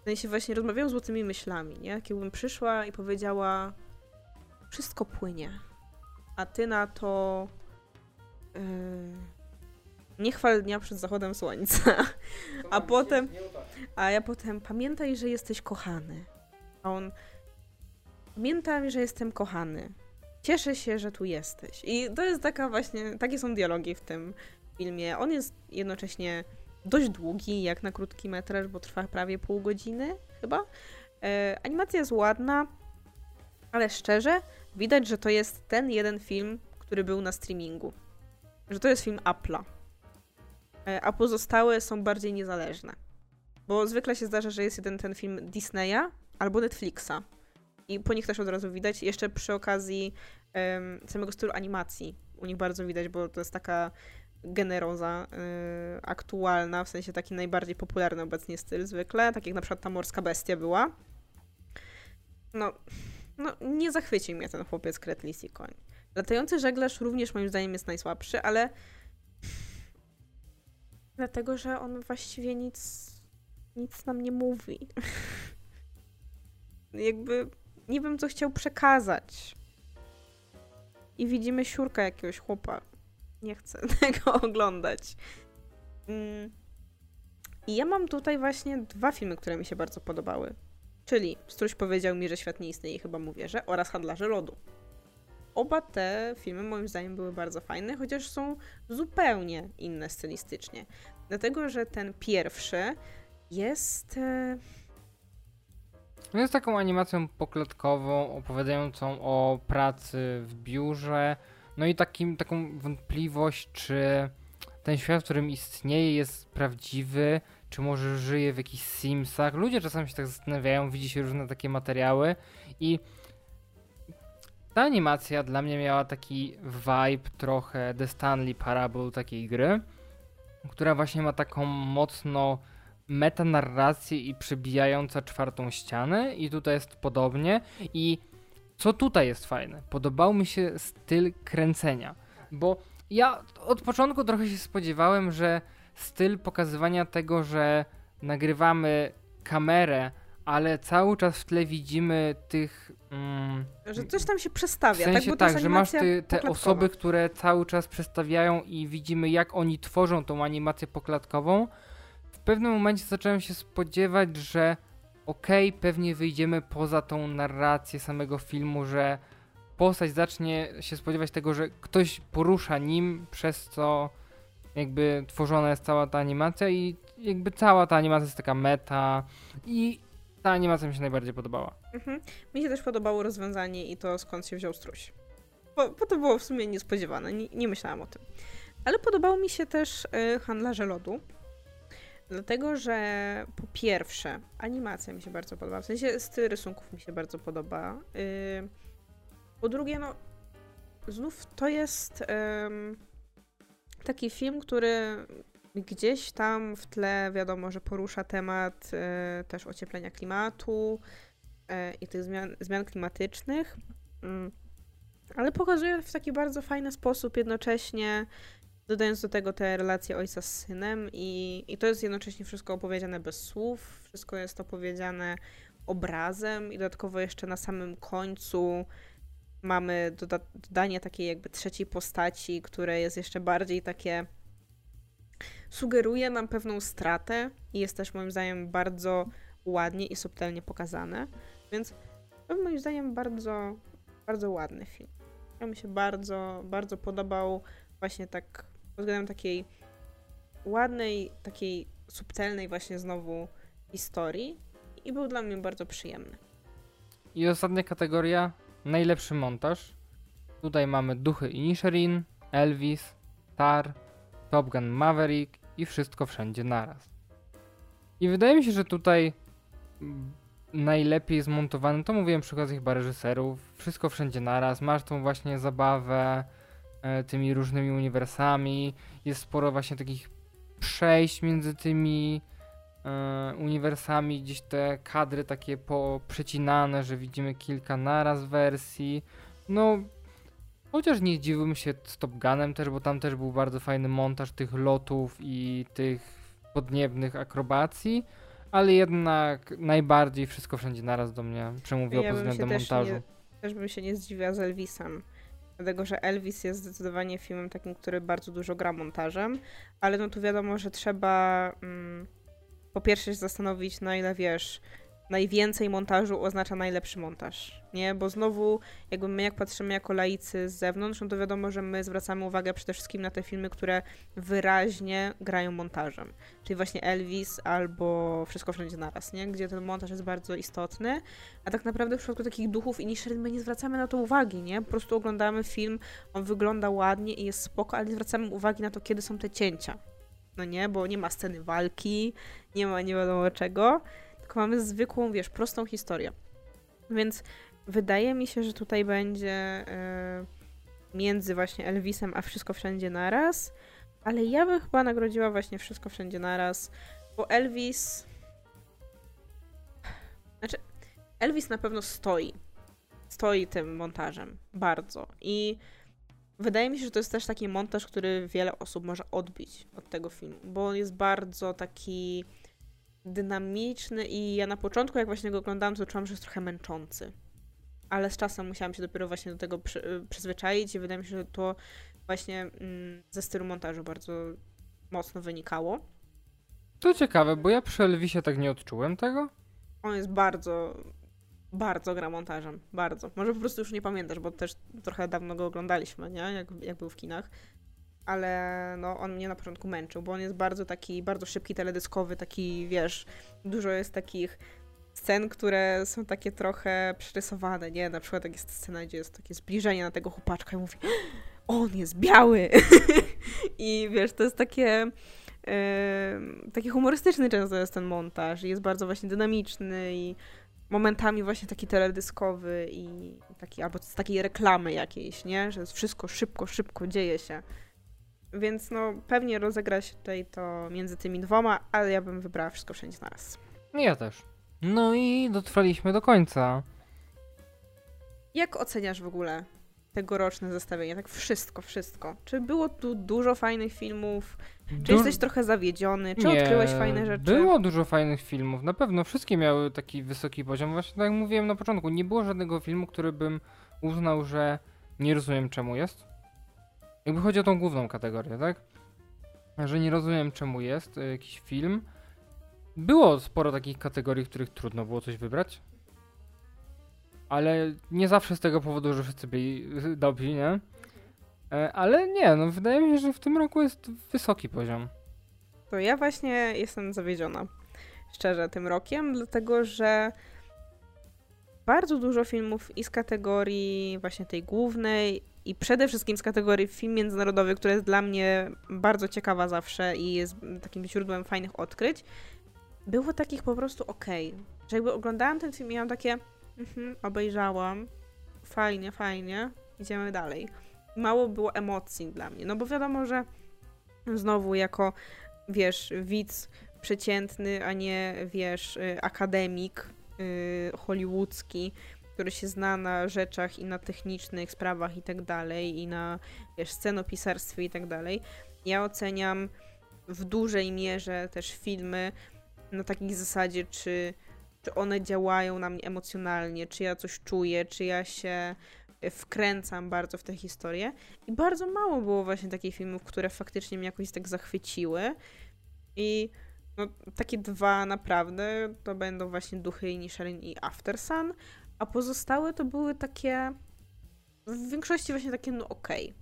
W sensie właśnie rozmawiają złotymi myślami, nie? Jakbym przyszła i powiedziała wszystko płynie, a ty na to... Yy nie chwal dnia przed zachodem słońca. A potem, a ja potem, pamiętaj, że jesteś kochany. A on, pamiętam, że jestem kochany. Cieszę się, że tu jesteś. I to jest taka właśnie, takie są dialogi w tym filmie. On jest jednocześnie dość długi, jak na krótki metraż, bo trwa prawie pół godziny, chyba. E, animacja jest ładna, ale szczerze, widać, że to jest ten jeden film, który był na streamingu. Że to jest film Apple'a. E, a pozostałe są bardziej niezależne. Bo zwykle się zdarza, że jest jeden ten film Disneya albo Netflixa. I po nich też od razu widać. Jeszcze przy okazji um, samego stylu animacji u nich bardzo widać, bo to jest taka generoza y, aktualna, w sensie taki najbardziej popularny obecnie styl zwykle, tak jak na przykład ta morska bestia była. No, no nie zachwycił mnie ten chłopiec Kretlis i koń. Latający żeglarz również moim zdaniem jest najsłabszy, ale dlatego, że on właściwie nic, nic nam nie mówi. Jakby nie wiem, co chciał przekazać. I widzimy siurka jakiegoś chłopa. Nie chcę tego oglądać. Mm. I ja mam tutaj właśnie dwa filmy, które mi się bardzo podobały. Czyli Struś powiedział mi, że świat nie istnieje chyba mu wierzę, oraz Handlarze Lodu. Oba te filmy moim zdaniem były bardzo fajne, chociaż są zupełnie inne stylistycznie. Dlatego, że ten pierwszy jest... No jest taką animacją poklatkową, opowiadającą o pracy w biurze, no i takim, taką wątpliwość, czy ten świat, w którym istnieje, jest prawdziwy, czy może żyje w jakichś Simsach. Ludzie czasami się tak zastanawiają, widzi się różne takie materiały i ta animacja dla mnie miała taki vibe trochę The Stanley Parable takiej gry, która właśnie ma taką mocno metanarrację i przebijająca czwartą ścianę i tutaj jest podobnie i co tutaj jest fajne? Podobał mi się styl kręcenia, bo ja od początku trochę się spodziewałem, że styl pokazywania tego, że nagrywamy kamerę, ale cały czas w tle widzimy tych. Mm, że coś tam się przestawia, w sensie tak? tak, że masz ty, te osoby, które cały czas przestawiają i widzimy, jak oni tworzą tą animację poklatkową. W pewnym momencie zacząłem się spodziewać, że okej, okay, pewnie wyjdziemy poza tą narrację samego filmu, że postać zacznie się spodziewać tego, że ktoś porusza nim, przez co jakby tworzona jest cała ta animacja i jakby cała ta animacja jest taka meta i ta animacja mi się najbardziej podobała. Mhm. Mi się też podobało rozwiązanie i to skąd się wziął struś. Bo, bo to było w sumie niespodziewane, nie, nie myślałam o tym. Ale podobało mi się też y, Handlarze Lodu, dlatego że po pierwsze animacja mi się bardzo podoba, w sensie styl rysunków mi się bardzo podoba. Y, po drugie, no znów to jest... Y, taki film, który gdzieś tam w tle wiadomo, że porusza temat e, też ocieplenia klimatu e, i tych zmian, zmian klimatycznych, mm. ale pokazuje w taki bardzo fajny sposób jednocześnie dodając do tego te relacje ojca z synem i, i to jest jednocześnie wszystko opowiedziane bez słów, wszystko jest opowiedziane obrazem i dodatkowo jeszcze na samym końcu mamy doda dodanie takiej jakby trzeciej postaci, które jest jeszcze bardziej takie sugeruje nam pewną stratę i jest też moim zdaniem bardzo ładnie i subtelnie pokazane, więc to moim zdaniem bardzo, bardzo ładny film. Ja mi się bardzo, bardzo podobał właśnie tak pod względem takiej ładnej, takiej subtelnej właśnie znowu historii i był dla mnie bardzo przyjemny. I ostatnia kategoria Najlepszy montaż. Tutaj mamy Duchy Inisherin, Elvis, Tar, Top Gun Maverick i Wszystko Wszędzie Naraz. I wydaje mi się, że tutaj najlepiej zmontowany, to mówiłem przy okazji chyba reżyserów, Wszystko Wszędzie Naraz, masz tą właśnie zabawę e, tymi różnymi uniwersami, jest sporo właśnie takich przejść między tymi E, uniwersami, gdzieś te kadry takie poprzecinane, że widzimy kilka naraz wersji. No, chociaż nie zdziwiłbym się z Top Gunem też, bo tam też był bardzo fajny montaż tych lotów i tych podniebnych akrobacji, ale jednak najbardziej wszystko wszędzie naraz do mnie przemówiło ja pod względem montażu. Nie, też bym się nie zdziwiła z Elvisem. Dlatego, że Elvis jest zdecydowanie filmem takim, który bardzo dużo gra montażem, ale no tu wiadomo, że trzeba mm, po pierwsze się zastanowić, na ile wiesz, najwięcej montażu oznacza najlepszy montaż, nie? Bo znowu, jakby my jak patrzymy jako laicy z zewnątrz, no to wiadomo, że my zwracamy uwagę przede wszystkim na te filmy, które wyraźnie grają montażem. Czyli właśnie Elvis albo Wszystko Wszędzie Naraz, nie? Gdzie ten montaż jest bardzo istotny, a tak naprawdę w przypadku takich duchów i niż my nie zwracamy na to uwagi, nie? Po prostu oglądamy film, on wygląda ładnie i jest spoko, ale nie zwracamy uwagi na to, kiedy są te cięcia no nie, bo nie ma sceny walki, nie ma nie wiadomo czego, tylko mamy zwykłą, wiesz, prostą historię. Więc wydaje mi się, że tutaj będzie yy, między właśnie Elvisem a Wszystko Wszędzie Naraz, ale ja bym chyba nagrodziła właśnie Wszystko Wszędzie Naraz, bo Elvis... Znaczy, Elvis na pewno stoi. Stoi tym montażem. Bardzo. I wydaje mi się, że to jest też taki montaż, który wiele osób może odbić od tego filmu, bo on jest bardzo taki dynamiczny i ja na początku, jak właśnie go oglądałam, to czułam, że jest trochę męczący. Ale z czasem musiałam się dopiero właśnie do tego przy, przyzwyczaić i wydaje mi się, że to właśnie mm, ze stylu montażu bardzo mocno wynikało. To ciekawe, bo ja przy Elvisie tak nie odczułem tego. On jest bardzo, bardzo gra montażem. Bardzo. Może po prostu już nie pamiętasz, bo też trochę dawno go oglądaliśmy, nie? Jak, jak był w kinach. Ale no, on mnie na początku męczył, bo on jest bardzo taki, bardzo szybki, teledyskowy, taki, wiesz, dużo jest takich scen, które są takie trochę przerysowane, nie? Na przykład jak jest scena, gdzie jest takie zbliżenie na tego chłopaczka i mówi on jest biały! I wiesz, to jest takie taki humorystyczny często jest ten montaż i jest bardzo właśnie dynamiczny i momentami właśnie taki teledyskowy i taki, albo z takiej reklamy jakiejś, nie? Że wszystko szybko, szybko dzieje się. Więc no pewnie rozegra się tutaj to między tymi dwoma, ale ja bym wybrała wszystko wszędzie naraz. Ja też. No i dotrwaliśmy do końca. Jak oceniasz w ogóle tegoroczne zestawienie? Tak wszystko, wszystko. Czy było tu dużo fajnych filmów? Czy jesteś trochę zawiedziony? Czy nie, odkryłeś fajne rzeczy? Było dużo fajnych filmów. Na pewno wszystkie miały taki wysoki poziom. Właśnie tak jak mówiłem na początku, nie było żadnego filmu, który bym uznał, że nie rozumiem czemu jest. Jakby chodzi o tą główną kategorię, tak? Że nie rozumiem czemu jest y, jakiś film. Było sporo takich kategorii, w których trudno było coś wybrać. Ale nie zawsze z tego powodu, że wszyscy byli dobrzy, nie? E, ale nie, no wydaje mi się, że w tym roku jest wysoki poziom. To ja właśnie jestem zawiedziona, szczerze, tym rokiem, dlatego że bardzo dużo filmów i z kategorii właśnie tej głównej i przede wszystkim z kategorii film międzynarodowy, która jest dla mnie bardzo ciekawa zawsze i jest takim źródłem fajnych odkryć, było takich po prostu okej. Okay. Że jakby oglądałam ten film i miałam takie mhm, obejrzałam, fajnie, fajnie, idziemy dalej mało było emocji dla mnie. No bo wiadomo, że znowu jako, wiesz, widz przeciętny, a nie, wiesz, y, akademik yy, hollywoodzki, który się zna na rzeczach i na technicznych sprawach i tak dalej, i na, wiesz, scenopisarstwie i tak dalej. Ja oceniam w dużej mierze też filmy na takiej zasadzie, czy, czy one działają na mnie emocjonalnie, czy ja coś czuję, czy ja się wkręcam bardzo w tę historię. I bardzo mało było właśnie takich filmów, które faktycznie mnie jakoś tak zachwyciły. I no, takie dwa naprawdę to będą właśnie Duchy Inisherin i After Sun, a pozostałe to były takie w większości właśnie takie no okej.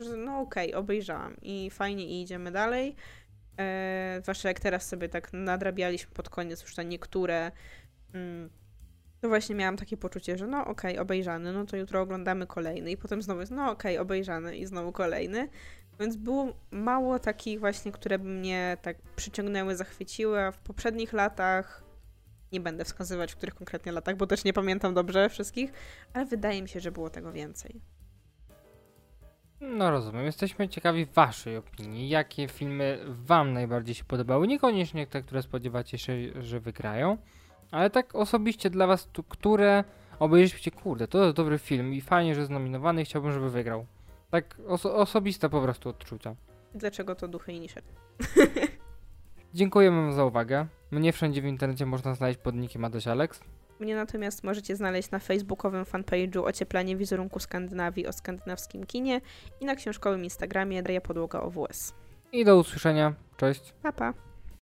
Okay. No okej, okay, obejrzałam i fajnie i idziemy dalej. E, zwłaszcza jak teraz sobie tak nadrabialiśmy pod koniec już te niektóre mm, to właśnie miałam takie poczucie, że no okej, okay, obejrzany, no to jutro oglądamy kolejny i potem znowu jest no okej, okay, obejrzany i znowu kolejny. Więc było mało takich właśnie, które by mnie tak przyciągnęły, zachwyciły, a w poprzednich latach nie będę wskazywać w których konkretnie latach, bo też nie pamiętam dobrze wszystkich, ale wydaje mi się, że było tego więcej. No rozumiem. Jesteśmy ciekawi waszej opinii. Jakie filmy wam najbardziej się podobały? Niekoniecznie te, które spodziewacie się, że wygrają. Ale tak osobiście dla was, które obejrzeliście, kurde, to jest dobry film i fajnie, że jest nominowany i chciałbym, żeby wygrał. Tak oso osobiste po prostu odczucia. Dlaczego to duchy i nisze? Dziękujemy wam za uwagę. Mnie wszędzie w internecie można znaleźć pod nickiem Adaś Alex. Mnie natomiast możecie znaleźć na facebookowym fanpage'u Ocieplanie wizerunku Skandynawii o skandynawskim kinie i na książkowym Instagramie Daria Podłoga OWS. I do usłyszenia. Cześć. Pa, pa.